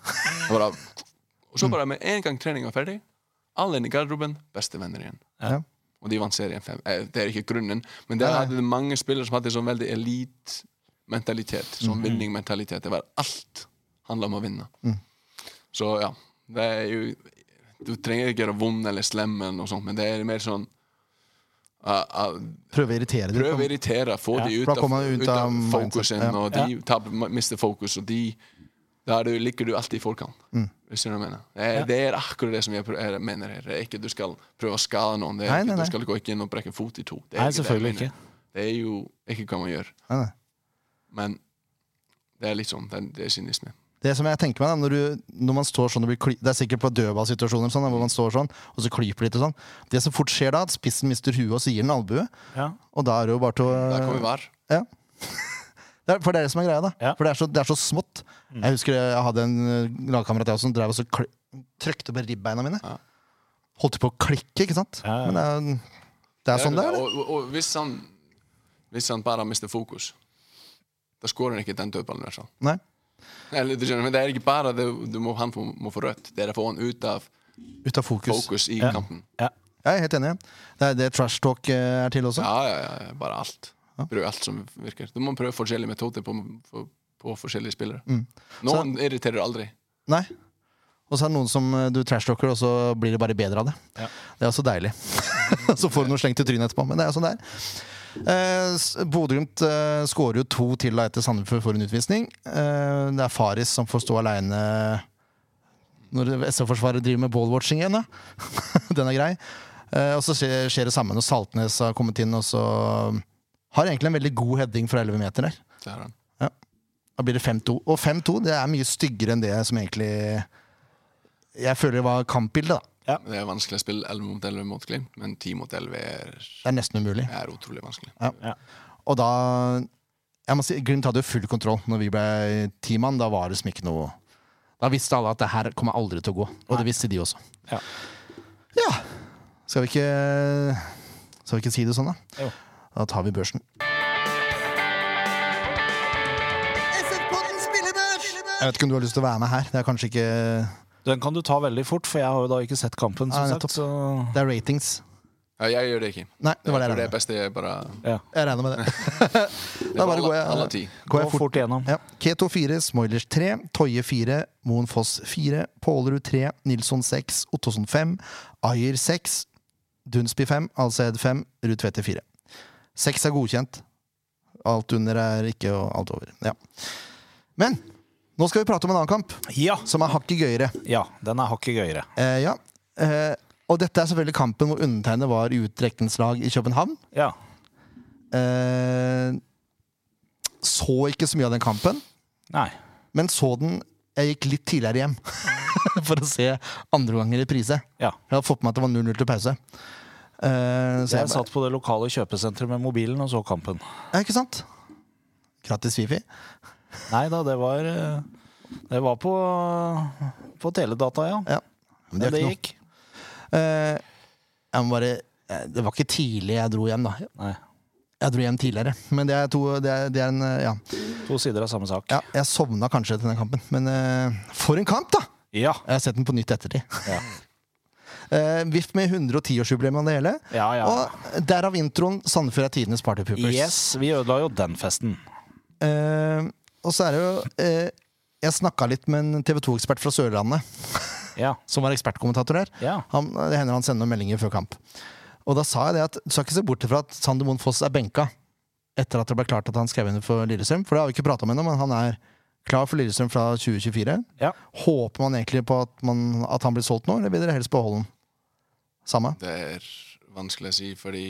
Speaker 3: bara, og svo bara með ein gang træning var ferdig alveg í garðrúben, besti vennir í henn
Speaker 1: ja.
Speaker 3: og því vann serien 5 það er ekki grunninn, menn
Speaker 1: það ja.
Speaker 3: hafði þið mange spilar sem hafði þið svona veldig elít elite-mentalitet. Sånn vinningmentalitet. Det var alt handla om å vinne. Så ja, det er jo Du trenger ikke gjøre vond eller slem, eller noe sånt, men det er mer sånn uh, uh,
Speaker 1: Prøve å irritere dem.
Speaker 3: Prøve å irritere, få
Speaker 2: Ja,
Speaker 3: de ut av,
Speaker 1: ut
Speaker 3: av fokusen,
Speaker 1: ja.
Speaker 3: og de tab, mister fokus, og de Da er du, ligger du alltid i forkant.
Speaker 1: Mm.
Speaker 3: Hvis du mener. Det er, det er akkurat det som jeg, prøver, mener her. Det er ikke du skal prøve å skade noen. Det er
Speaker 1: Nei, nei, nei.
Speaker 3: Du skal gå ikke inn og brekke fot i to. Det er
Speaker 2: Nei,
Speaker 3: ikke det
Speaker 2: ikke.
Speaker 3: Det er jo ikke hva man gjør.
Speaker 1: Nei, nei.
Speaker 3: Men det er litt sånn. Det er, det er kynisme.
Speaker 1: Det som jeg tenker meg da, når, du, når man står sånn det, Det er sikkert på dødballsituasjoner sånn, hvor man står sånn, og så klyper litt og sånn. Det som fort skjer da, at spissen mister huet, og så gir den albue.
Speaker 2: Ja.
Speaker 1: Og da er det jo bare til å
Speaker 3: Der kommer VAR.
Speaker 1: Ja. Det er, for det er det som er greia, da.
Speaker 2: Ja.
Speaker 1: For det er, så, det er så smått. Jeg husker jeg hadde en eh, lagkamerat jeg som drev og så trykte på ribbeina mine.
Speaker 3: Ja.
Speaker 1: Holdt på å klikke, ikke sant?
Speaker 2: Ja, ja.
Speaker 1: Men det er, det er sånn det er.
Speaker 3: Og, og, og hvis, han, hvis han bare mister fokus, da skårer han ikke den dødballen. i hvert fall.
Speaker 1: Nei.
Speaker 3: Eller, skjønner, men det er ikke bare det du må, han må, må få rødt. Det er å få han ut av
Speaker 1: Ut av fokus.
Speaker 3: fokus i
Speaker 2: Ja.
Speaker 3: kampen.
Speaker 2: Ja.
Speaker 1: Jeg er helt enig. Det er det trash talk eh, er til også.
Speaker 3: Ja, ja, ja, bare alt. Prøv alt som virker. Du må prøve forskjellige metoder på, på, på forskjellige spillere.
Speaker 1: Mm.
Speaker 3: Noen irriterer aldri.
Speaker 1: Nei. Og så er det noen som eh, du trash-talker, og så blir det bare bedre av det.
Speaker 2: Ja.
Speaker 1: Det er også deilig. så får du noe slengt i trynet etterpå, men det er sånn det er. Eh, Bodø-Glimt eh, skårer jo to til da etter Sandefjord får en utvisning. Eh, det er Faris som får stå aleine når SV-forsvaret driver med ballwatching igjen. Da. Den er grei. Eh, og så skjer, skjer det samme når Saltnes har kommet inn, og så har egentlig en veldig god heading fra 11 meter der.
Speaker 3: Det er han.
Speaker 1: Da blir det 5-2. Og 5-2 det er mye styggere enn det som egentlig jeg føler var kampbildet. da.
Speaker 3: Det er vanskelig å spille 11 mot 11 mot Glimt, men 10 mot 11 er,
Speaker 1: Det er nesten umulig.
Speaker 3: er utrolig vanskelig.
Speaker 2: Ja.
Speaker 1: Og da jeg må si, Glimt hadde jo full kontroll når vi ble teammann. Da var det som ikke noe Da visste alle at det her kommer aldri til å gå. Og det visste de også.
Speaker 2: Ja.
Speaker 1: Ja. Skal vi ikke Skal vi ikke si det sånn, da?
Speaker 2: Jo.
Speaker 1: Da tar vi børsen. Jeg vet ikke om du har lyst til å være med her. Det er kanskje ikke
Speaker 2: Den kan du ta veldig fort, for jeg har jo da ikke sett kampen. som
Speaker 1: Ja,
Speaker 2: sagt, så
Speaker 1: Det er ratings.
Speaker 3: Ja, jeg gjør det ikke.
Speaker 1: Nei, det var det
Speaker 3: jeg tror det
Speaker 1: jeg
Speaker 3: er best jeg bare
Speaker 2: ja.
Speaker 1: Jeg regner med det. Da bare går
Speaker 3: alle, alle
Speaker 1: jeg, går jeg fort.
Speaker 2: fort igjennom.
Speaker 1: Ja. Keto 4, Smoilers 3, Toje 4, Moen Foss 4, Pålerud 3, Nilsson 6, Ottosson 5, Ayer 6, Dunsby 5, Alced 5, Ruud Tvedte 4. 6 er godkjent. Alt under er ikke, og alt over. Ja. Men nå skal vi prate om en annen kamp,
Speaker 2: Ja.
Speaker 1: som er hakket gøyere.
Speaker 2: ja, den er hakket gøyere.
Speaker 1: Eh, ja. Eh, og dette er selvfølgelig kampen hvor undertegnede var i utdrekningslag i København.
Speaker 2: Ja.
Speaker 1: Eh, så ikke så mye av den kampen.
Speaker 2: Nei.
Speaker 1: Men så den Jeg gikk litt tidligere hjem for å se andre ganger i reprise.
Speaker 2: Ja.
Speaker 1: Jeg hadde fått med at det var 0-0 til pause. Eh, så
Speaker 2: Jeg
Speaker 1: jeg,
Speaker 2: satt på det lokale kjøpesenteret med mobilen og så kampen.
Speaker 1: ja, ikke sant? Gratis Fifi.
Speaker 2: Nei da, det var eh, Det var på, på teledata, ja.
Speaker 1: Ja. Men det,
Speaker 2: det gikk.
Speaker 1: Eh, jeg må bare eh, Det var ikke tidlig jeg dro hjem, da.
Speaker 2: Nei.
Speaker 1: Jeg dro hjem tidligere. Men det er, to, det er, det er en Ja.
Speaker 2: To sider av samme sak.
Speaker 1: ja jeg sovna kanskje til den kampen, men eh, for en kamp, da!
Speaker 2: Ja.
Speaker 1: Jeg har sett den på nytt ettertid.
Speaker 2: Ja.
Speaker 1: uh, VIF med 110-årsjubileum av det hele.
Speaker 2: Ja, ja.
Speaker 1: Og derav introen 'Sandefjord er tidenes partypoopers'.
Speaker 2: Yes, vi ødela jo den festen.
Speaker 1: Eh, og så er det jo eh, Jeg snakka litt med en TV 2-ekspert fra Sørlandet,
Speaker 2: Ja.
Speaker 1: som var ekspertkommentator her.
Speaker 2: Ja.
Speaker 1: Han, det hender han sender noen meldinger før kamp. Og da sa jeg det at du skal ikke se bort fra at Sander Moen Foss er benka etter at det ble klart at han skrev under for Lillestrøm. For det har vi ikke prata om ennå, men han er klar for Lillestrøm fra 2024.
Speaker 2: Ja.
Speaker 1: Håper man egentlig på at, man, at han blir solgt nå, eller vil dere helst beholde han? Samme?
Speaker 3: Det er vanskelig å si, fordi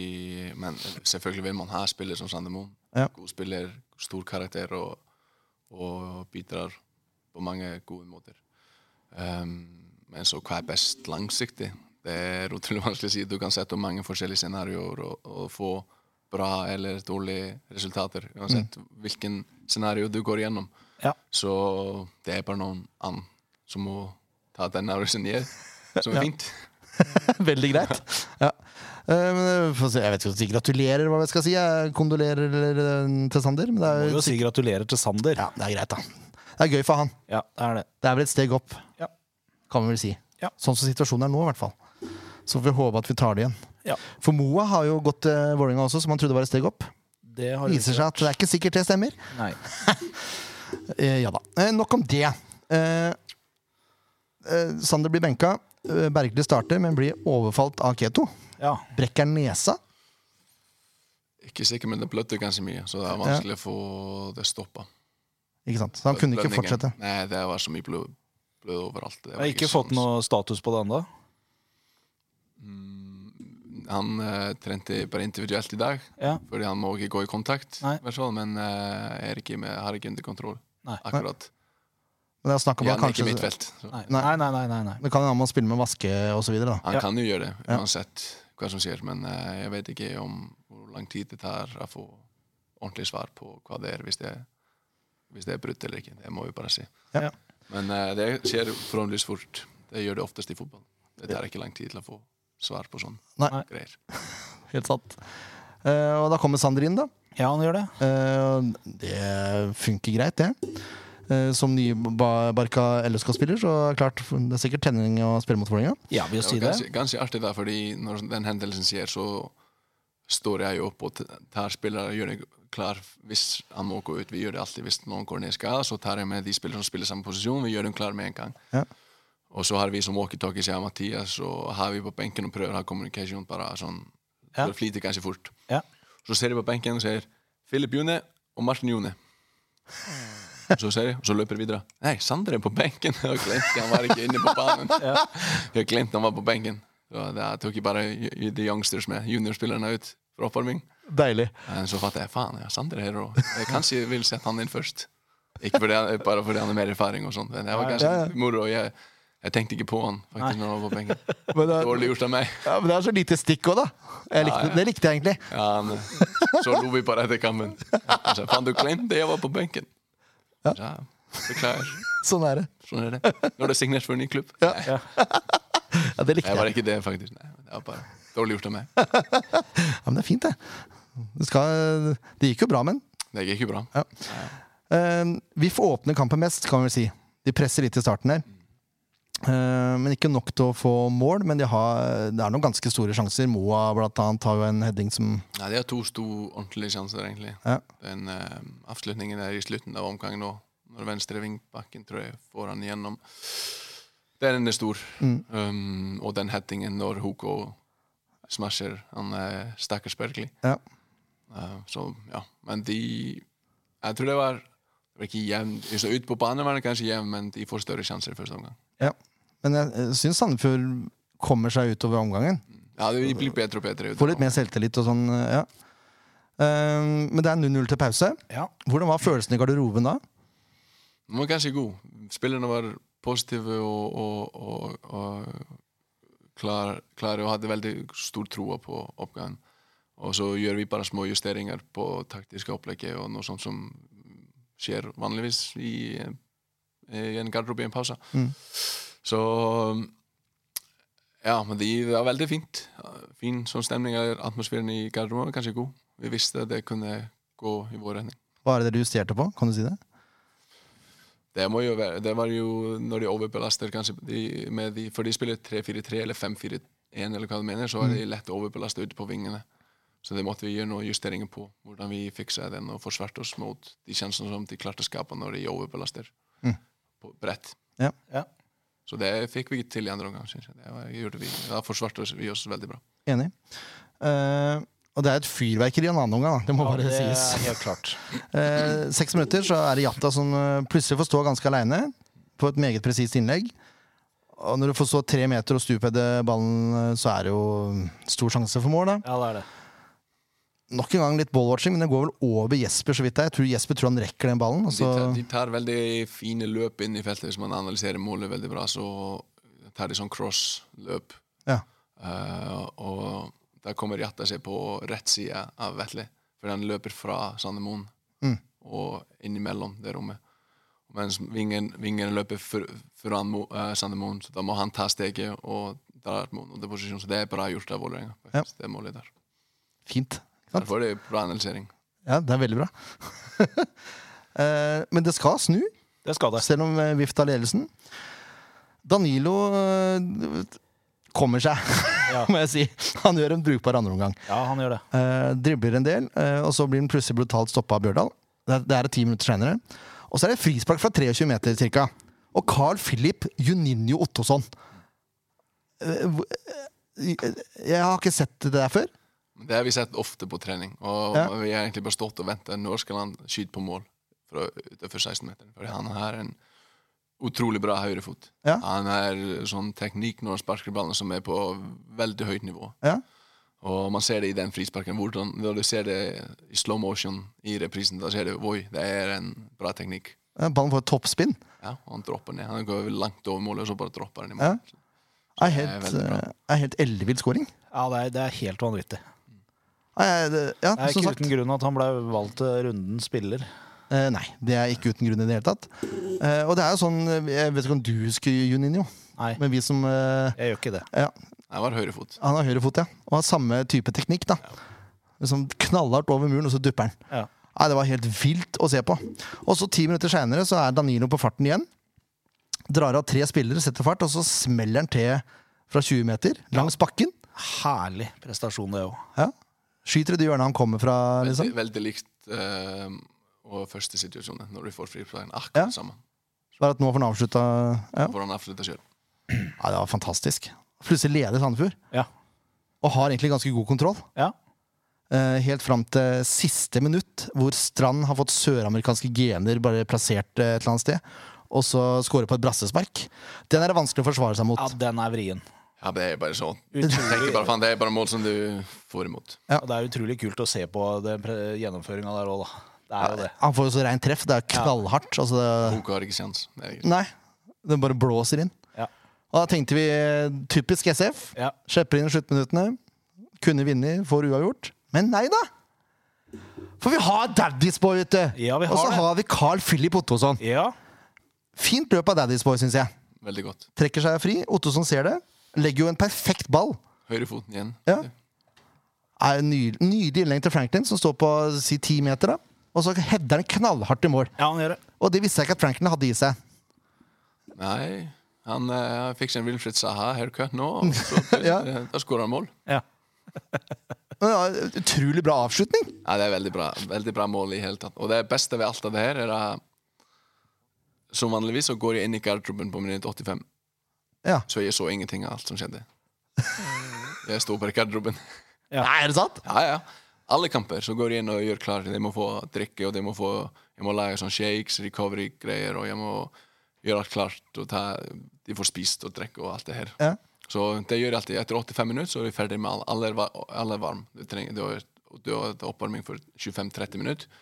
Speaker 3: Men selvfølgelig vil man ha spillere som Sander Moen.
Speaker 1: Ja.
Speaker 3: God spiller, stor karakter og, og bidrar på mange gode måter. Um, men så hva er best langsiktig? Det er utrolig vanskelig å si. Du kan sette opp mange forskjellige scenarioer og, og få bra eller dårlige resultater, uansett hvilken scenario du går igjennom.
Speaker 2: Ja.
Speaker 3: Så det er bare noen annen som må ta den avgjørelsen gjør, som er
Speaker 1: Ja.
Speaker 3: fint.
Speaker 1: Veldig greit. Ja. Eh, men, se, jeg vet ikke si gratulerer, hva jeg skal si. Jeg kondolerer eh, til Sander. Men det
Speaker 2: Må
Speaker 1: er,
Speaker 2: jo si gratulerer til Sander.
Speaker 1: ja, det er greit, da. Det er gøy for han.
Speaker 2: Ja, det er det.
Speaker 1: Det er vel et steg opp,
Speaker 2: Ja.
Speaker 1: kan vi vel si.
Speaker 2: Ja.
Speaker 1: Sånn som situasjonen er nå, i hvert fall. Så får vi håpe at vi tar det igjen.
Speaker 2: Ja.
Speaker 1: For Moa har jo gått til Vålerenga også, som han trodde var et steg opp.
Speaker 2: Det har
Speaker 1: Viser seg at det er ikke sikkert det stemmer.
Speaker 2: Nei.
Speaker 1: Eh, ja da. Eh, nok om det. Eh, eh, Sander blir benka. Eh, Bergli starter, men blir overfalt av Keto.
Speaker 2: Ja.
Speaker 1: Brekker nesa.
Speaker 3: Ikke sikker, men det blødde ganske mye, så det er vanskelig å få det stoppa.
Speaker 1: Ikke sant? Så han kunne ikke fortsette.
Speaker 3: Nei, det var så mye blod, blod overalt. Det
Speaker 2: Jeg har ikke
Speaker 3: ikke
Speaker 2: fått noe status på det ennå.
Speaker 3: Han uh, trente bare individuelt i dag,
Speaker 2: Ja.
Speaker 3: fordi han må ikke gå i kontakt.
Speaker 2: Nei.
Speaker 3: Men uh, er ikke med, har ikke under kontroll
Speaker 2: Nei.
Speaker 3: akkurat.
Speaker 1: Men det er om
Speaker 3: Ja,
Speaker 1: at
Speaker 3: han er ikke
Speaker 1: kanskje
Speaker 3: midtfelt. Så.
Speaker 2: Nei.
Speaker 1: Nei.
Speaker 2: Nei, nei, nei.
Speaker 1: Det kan hende han må spille med vaske osv.
Speaker 3: Han
Speaker 2: Ja.
Speaker 3: kan jo gjøre det,
Speaker 1: Ja.
Speaker 3: uansett hva som skjer. Men eh, jeg vet ikke om hvor lang tid det tar å få ordentlig svar på hva det er, hvis det er, hvis det er brutt eller ikke. Det må vi bare si.
Speaker 1: Ja.
Speaker 3: Men eh, det skjer forhåpentligvis fort. Det gjør det oftest i fotball. Det tar ikke lang tid til å få svar på sånne
Speaker 1: Nei.
Speaker 2: Nei.
Speaker 3: greier.
Speaker 1: Helt sant. Eh, og da kommer Sander inn, da.
Speaker 2: Ja, han gjør det.
Speaker 1: Eh, det funker greit, det. Eh, som nybarka LSK-spiller, så klart det er sikkert tenning å spille mot Vålerenga.
Speaker 2: Ja, vil si det.
Speaker 3: ganske, ganske artig da, fordi når den hendelsen skjer, så står jeg jo opp og tar spillere og gjør det klar hvis han må gå ut. Vi gjør det alltid hvis noen går ned skal, skade, så tar jeg med de spillere som spiller samme posisjon. Vi gjør dem klar med en gang.
Speaker 1: Ja.
Speaker 3: Og så har vi som walkietalkie, sier Mathias, og har vi på benken og prøver å ha kommunikasjon bare sånn.
Speaker 2: Ja.
Speaker 3: Det flyter ganske fort.
Speaker 2: Ja.
Speaker 3: Så ser jeg på benken og sier Filip June og Martin June. Så ser jeg, og så løper jeg videre. Nei, Sander er på benken! Og glemt han var ikke inne på banen. Jeg glemt han var på benken. Så da tok jeg bare de youngsters med, juniorspillerne ut for oppvarming.
Speaker 1: Deilig.
Speaker 3: Men så fatter jeg faen, ja, Sander er her jeg kanskje vil sette han inn først. Ikke fordi han, bare fordi han har mer erfaring og sånt. Men det var ganske
Speaker 1: Ja, ja.
Speaker 3: moro. Jeg, jeg tenkte ikke på han faktisk når han var på benken.
Speaker 1: Men det, er,
Speaker 3: Dårlig gjort av meg.
Speaker 1: ja, men det er så lite stikk òg, da. Jeg likte,
Speaker 3: Ja, ja.
Speaker 1: Det likte jeg egentlig.
Speaker 3: Ja, men, så lo vi bare etter kampen. Faen, du glemte jeg var på benken.
Speaker 1: Ja.
Speaker 3: Ja, Beklager.
Speaker 1: Sånn er det.
Speaker 3: Sånn er det. Nå er det signert for en ny klubb.
Speaker 1: Ja. Ja, det likte
Speaker 3: jeg var ikke det, faktisk. Nei, det var bare dårlig gjort av meg.
Speaker 1: Ja, men det er fint, det. Det, skal, det gikk jo bra, men.
Speaker 3: Det gikk jo bra.
Speaker 1: Ja. Uh, vi får åpne kampen mest, kan vi si. De presser litt i starten her. Eh, men ikke nok til å få mål, men de har, det er noen ganske store sjanser. Moa blant annet har jo en heading som
Speaker 3: Nei, de har to store ordentlige sjanser, egentlig.
Speaker 1: Ja.
Speaker 3: Den uh, avslutningen der i slutten av omgangen nå. Når venstre vingbakken tror jeg får han igjennom. Den er stor.
Speaker 1: Mm.
Speaker 3: Um, og den headingen når Hoko smasher han uh, stakkars Berkeley.
Speaker 1: Ja.
Speaker 3: Uh, så ja, men de Jeg tror det var det var ikke jevn så Ute på banen var det kanskje jevn, men de får større sjanser i første omgang.
Speaker 1: Ja. Men jeg, syns Sandefjord kommer seg utover omgangen.
Speaker 3: Ja, det blir bedre og bedre.
Speaker 1: Får litt mer selvtillit og sånn. eh, ja. Eh, men det er 0-0 til pause.
Speaker 2: Ja.
Speaker 1: Hvordan var følelsen i garderoben da?
Speaker 3: Den var ganske god. Spillerne var positive og, og, og, og klar, klare og hadde veldig stor tro på oppgaven. Og så gjør vi bare små justeringer på taktiske opplegget og noe sånt som skjer vanligvis i, i en garderobe i en pause.
Speaker 1: Mm.
Speaker 3: Så ja, men det var veldig fint. Fin sånn stemning. Atmosfæren i garderoben var kanskje god. Vi visste at det kunne gå i vår retning.
Speaker 1: Hva er det dere justerte på? Kan du si det?
Speaker 3: Det, må jo være, det var jo når de overbelaster kanskje de, med de, For de spiller 3-4-3 eller 5-4-1 eller hva de mener, så er de lett overbelasta ute på vingene. Så det måtte vi gjøre noen justeringer på. Hvordan vi fiksa den og forsvarte oss mot de kjensene som de klarte å skape når de overbelaster
Speaker 1: Mm.
Speaker 3: på bredt.
Speaker 1: Ja.
Speaker 2: Ja.
Speaker 3: Så det fikk vi til i andre omgang. synes jeg. Det var, gjorde vi. Da forsvarte vi oss veldig bra.
Speaker 1: Enig. Uh, og det er et fyrverkeri i en annen omgang, da. Det må
Speaker 2: Ja,
Speaker 1: bare
Speaker 2: det
Speaker 1: sies.
Speaker 2: er helt klart.
Speaker 1: uh, seks minutter så er det Jatta som eh, plutselig får stå ganske aleine på et meget presist innlegg. Og når du får stå tre meter og stupheade ballen, så er det jo stor sjanse for mål. da
Speaker 2: Ja, det er det.
Speaker 1: Nok en gang litt ballwatching, men det går vel over Jesper, så vidt jeg. Jeg tror Jesper tror han rekker den ballen.
Speaker 3: De, tar, de tar veldig fine løp inn i feltet. Hvis man analyserer målet veldig bra, så tar de sånn cross-løp.
Speaker 1: ja.
Speaker 3: Uh, og da kommer Jatta seg på rett side av Vetle. For han løper fra Sandemoen
Speaker 1: Mm.
Speaker 3: og innimellom det rommet. Mens vingen, vingen løper foran Mo- eh, Sandemoen, så da må han ta steget og dra mot posisjon. Så det er bra gjort av Vålerenga.
Speaker 1: Ja.
Speaker 3: Det målet der.
Speaker 1: Fint. Sant?
Speaker 3: Derfor er det bra analysering.
Speaker 1: Ja, det er veldig bra. Eh, men det skal snu,
Speaker 2: Det skal det.
Speaker 1: selv om VIF vi tar ledelsen. Danilo eh, kommer seg,
Speaker 2: Ja.
Speaker 1: må jeg si. Han gjør en brukbar andreomgang.
Speaker 2: Ja, han gjør det.
Speaker 1: Dribler en del, eh, og så blir han plutselig brutalt stoppa av Bjørdal. Det er, det er ti minutter senere. Og så er det frispark fra 23 meter cirka. Og Carl Philip Juninho Ottosson. Eh, hvor- eh, jeg har ikke sett det der før.
Speaker 3: Det har vi sett ofte på trening. Og
Speaker 1: Ja.
Speaker 3: vi har egentlig bare stått og ventet. Når skal han skyte på mål fra utenfor 16-meteren? For han har en utrolig bra høyrefot.
Speaker 1: Ja.
Speaker 3: Han har sånn teknikk når han sparker ballen som er på veldig høyt nivå.
Speaker 1: Ja.
Speaker 3: Og man ser det i den frisparken. Hvordan, når du ser det i slow motion i reprisen, da ser du oi, det er en bra teknikk.
Speaker 1: Ja, Ballen får et toppspinn.
Speaker 3: Ja, og han dropper ned. Han går langt over målet, og så bare dropper han i
Speaker 1: Ja.
Speaker 3: mål.
Speaker 1: Er
Speaker 3: er
Speaker 1: helt, eh, er helt ellevill scoring.
Speaker 2: Ja, det er, det er helt vanvittig.
Speaker 1: Eh, det- Ja,
Speaker 2: Det er ikke
Speaker 1: sagt.
Speaker 2: uten grunn at han ble valgt til rundens spiller.
Speaker 1: Eh, nei, det er ikke uten grunn i det hele tatt. Eh, og det er jo sånn eh, Jeg vet ikke om du husker Juninho,
Speaker 2: Nei,
Speaker 1: men vi som eh,
Speaker 2: jeg gjør ikke det.
Speaker 1: ja,
Speaker 3: Han var høyrefot.
Speaker 1: Han har høyrefot, ja. Og har samme type teknikk. da Liksom Knallhardt over muren, og så dupper han.
Speaker 2: Ja.
Speaker 1: Nei, Det var helt vilt å se på. Og så ti minutter seinere så er Danilo på farten igjen. Drar av tre spillere, setter fart, og så smeller han til fra 20 meter langs bakken.
Speaker 2: Herlig prestasjon, det òg.
Speaker 1: Ja. Skyter i det hjørnet han kommer fra.
Speaker 3: Veldig,
Speaker 1: liksom
Speaker 3: veldig likt uh, og første situasjonen, når du får frisparken. Akkurat
Speaker 1: Ja.
Speaker 3: sammen.
Speaker 1: Bare at nå får han avslutta. Ja.
Speaker 3: Får han avslutta sjøl.
Speaker 1: ja, det var fantastisk. Plutselig leder Sandefjord,
Speaker 2: Ja.
Speaker 1: og har egentlig ganske god kontroll.
Speaker 2: ja.
Speaker 1: Uh, helt fram til siste minutt, hvor Strand har fått søramerikanske gener bare plassert uh, et eller annet sted, og så scorer på et brassespark. Den er det vanskelig å forsvare seg mot.
Speaker 2: ja, den er vrien.
Speaker 3: Ja, det er bare sånn.
Speaker 2: Utrolig.
Speaker 3: Bare, faen, Det er bare mål som du får imot.
Speaker 1: Ja.
Speaker 2: Og det er utrolig kult å se på den gjennomføringa der òg, da. Er det.
Speaker 1: Han får jo så reint treff. Det er knallhardt. Altså
Speaker 3: Boka har ikke sjans.
Speaker 1: Nei, Den bare blåser inn.
Speaker 2: Ja.
Speaker 1: Og da tenkte vi typisk SF.
Speaker 2: Ja.
Speaker 1: Slipper inn i sluttminuttene. Kunne vinne, får uavgjort. Men nei da! For vi har Daddy's Boy ute!
Speaker 2: Ja, vi har
Speaker 1: og så
Speaker 2: det.
Speaker 1: har vi Carl Philip Ottosson.
Speaker 2: ja.
Speaker 1: Fint løp av Daddy's Boy, syns jeg.
Speaker 3: Veldig godt.
Speaker 1: Trekker seg fri. Ottosson ser det. Legger jo en perfekt ball.
Speaker 3: Høyrefoten igjen.
Speaker 1: Ja. Er en ny- Nydelig innlegg til Franklin, som står på si ti meter. da Og så header han knallhardt i mål.
Speaker 2: ja, han gjør det.
Speaker 1: Og det visste jeg ikke at Franklin hadde i seg.
Speaker 3: Nei, han uh, fikk seg en Wilfred Saha haircut nå, og så,
Speaker 1: Ja.
Speaker 3: eh, da skårer han mål.
Speaker 2: Ja.
Speaker 1: Men ja, Utrolig bra avslutning.
Speaker 3: Ja, det er veldig bra Veldig bra mål i hele tatt. Og det beste ved alt av det her er at som vanligvis så går jeg inn i garderoben på minutt 85,
Speaker 1: Ja.
Speaker 3: så jeg så ingenting av alt som skjedde. Jeg sto bare i garderoben.
Speaker 2: Ja.
Speaker 1: Nei, er det sant?
Speaker 3: Ja, ja. Alle kamper så går jeg inn og gjør klar. De må få drikke, og de må få, jeg må lage sånn shakes, recovery-greier, og jeg må gjøre alt klart. Og ta, de får spist og drikke og alt det her.
Speaker 1: Ja.
Speaker 3: Så det gjør jeg alltid. Etter 85 minutter så er vi ferdig med alle. Alle er, varme. Du trenger, du har, du har et oppvarming for 25-30 minutter.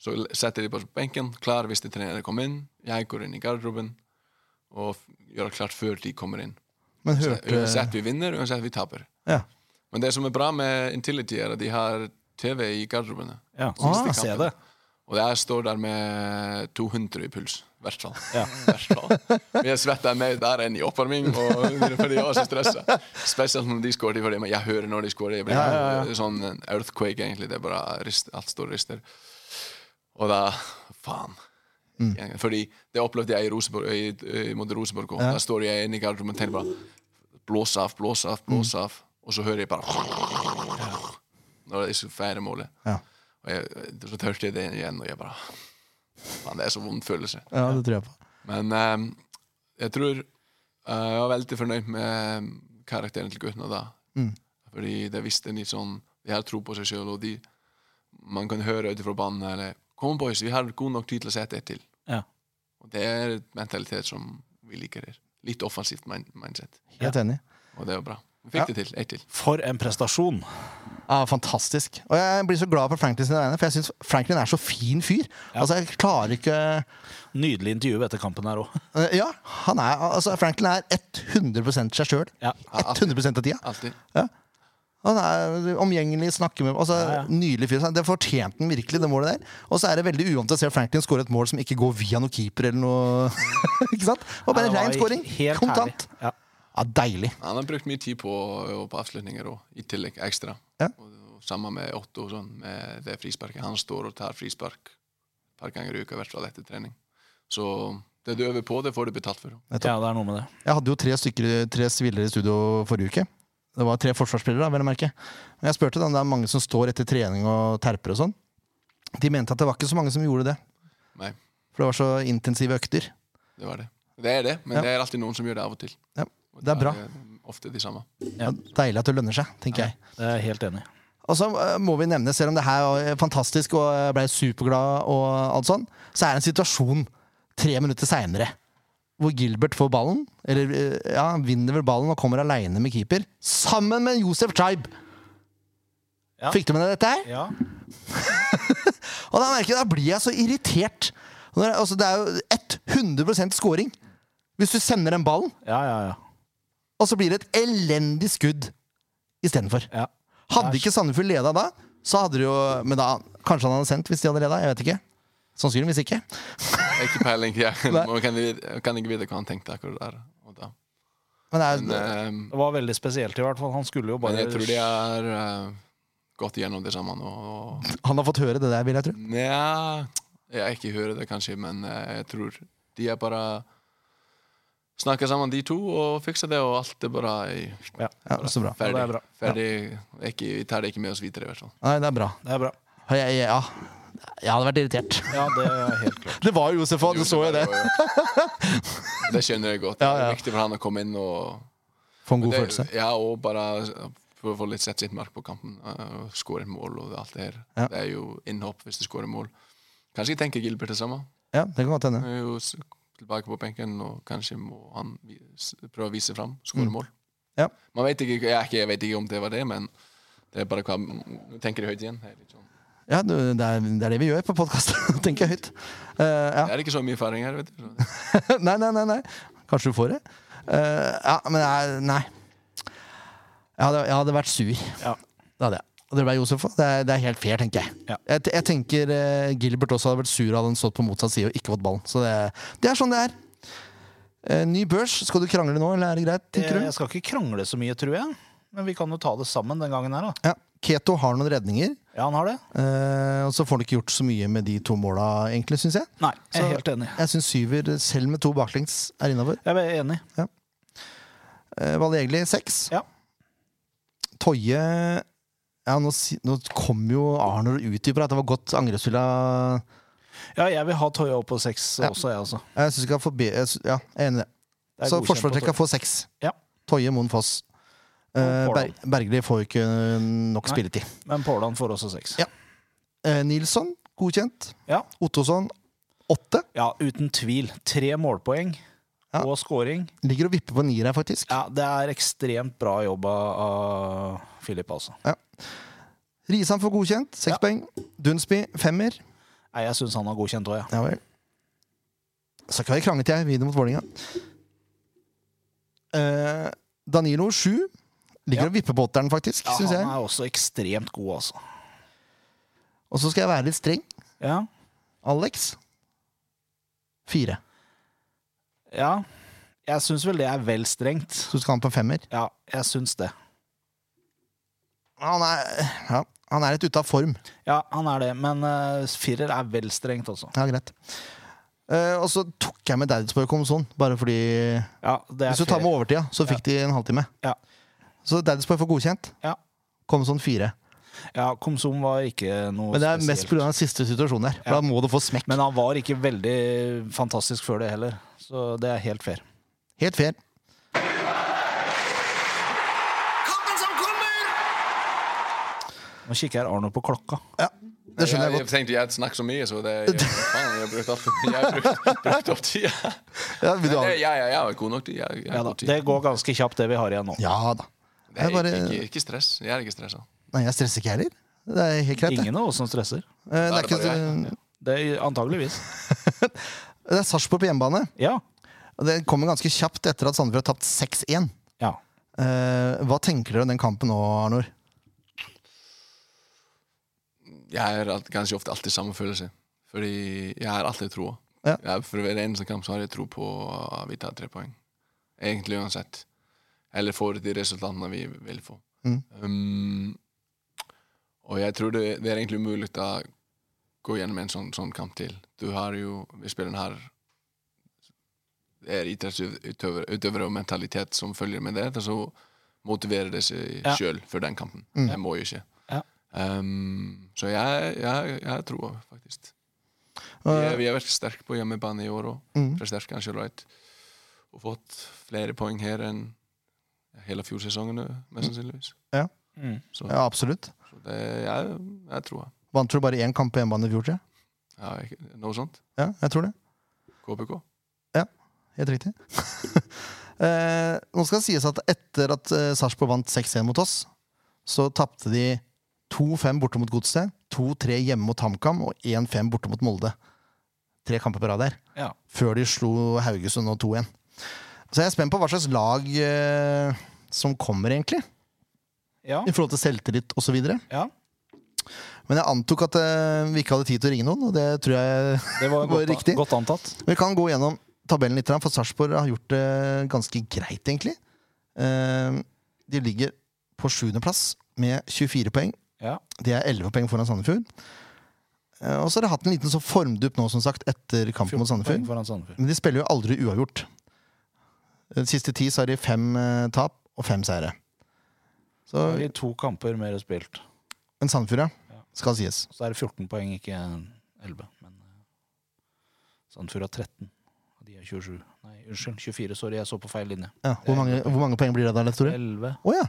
Speaker 3: Så setter de på benken, klar hvis de trener kommer inn. Jeg går inn i garderoben og gjøre klart før de kommer inn.
Speaker 1: Men hørte
Speaker 3: Uansett vi vinner, uansett vi taper.
Speaker 1: ja.
Speaker 3: Men det som er bra med Intility, er at de har TV i garderobene.
Speaker 2: Ja,
Speaker 1: Ah,
Speaker 2: se det.
Speaker 3: Og jeg står der med 200 i puls. I hvert fall.
Speaker 2: Ja.
Speaker 3: Jeg svetter mer der enn i oppvarming, og, fordi jeg var så stressa. Spesielt når de skårer. Fordi jeg hører når de skårer. Jeg blir
Speaker 1: Ja,
Speaker 2: ja, ja.
Speaker 3: sånn earthquake, egentlig. Det er bare rist, alt står og rister. Og da Faen.
Speaker 1: Mm.
Speaker 3: Fordi det opplevde jeg i Rosenborg, i, mot Rosenborg òg.
Speaker 1: Ja.
Speaker 3: Der står jeg inne i garderoben og tenker bare Blås av, blås av, blås
Speaker 1: Mm.
Speaker 3: av. Og så hører jeg bare Når det er færre målet.
Speaker 1: Ja.
Speaker 3: Og jeg, så hørte jeg det igjen, og jeg bare Faen, det er så vond følelse.
Speaker 1: ja, det tror jeg på.
Speaker 3: Men um, jeg tror uh, jeg var veldig fornøyd med karakteren til guttene da.
Speaker 1: Mm.
Speaker 3: Fordi det visste litt sånn De har tro på seg sjøl, og de man kan høre ut fra banen eller Kom, boys, vi har god nok tid til å sette ett til.
Speaker 2: Ja.
Speaker 3: Og det er et mentalitet som vi liker her. Litt offensivt mind mindset.
Speaker 1: Helt enig.
Speaker 3: Og det er jo bra. Vi fikk
Speaker 1: Ja.
Speaker 3: det til. Ett til.
Speaker 2: For en prestasjon.
Speaker 1: Ja, Fantastisk. Og jeg blir så glad på Franklin sine vegne, for jeg syns Franklin er så fin fyr. Altså, jeg klarer ikke
Speaker 2: Nydelig intervju etter kampen her òg.
Speaker 1: Eh, Ja, han er, altså Franklin er 100 seg sjøl.
Speaker 2: Ja.
Speaker 1: 100 av tida.
Speaker 3: Alltid.
Speaker 1: Han er omgjengelig, snakker med altså,
Speaker 2: Ja, ja.
Speaker 1: Nydelig fyr. Det fortjente han virkelig, det målet der. Og så er det veldig uvant å se Franklin skåre et mål som ikke går via noen keeper eller noe. ikke sant? Og bare
Speaker 2: Ja,
Speaker 1: rein scoring. Kontant.
Speaker 2: Ja.
Speaker 1: Ja, deilig.
Speaker 3: Han har brukt mye tid på, på avslutninger òg, i tillegg ekstra.
Speaker 1: Ja.
Speaker 3: Og, og Sammen med Otto sånn, med det frisparket. Han står og tar frispark et par ganger i uka, i hvert fall etter trening. Så Det du øver på, det får du betalt for.
Speaker 2: Ja, det er noe med det.
Speaker 1: Jeg hadde jo tre stykker, tre spillere i studio forrige uke. Det var tre forsvarsspillere, da, vel å merke. Men jeg spurte om det er mange som står etter trening og terper og sånn. De mente at det var ikke så mange som gjorde det.
Speaker 3: Nei,
Speaker 1: For det var så intensive økter.
Speaker 3: det var det. Det er det, men
Speaker 1: Ja.
Speaker 3: det er alltid noen som gjør det av og til.
Speaker 1: Ja,
Speaker 3: Og
Speaker 1: det er bra.
Speaker 3: ofte de samme.
Speaker 2: Ja.
Speaker 1: Det er Deilig at det lønner seg, tenker jeg.
Speaker 2: Det er jeg helt enig.
Speaker 1: Og så eh, må vi nevne, selv om det her var fantastisk og jeg ble superglad, og alt sånn, så er det en situasjon tre minutter seinere hvor Gilbert får ballen, eller eh, ja, vinner vel ballen og kommer aleine med keeper, sammen med Josef Tribe.
Speaker 2: Ja.
Speaker 1: Fikk du med deg dette her?
Speaker 2: Ja.
Speaker 1: Og da merker jeg, da blir jeg så irritert. Altså, det er jo 100% scoring hvis du sender den ballen,
Speaker 2: ja, ja, ja.
Speaker 1: og så blir det et elendig skudd istedenfor.
Speaker 2: ja.
Speaker 1: Hadde ikke Sandefjord leda da, så hadde de jo Men da, kanskje han hadde sendt hvis de hadde leda. Jeg vet ikke. Sannsynligvis ikke.
Speaker 3: Ikke peiling.
Speaker 1: Ja.
Speaker 3: Man kan, jeg kan ikke vite hva han tenkte akkurat der. Og da.
Speaker 1: Men det er,
Speaker 3: Men, ehm,
Speaker 2: Det var veldig spesielt, i hvert fall. Han skulle jo
Speaker 3: men
Speaker 2: bare
Speaker 3: jeg tror de har uh, gått igjennom det sammen. Og,
Speaker 1: han har fått høre det der, vil jeg tro.
Speaker 3: Nja Jeg har ikke hørt det, kanskje, men uh, jeg tror de er bare Snakker sammen, de to, og fikser det, og alt er bare i,
Speaker 2: Ja,
Speaker 1: Ja, så bra.
Speaker 3: ferdig.
Speaker 2: Ja, det er bra.
Speaker 3: ferdig. Ikke, vi tar det ikke med oss videre, i hvert fall.
Speaker 1: Nei, det er bra.
Speaker 2: det er bra.
Speaker 1: Jeg, jeg, ja. Jeg hadde vært irritert.
Speaker 2: Ja, det er helt klart.
Speaker 1: Det var jo Josef òg, du så jo det.
Speaker 3: Det skjønner jeg godt.
Speaker 1: Ja,
Speaker 3: Det
Speaker 1: ja.
Speaker 3: er viktig for han å komme inn og
Speaker 1: Få en god
Speaker 3: det,
Speaker 1: følelse.
Speaker 3: Ja, og bare for å få litt sett sitt mark på kampen. Uh, Skåre et mål og alt det her.
Speaker 1: Ja.
Speaker 3: Det er jo innhopp hvis du skårer mål. Kanskje jeg tenker Gilbert det samme.
Speaker 1: Ja, det kan godt hende.
Speaker 3: Han er jo s- tilbake på benken, og kanskje må han vi- s- prøve å vise fram. Skåre mål.
Speaker 1: Mm. Ja.
Speaker 3: Man vet ikke, jeg, jeg vet ikke om det var det, men det er bare hva Nå tenker jeg høyt igjen. Det er, litt.
Speaker 1: Ja, det, er, det er det vi gjør på podkast. Tenker jeg høyt. Uh, ja.
Speaker 3: Det er ikke så mye feiring her, vet du.
Speaker 1: Nei, nei, nei, nei. Kanskje du får det? Uh, ja, men det Nei. Jeg hadde, jeg hadde vært sur.
Speaker 2: Ja.
Speaker 1: Det hadde jeg. Og det ble Josef òg. Det, det er helt fair, tenker jeg.
Speaker 2: Ja.
Speaker 1: Jeg, jeg tenker uh, Gilbert også hadde vært sur hadde han stått på motsatt side og ikke fått ballen. Så det, det er sånn det er. Uh, ny børs. Skal du krangle nå, eller er det greit? tenker
Speaker 2: Jeg
Speaker 1: du?
Speaker 2: jeg skal ikke krangle så mye, tror jeg. Men vi kan jo ta det sammen den gangen her, da.
Speaker 1: Ja. Keto har noen redninger,
Speaker 2: Ja, han har det.
Speaker 1: eh, og så får han ikke gjort så mye med de to måla, egentlig, syns jeg.
Speaker 2: Nei, jeg er
Speaker 1: Så-
Speaker 2: helt enig.
Speaker 1: Jeg syns syver, selv med to baklengs, er innafor.
Speaker 2: Jeg er enig.
Speaker 1: Eh, Valjegli seks.
Speaker 2: Ja.
Speaker 1: Toje ja, nå, nå kom jo Arnor og utdyper at det var godt angrepsspill av
Speaker 2: Ja, jeg vil ha Toye opp på seks
Speaker 1: Ja.
Speaker 2: også, jeg, også.
Speaker 1: Jeg syns ikke han får be... Ja, jeg er enig i det. Så
Speaker 2: Toya.
Speaker 1: får seks.
Speaker 2: Ja.
Speaker 1: Toje, Moen, Foss. Eh, Ber Bergli får jo ikke nok
Speaker 2: Nei.
Speaker 1: spilletid.
Speaker 2: Men Påland får også seks.
Speaker 1: Ja. Eh, Nilsson, godkjent.
Speaker 2: Ja.
Speaker 1: Ottosson, åtte.
Speaker 2: Ja, uten tvil. Tre målpoeng
Speaker 1: Ja.
Speaker 2: og scoring.
Speaker 1: Ligger og vipper på nier her, faktisk.
Speaker 2: Ja, det er ekstremt bra jobb av- Filip, altså.
Speaker 1: Risan får godkjent, seks
Speaker 2: Ja.
Speaker 1: poeng. Dunsby, femmer.
Speaker 2: Nei, jeg syns han har godkjent òg, ja.
Speaker 1: Ja. Så kan vi krangle til jeg videre mot Vålerenga. Eh, Danilo, sju. Ligger
Speaker 2: Ja.
Speaker 1: og vipper på åtteren, faktisk,
Speaker 2: ja.
Speaker 1: syns
Speaker 2: Han er også ekstremt god, altså.
Speaker 1: Og så skal jeg være litt streng.
Speaker 2: Ja.
Speaker 1: Alex, fire.
Speaker 2: ja. Jeg syns vel det er vel strengt.
Speaker 1: Så du skal han på femmer.
Speaker 2: Ja, jeg syns det.
Speaker 1: Han er, ja, han er litt ute av form.
Speaker 2: Ja, han er det, men uh, firer er vel strengt, også.
Speaker 1: Ja, greit. Uh, og så tok jeg med Daddy's kom sånn, bare fordi
Speaker 2: Ja, det
Speaker 1: Hvis du tar med overtida, så fikk de en halvtime.
Speaker 2: Ja.
Speaker 1: Så Daddy's får godkjent.
Speaker 2: Ja.
Speaker 1: Kom sånn fire.
Speaker 2: Ja, Komsom var ikke noe
Speaker 1: Men det er mest pga. den siste situasjonen der. For
Speaker 2: Ja.
Speaker 1: Da må du få smekk.
Speaker 2: Men han var ikke veldig fantastisk før det heller, så det er helt fair.
Speaker 1: Helt fair.
Speaker 4: Kampen som kommer!
Speaker 2: Nå kikker jeg Arno på klokka.
Speaker 1: Ja, det skjønner jeg godt.
Speaker 3: jeg, tenkte jeg snakket så mye, så det jeg, faen, jeg har Jeg har brukt, opp tida.
Speaker 1: Ja, vil du ha...
Speaker 3: Ja, ja, ja, jeg har god nok tid. Jeg, jeg
Speaker 2: Ja,
Speaker 3: god tid.
Speaker 2: Det går ganske kjapt, det vi har igjen nå.
Speaker 1: ja da.
Speaker 3: Det er
Speaker 1: Jeg bare-
Speaker 3: ikke, ikke stress. Jeg er ikke stressa.
Speaker 1: Nei, jeg stresser ikke heller. Det er helt greit. det.
Speaker 2: Ingen av oss som stresser.
Speaker 1: Eh, Det er,
Speaker 3: er det
Speaker 1: ikke.
Speaker 2: Det er antageligvis.
Speaker 1: det er Sarpsborg på hjemmebane.
Speaker 2: Ja.
Speaker 1: Og det kommer ganske kjapt etter at Sandefjord har tapt 6-1.
Speaker 2: ja.
Speaker 1: Eh, hva tenker dere om den kampen nå, Arnor?
Speaker 3: Jeg har alt- ganske ofte alltid samme følelse. Fordi jeg har alltid troa.
Speaker 1: Ja.
Speaker 3: Jeg- For hver eneste kamp så har jeg tro på at vi tar tre poeng. Egentlig uansett. Eller får de resultatene vi vil få.
Speaker 1: Mm.
Speaker 3: Um, og jeg tror det, det er egentlig umulig å gå gjennom en sånn, sånn kamp til. Du har jo Vi spiller den her det er idrettsutøvere utøvere og mentalitet som følger med det. Og så motiverer det seg
Speaker 2: Ja.
Speaker 3: sjøl for den kampen.
Speaker 1: Mm.
Speaker 3: Det må jo ikke.
Speaker 2: Ja.
Speaker 3: Um, så jeg, jeg, jeg tror faktisk. Vi har er sterke på hjemmebane i år òg.
Speaker 1: Mm.
Speaker 3: Forsterka kanskje right. Og fått flere poeng her enn hele fjorsesongen, mest sannsynligvis.
Speaker 2: Mm.
Speaker 3: Så,
Speaker 1: Ja, absolutt.
Speaker 3: så det, jeg, jeg tror det.
Speaker 1: Vant du bare én kamp på hjemmebane i fjor, tror jeg?
Speaker 3: Ja, jeg, noe sånt.
Speaker 1: Ja, jeg tror det.
Speaker 3: KPK.
Speaker 1: Ja, Helt riktig. eh, nå skal det sies at etter at eh, Sarpsborg vant 6-1 mot oss, så tapte de 2-5 borte mot Godset, 2-3 hjemme mot HamKam og 1-5 borte mot Molde. Tre kamper på rad der.
Speaker 2: Ja.
Speaker 1: Før de slo Haugesund og 2-1. Så jeg er spent på hva slags lag eh, som kommer, egentlig.
Speaker 2: Ja.
Speaker 1: I forhold til selvtillit osv.
Speaker 2: ja.
Speaker 1: Men jeg antok at eh, vi ikke hadde tid til å ringe noen, og det tror jeg
Speaker 2: Det var
Speaker 1: var
Speaker 2: godt,
Speaker 1: riktig.
Speaker 2: godt antatt.
Speaker 1: Vi kan gå gjennom tabellen litt, for Sarpsborg har gjort det ganske greit, egentlig. Eh, De ligger på sjuendeplass med 24 poeng.
Speaker 2: Ja.
Speaker 1: De er 11 poeng foran Sandefjord. Eh, Og så har de hatt en liten så formdupp nå, som sagt, etter kampen mot Sandefjord.
Speaker 2: Sandefjord.
Speaker 1: Men de spiller jo aldri uavgjort. De siste ti så har de fem eh, tap og fem seire. Så,
Speaker 2: har to kamper mer spilt.
Speaker 1: men Sandefjord,
Speaker 2: Ja.
Speaker 1: Skal sies.
Speaker 2: Så er det 14 poeng, ikke 11. Men eh, Sandefjord har 13. Og de er 27. Nei, unnskyld, 24. Sorry, jeg så på feil linje.
Speaker 1: Ja. Hvor, mange, hvor mange poeng blir det da, Leif Tore?
Speaker 2: 11.
Speaker 1: Å ja.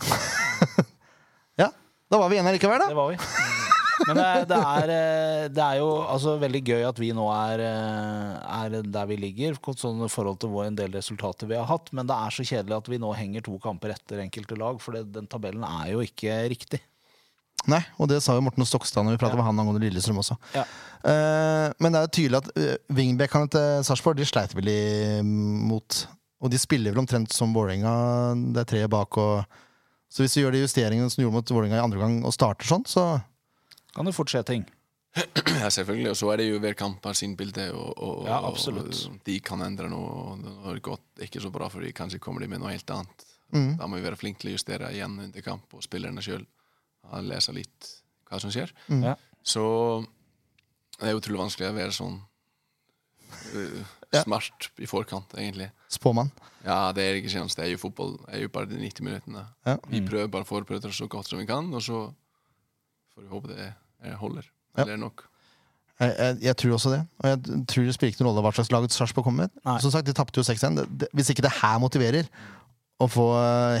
Speaker 1: ja. Da var vi igjen her likevel, da.
Speaker 2: Det var vi. Men det er, det, er, eh, det er jo altså veldig gøy at vi nå er, eh, er der vi ligger, sånn i forhold til hvor en del resultater vi har hatt. Men det er så kjedelig at vi nå henger to kamper etter enkelte lag, for det, den tabellen er jo ikke riktig.
Speaker 1: Nei, og det sa jo Morten Stokstad når vi pratet
Speaker 2: Ja.
Speaker 1: med han angående Lillestrøm også.
Speaker 2: Ja.
Speaker 1: Uh, men det er jo tydelig at wingbackene til Sarpsborg de sleit vel imot. mot. Og de spiller vel omtrent som Vålerenga. Det er tre bak og Så hvis vi gjør de justeringene som gjorde mot Vålerenga i andre gang, og starter sånn, så
Speaker 2: Kan det fort skje ting.
Speaker 3: Ja, selvfølgelig. Og så er det jo hver kamp har sin bilde, og, og,
Speaker 2: Ja, absolutt.
Speaker 3: og de kan endre noe. Og det har gått ikke så bra, for de kanskje kommer de med noe helt annet.
Speaker 1: mm.
Speaker 3: Da må vi være flinke til å justere igjen under kamp, og spillerne sjøl lese litt hva som skjer.
Speaker 1: Mm.
Speaker 2: Ja.
Speaker 3: Så det er utrolig vanskelig å være sånn uh,
Speaker 1: Ja.
Speaker 3: smart i forkant, egentlig.
Speaker 1: spåmann.
Speaker 3: Ja, det er ikke sjans. Det er jo fotball. Det er jo bare de 90 minuttene.
Speaker 1: Ja.
Speaker 3: Vi
Speaker 2: Mm.
Speaker 3: prøver bare å forberede oss så godt som vi kan, og så får vi håpe det er- holder.
Speaker 1: Ja.
Speaker 3: Eller nok.
Speaker 1: Jeg, jeg, jeg tror også det. Og jeg tror det spiller ikke noen rolle hva slags lag Sarpsborg kommer med.
Speaker 2: Nei.
Speaker 1: Som sagt, De tapte jo 6-1. Det- det- Hvis ikke det her motiverer å få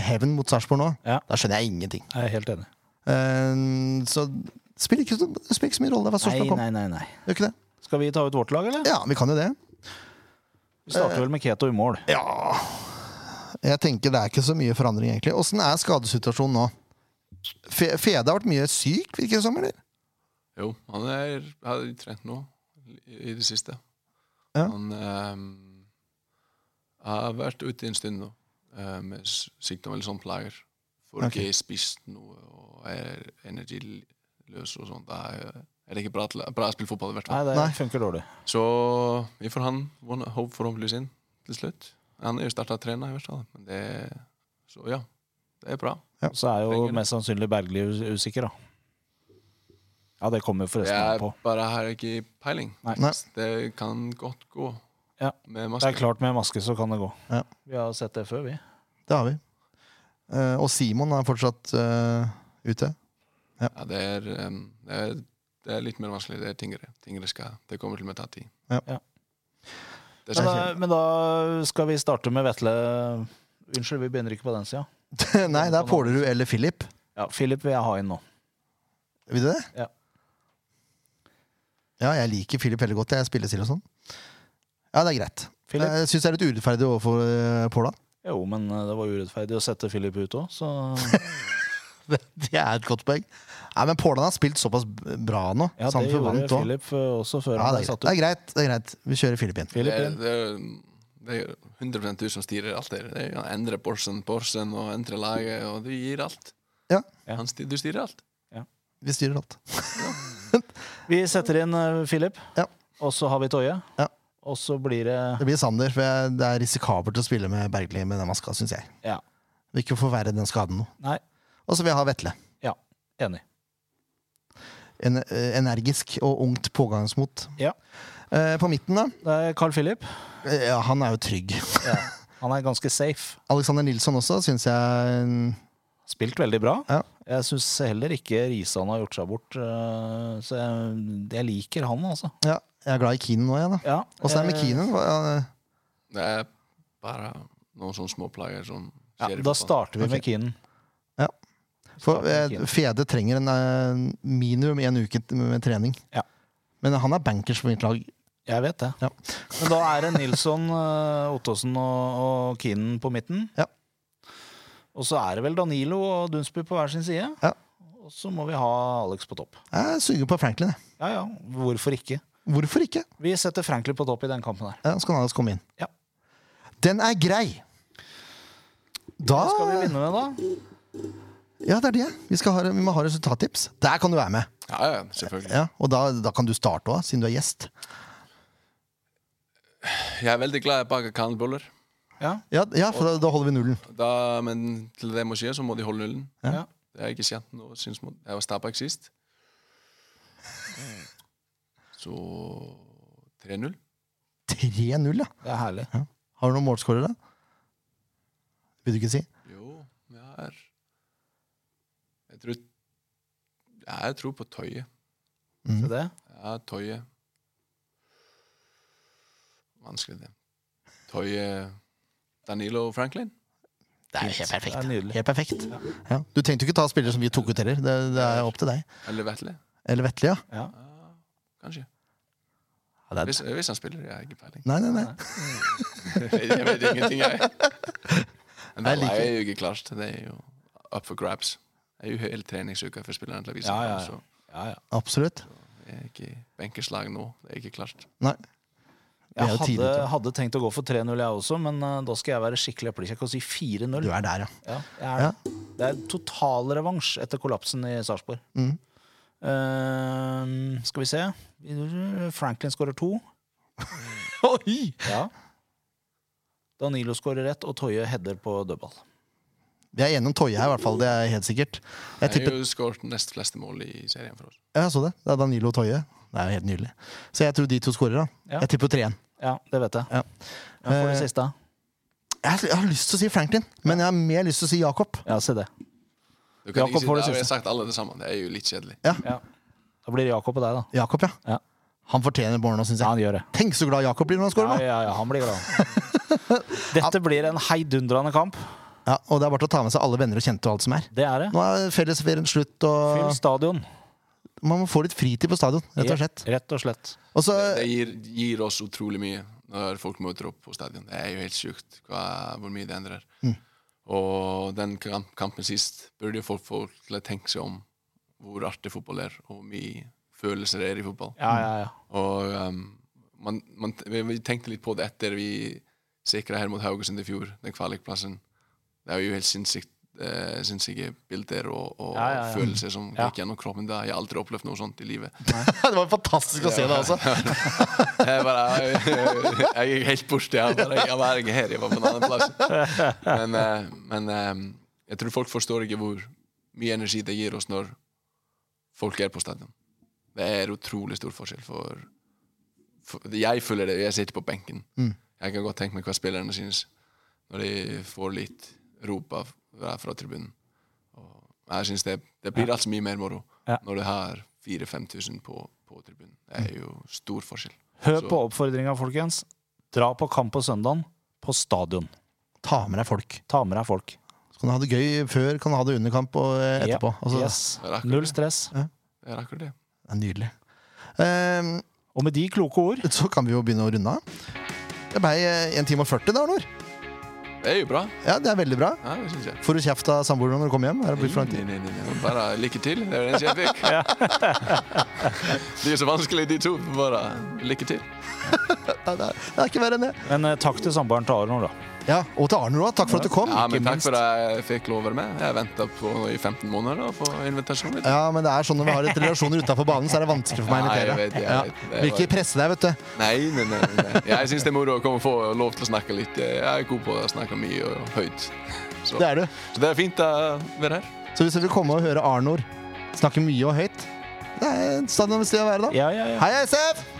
Speaker 1: heaven hevn mot Sarpsborg nå,
Speaker 2: Ja.
Speaker 1: da skjønner jeg ingenting.
Speaker 2: Jeg er helt enig.
Speaker 1: Uh, så det spiller ikke, spiller ikke så mye rolle hva Sarpsborg kom.
Speaker 2: nei, nei, nei.
Speaker 1: Ikke det?
Speaker 2: Skal vi ta ut vårt lag, eller?
Speaker 1: Ja, vi kan jo det.
Speaker 2: Vi starter vel med Keto i mål.
Speaker 1: Ja Jeg tenker det er ikke så mye forandring, egentlig. Åssen er skadesituasjonen nå? Fe Fede har vært mye syk, virker det som, eller?
Speaker 3: Jo, han er, har trent nå i, i det siste.
Speaker 1: Ja.
Speaker 3: Han um, har vært ute en stund nå eh, med sykdom eller sånn plager. Får
Speaker 1: okay.
Speaker 3: ikke spist noe og er energiløs og sånt. Da er det ikke bra, til, bra å spille fotball, i hvert
Speaker 2: Nei, det funker dårlig.
Speaker 3: Så vi får han håp forhåpentligvis inn til slutt. Han er jo starta å trene, i hvert fall. Men det, så ja, det er bra.
Speaker 2: Så er jo mest sannsynlig Bergli usikker, da. Ja, det kommer forresten an
Speaker 3: Jeg
Speaker 2: på.
Speaker 3: bare har ikke peiling.
Speaker 2: Nei.
Speaker 1: Nei.
Speaker 3: Det kan godt gå
Speaker 2: Ja.
Speaker 3: med
Speaker 2: Det er klart med maske så kan det gå.
Speaker 1: Ja.
Speaker 2: Vi har sett det før, vi.
Speaker 1: Det har vi. Eh, og Simon er fortsatt uh, ute.
Speaker 3: Ja, det, er, um, det, er, det er litt mer vanskelig. Det er tyngre. tyngre skal, det kommer til å ta tid.
Speaker 1: Ja.
Speaker 2: Ja. Men da, men da skal vi starte med Vetle Unnskyld, vi begynner ikke på den sida.
Speaker 1: Nei, det er Pålerud eller Philip.
Speaker 2: Ja, Philip vil jeg ha inn nå.
Speaker 1: Vil du det?
Speaker 2: Ja.
Speaker 1: Ja, jeg liker Philip veldig godt. Jeg spiller til og sånn. Ja, det er greit.
Speaker 2: Philip?
Speaker 1: Jeg syns det er litt urettferdig overfor uh, Påla.
Speaker 2: Jo, men eh, det var urettferdig å sette Philip ut òg, så
Speaker 1: Det er et godt poeng. Nei, men Pålan har spilt såpass bra nå.
Speaker 2: Ja, det gjorde. Philip eh, også før
Speaker 1: Ja,
Speaker 2: han
Speaker 1: det,
Speaker 2: ble
Speaker 1: er
Speaker 2: satt
Speaker 1: ut. det er greit. Det er greit. Vi kjører Philip inn.
Speaker 2: Philip inn.
Speaker 3: det er, det er 100% du som styrer alt der. Det er, å endre Porsen, Porsen og endre laget, og du gir alt.
Speaker 1: Ja.
Speaker 2: Ja.
Speaker 3: Han styr, du styrer alt.
Speaker 1: Vi styrer alt.
Speaker 2: Vi setter inn eh, Philip,
Speaker 1: Ja.
Speaker 2: og så har vi Toje.
Speaker 1: Ja.
Speaker 2: Og så blir det
Speaker 1: Det blir Sander, for det er risikabelt å spille med Bergli med den maska, syns jeg.
Speaker 2: Ja.
Speaker 1: Vil ikke forverre den skaden nå. Og så vil jeg ha Vetle.
Speaker 2: ja, enig.
Speaker 1: en, eh, energisk og ungt pågangsmot.
Speaker 2: Ja.
Speaker 1: Eh, på midten, da?
Speaker 2: Det er Carl Philip.
Speaker 1: Eh, Ja, han er jo trygg.
Speaker 2: Han er ganske safe.
Speaker 1: Alexander Nilsson også, syns jeg
Speaker 2: Spilt veldig bra.
Speaker 1: Ja.
Speaker 2: Jeg syns heller ikke Risan har gjort seg bort. øh, Så jeg, jeg liker han, altså.
Speaker 1: ja, Jeg er glad i Keenan nå, jeg, da.
Speaker 2: Ja,
Speaker 1: Åssen er det med
Speaker 2: eh,
Speaker 1: Keenan?
Speaker 3: Det er bare noen sånne småplager som
Speaker 2: Ja,
Speaker 3: skjer Ja,
Speaker 2: da starter vi med Keenan.
Speaker 1: For
Speaker 2: starter med
Speaker 1: eh,
Speaker 2: Keenan.
Speaker 1: Fede trenger en eh, minimum en uke med trening.
Speaker 2: Ja.
Speaker 1: Men han er bankers på mitt lag.
Speaker 2: Jeg vet det.
Speaker 1: Ja.
Speaker 2: Men da er det Nilsson, øh, Ottosen og, og Keenan på midten.
Speaker 1: Ja.
Speaker 2: Og så er det vel Danilo og Dunsby på hver sin side.
Speaker 1: Ja.
Speaker 2: Og så må vi ha Alex på topp.
Speaker 1: Jeg suger på Franklin. jeg.
Speaker 2: Ja ja, hvorfor ikke?
Speaker 1: Hvorfor ikke?
Speaker 2: Vi setter Franklin på topp i den kampen her.
Speaker 1: Ja, så kan Alex komme inn.
Speaker 2: Ja.
Speaker 1: Den er grei! Da
Speaker 2: Hva skal vi vinne med, da?
Speaker 1: Ja, det er det. Vi, skal ha, vi må ha resultattips. Der kan du være med.
Speaker 3: Ja, ja, selvfølgelig.
Speaker 1: Ja, og da, da kan du starte òg, siden du er gjest.
Speaker 3: Jeg er veldig glad i å bake kanelboller.
Speaker 2: Ja.
Speaker 1: Ja, ja for da, da holder vi nullen.
Speaker 3: Da, men til det må skje, så må de holde nullen.
Speaker 2: Ja.
Speaker 3: Det jeg ikke kjent nå. Syns mot, jeg var Stabæk sist. Så 3-0.
Speaker 1: 3-0, ja.
Speaker 2: Det er herlig.
Speaker 1: Har du noen målskårere? Vil du ikke si?
Speaker 3: Jo, jeg har Jeg tror Jeg tror på Tøye.
Speaker 1: Mm.
Speaker 2: Se det.
Speaker 3: Ja, Tøye. Vanskelig, det. Tøye Danilo Franklin?
Speaker 1: Det er helt perfekt.
Speaker 2: Det er.
Speaker 1: Helt perfekt. Ja. Du trengte jo ikke ta spillere som vi tok ut heller. Det, det er opp til deg.
Speaker 3: Eller Vetle?
Speaker 1: Eller Vetle, ja.
Speaker 2: Ja.
Speaker 3: Kanskje.
Speaker 1: ja er,
Speaker 3: Hvis, hvis han spiller, jeg har ikke peiling.
Speaker 1: nei, nei, nei.
Speaker 3: jeg vet ingenting, jeg. Men det er jo ikke klart. Det er jo up for grabs. Det er jo hele treningsuka for spillerne til å vise
Speaker 2: Ja,
Speaker 3: seg
Speaker 2: ja, ja. ja, ja.
Speaker 1: Absolutt.
Speaker 3: det er ikke benkeslag nå. Det er ikke klart.
Speaker 1: Nei.
Speaker 2: Jeg hadde, hadde tenkt å gå for 3-0, jeg også, men uh, da skal jeg være skikkelig eplekjekk og si 4-0.
Speaker 1: Du er der, ja.
Speaker 2: Ja, jeg er det. Det er totalrevansj etter kollapsen i Sarpsborg.
Speaker 1: Mm.
Speaker 2: Uh, skal vi se Franklin skårer to.
Speaker 1: Oi!
Speaker 2: Ja. Danilo skårer ett, og Toje header på dødball.
Speaker 1: Vi er enige om Toje her, i hvert fall. Det er helt sikkert. Jeg
Speaker 3: Jeg har
Speaker 1: tipper
Speaker 3: jo skåret nest fleste mål i serien for oss.
Speaker 1: Ja, Jeg så det. Det er Danilo og Toje. Det er jo helt nydelig. Så jeg tror de to skårer, da.
Speaker 2: Ja.
Speaker 1: Jeg tipper 3-1.
Speaker 2: Ja, det vet jeg.
Speaker 1: Ja.
Speaker 2: Hvem får det
Speaker 1: Eh,
Speaker 2: siste.
Speaker 1: Jeg, jeg har lyst til å si Franklin, men jeg har mer lyst til å si Jakob.
Speaker 2: Ja, se det.
Speaker 3: Du kan
Speaker 2: Jakob
Speaker 3: ikke si,
Speaker 2: får det
Speaker 3: har jeg sagt alle det sammen. Det er jo litt kjedelig.
Speaker 2: Ja. Da blir det Jakob og deg, da.
Speaker 1: Jakob, ja.
Speaker 2: Ja.
Speaker 1: Han fortjener mål nå, syns
Speaker 2: Ja, han gjør det.
Speaker 1: Tenk så glad Jakob blir når han
Speaker 2: Ja,
Speaker 1: skårer nå!
Speaker 2: ja, ja, han blir glad. Dette blir en heidundrende kamp.
Speaker 1: Ja, og det er bare til å ta med seg alle venner og kjente og alt som er.
Speaker 2: Det er det.
Speaker 1: Nå er fellesferien slutt,
Speaker 2: Fyll stadion.
Speaker 1: Man må få litt fritid på stadion, rett og slett.
Speaker 2: Rett og slett.
Speaker 1: Og så
Speaker 3: Det gir, gir oss utrolig mye når folk møter opp på stadion. Det er jo helt sjukt hva, hvor mye det endrer.
Speaker 1: Mm.
Speaker 3: Og den kampen sist burde jo folk få til å tenke seg om hvor artig fotball er, og hvor mye følelser det er i fotball.
Speaker 2: Ja, ja, ja.
Speaker 3: Og um, man, man, vi, vi tenkte litt på det etter vi sikra her mot Haugesund i fjor, den kvalikplassen. Det er jo helt sinnssykt eh, jeg bilder og, og
Speaker 2: Ja, ja, ja.
Speaker 3: følelser som
Speaker 2: Ja.
Speaker 3: gikk gjennom kroppen. Det har jeg aldri opplevd noe sånt i livet.
Speaker 1: Det var fantastisk å se det, altså.
Speaker 3: Jeg, bare, jeg, jeg er helt borte. Jeg, bare, jeg var ikke her, jeg var på en annen plass. Men, eh, men eh, jeg tror folk forstår ikke hvor mye energi det gir oss når folk er på stadion. Det er utrolig stor forskjell. For, for Jeg føler det, jeg sitter på benken.
Speaker 1: Mm.
Speaker 3: Jeg kan godt tenke meg hva spillerne synes når de får litt rop av, fra tribunen. Og jeg synes det, det blir altså mye mer moro
Speaker 2: Ja.
Speaker 3: når du har 4000-5000 på, på tribunen. Det er jo stor forskjell.
Speaker 2: Hør på oppfordringa, folkens. Dra på kamp på søndagen. På stadion.
Speaker 1: Ta med deg folk.
Speaker 2: Ta med deg folk.
Speaker 1: Så kan du ha det gøy før, kan du ha det under kamp og eh, etterpå.
Speaker 2: Ja,
Speaker 1: Altså,
Speaker 2: yes. Null stress.
Speaker 3: Det er akkurat det.
Speaker 1: Det er nydelig. Um,
Speaker 2: Og med de kloke ord
Speaker 1: så kan vi jo begynne å runde av. Det ble eh, 1 time og 40 da, Arnor.
Speaker 3: Det er jo bra.
Speaker 1: Ja, det er veldig bra.
Speaker 3: Ja, det synes jeg.
Speaker 1: Får du kjeft av samboeren når du kommer hjem? Er det blitt for lang
Speaker 3: Nei,
Speaker 1: tid?
Speaker 3: nei, nei, nei. Bare lykke til. Det er det eneste jeg fikk. De er så vanskelig, de to. Bare lykke til.
Speaker 1: Det, er, det er ikke verre enn det.
Speaker 2: Men eh, takk til samboeren til Aron, da.
Speaker 1: Ja, Og til Arnor òg. Takk for at du kom.
Speaker 3: Ja, men Takk for at jeg fikk lov å være med. Jeg venta i 15 måneder da, på invitasjonen min.
Speaker 1: Ja, men det er sånn når vi har et relasjoner utafor banen, så er det vanskelig for meg å
Speaker 3: Ja, jeg
Speaker 1: invitere.
Speaker 3: vet jeg
Speaker 1: Ja.
Speaker 3: vet det.
Speaker 1: Vil ikke presse deg, vet du.
Speaker 3: Nei, nei, nei. nei. Jeg syns det er moro å komme og få lov til å snakke litt. Jeg er god på å snakke mye og høyt. Så
Speaker 1: Det er du.
Speaker 3: så det er fint å være her.
Speaker 1: Så hvis du vil komme og høre Arnor snakke mye og høyt, Det er et sted å være, da.
Speaker 2: Ja, ja, ja.
Speaker 1: Hei, SF!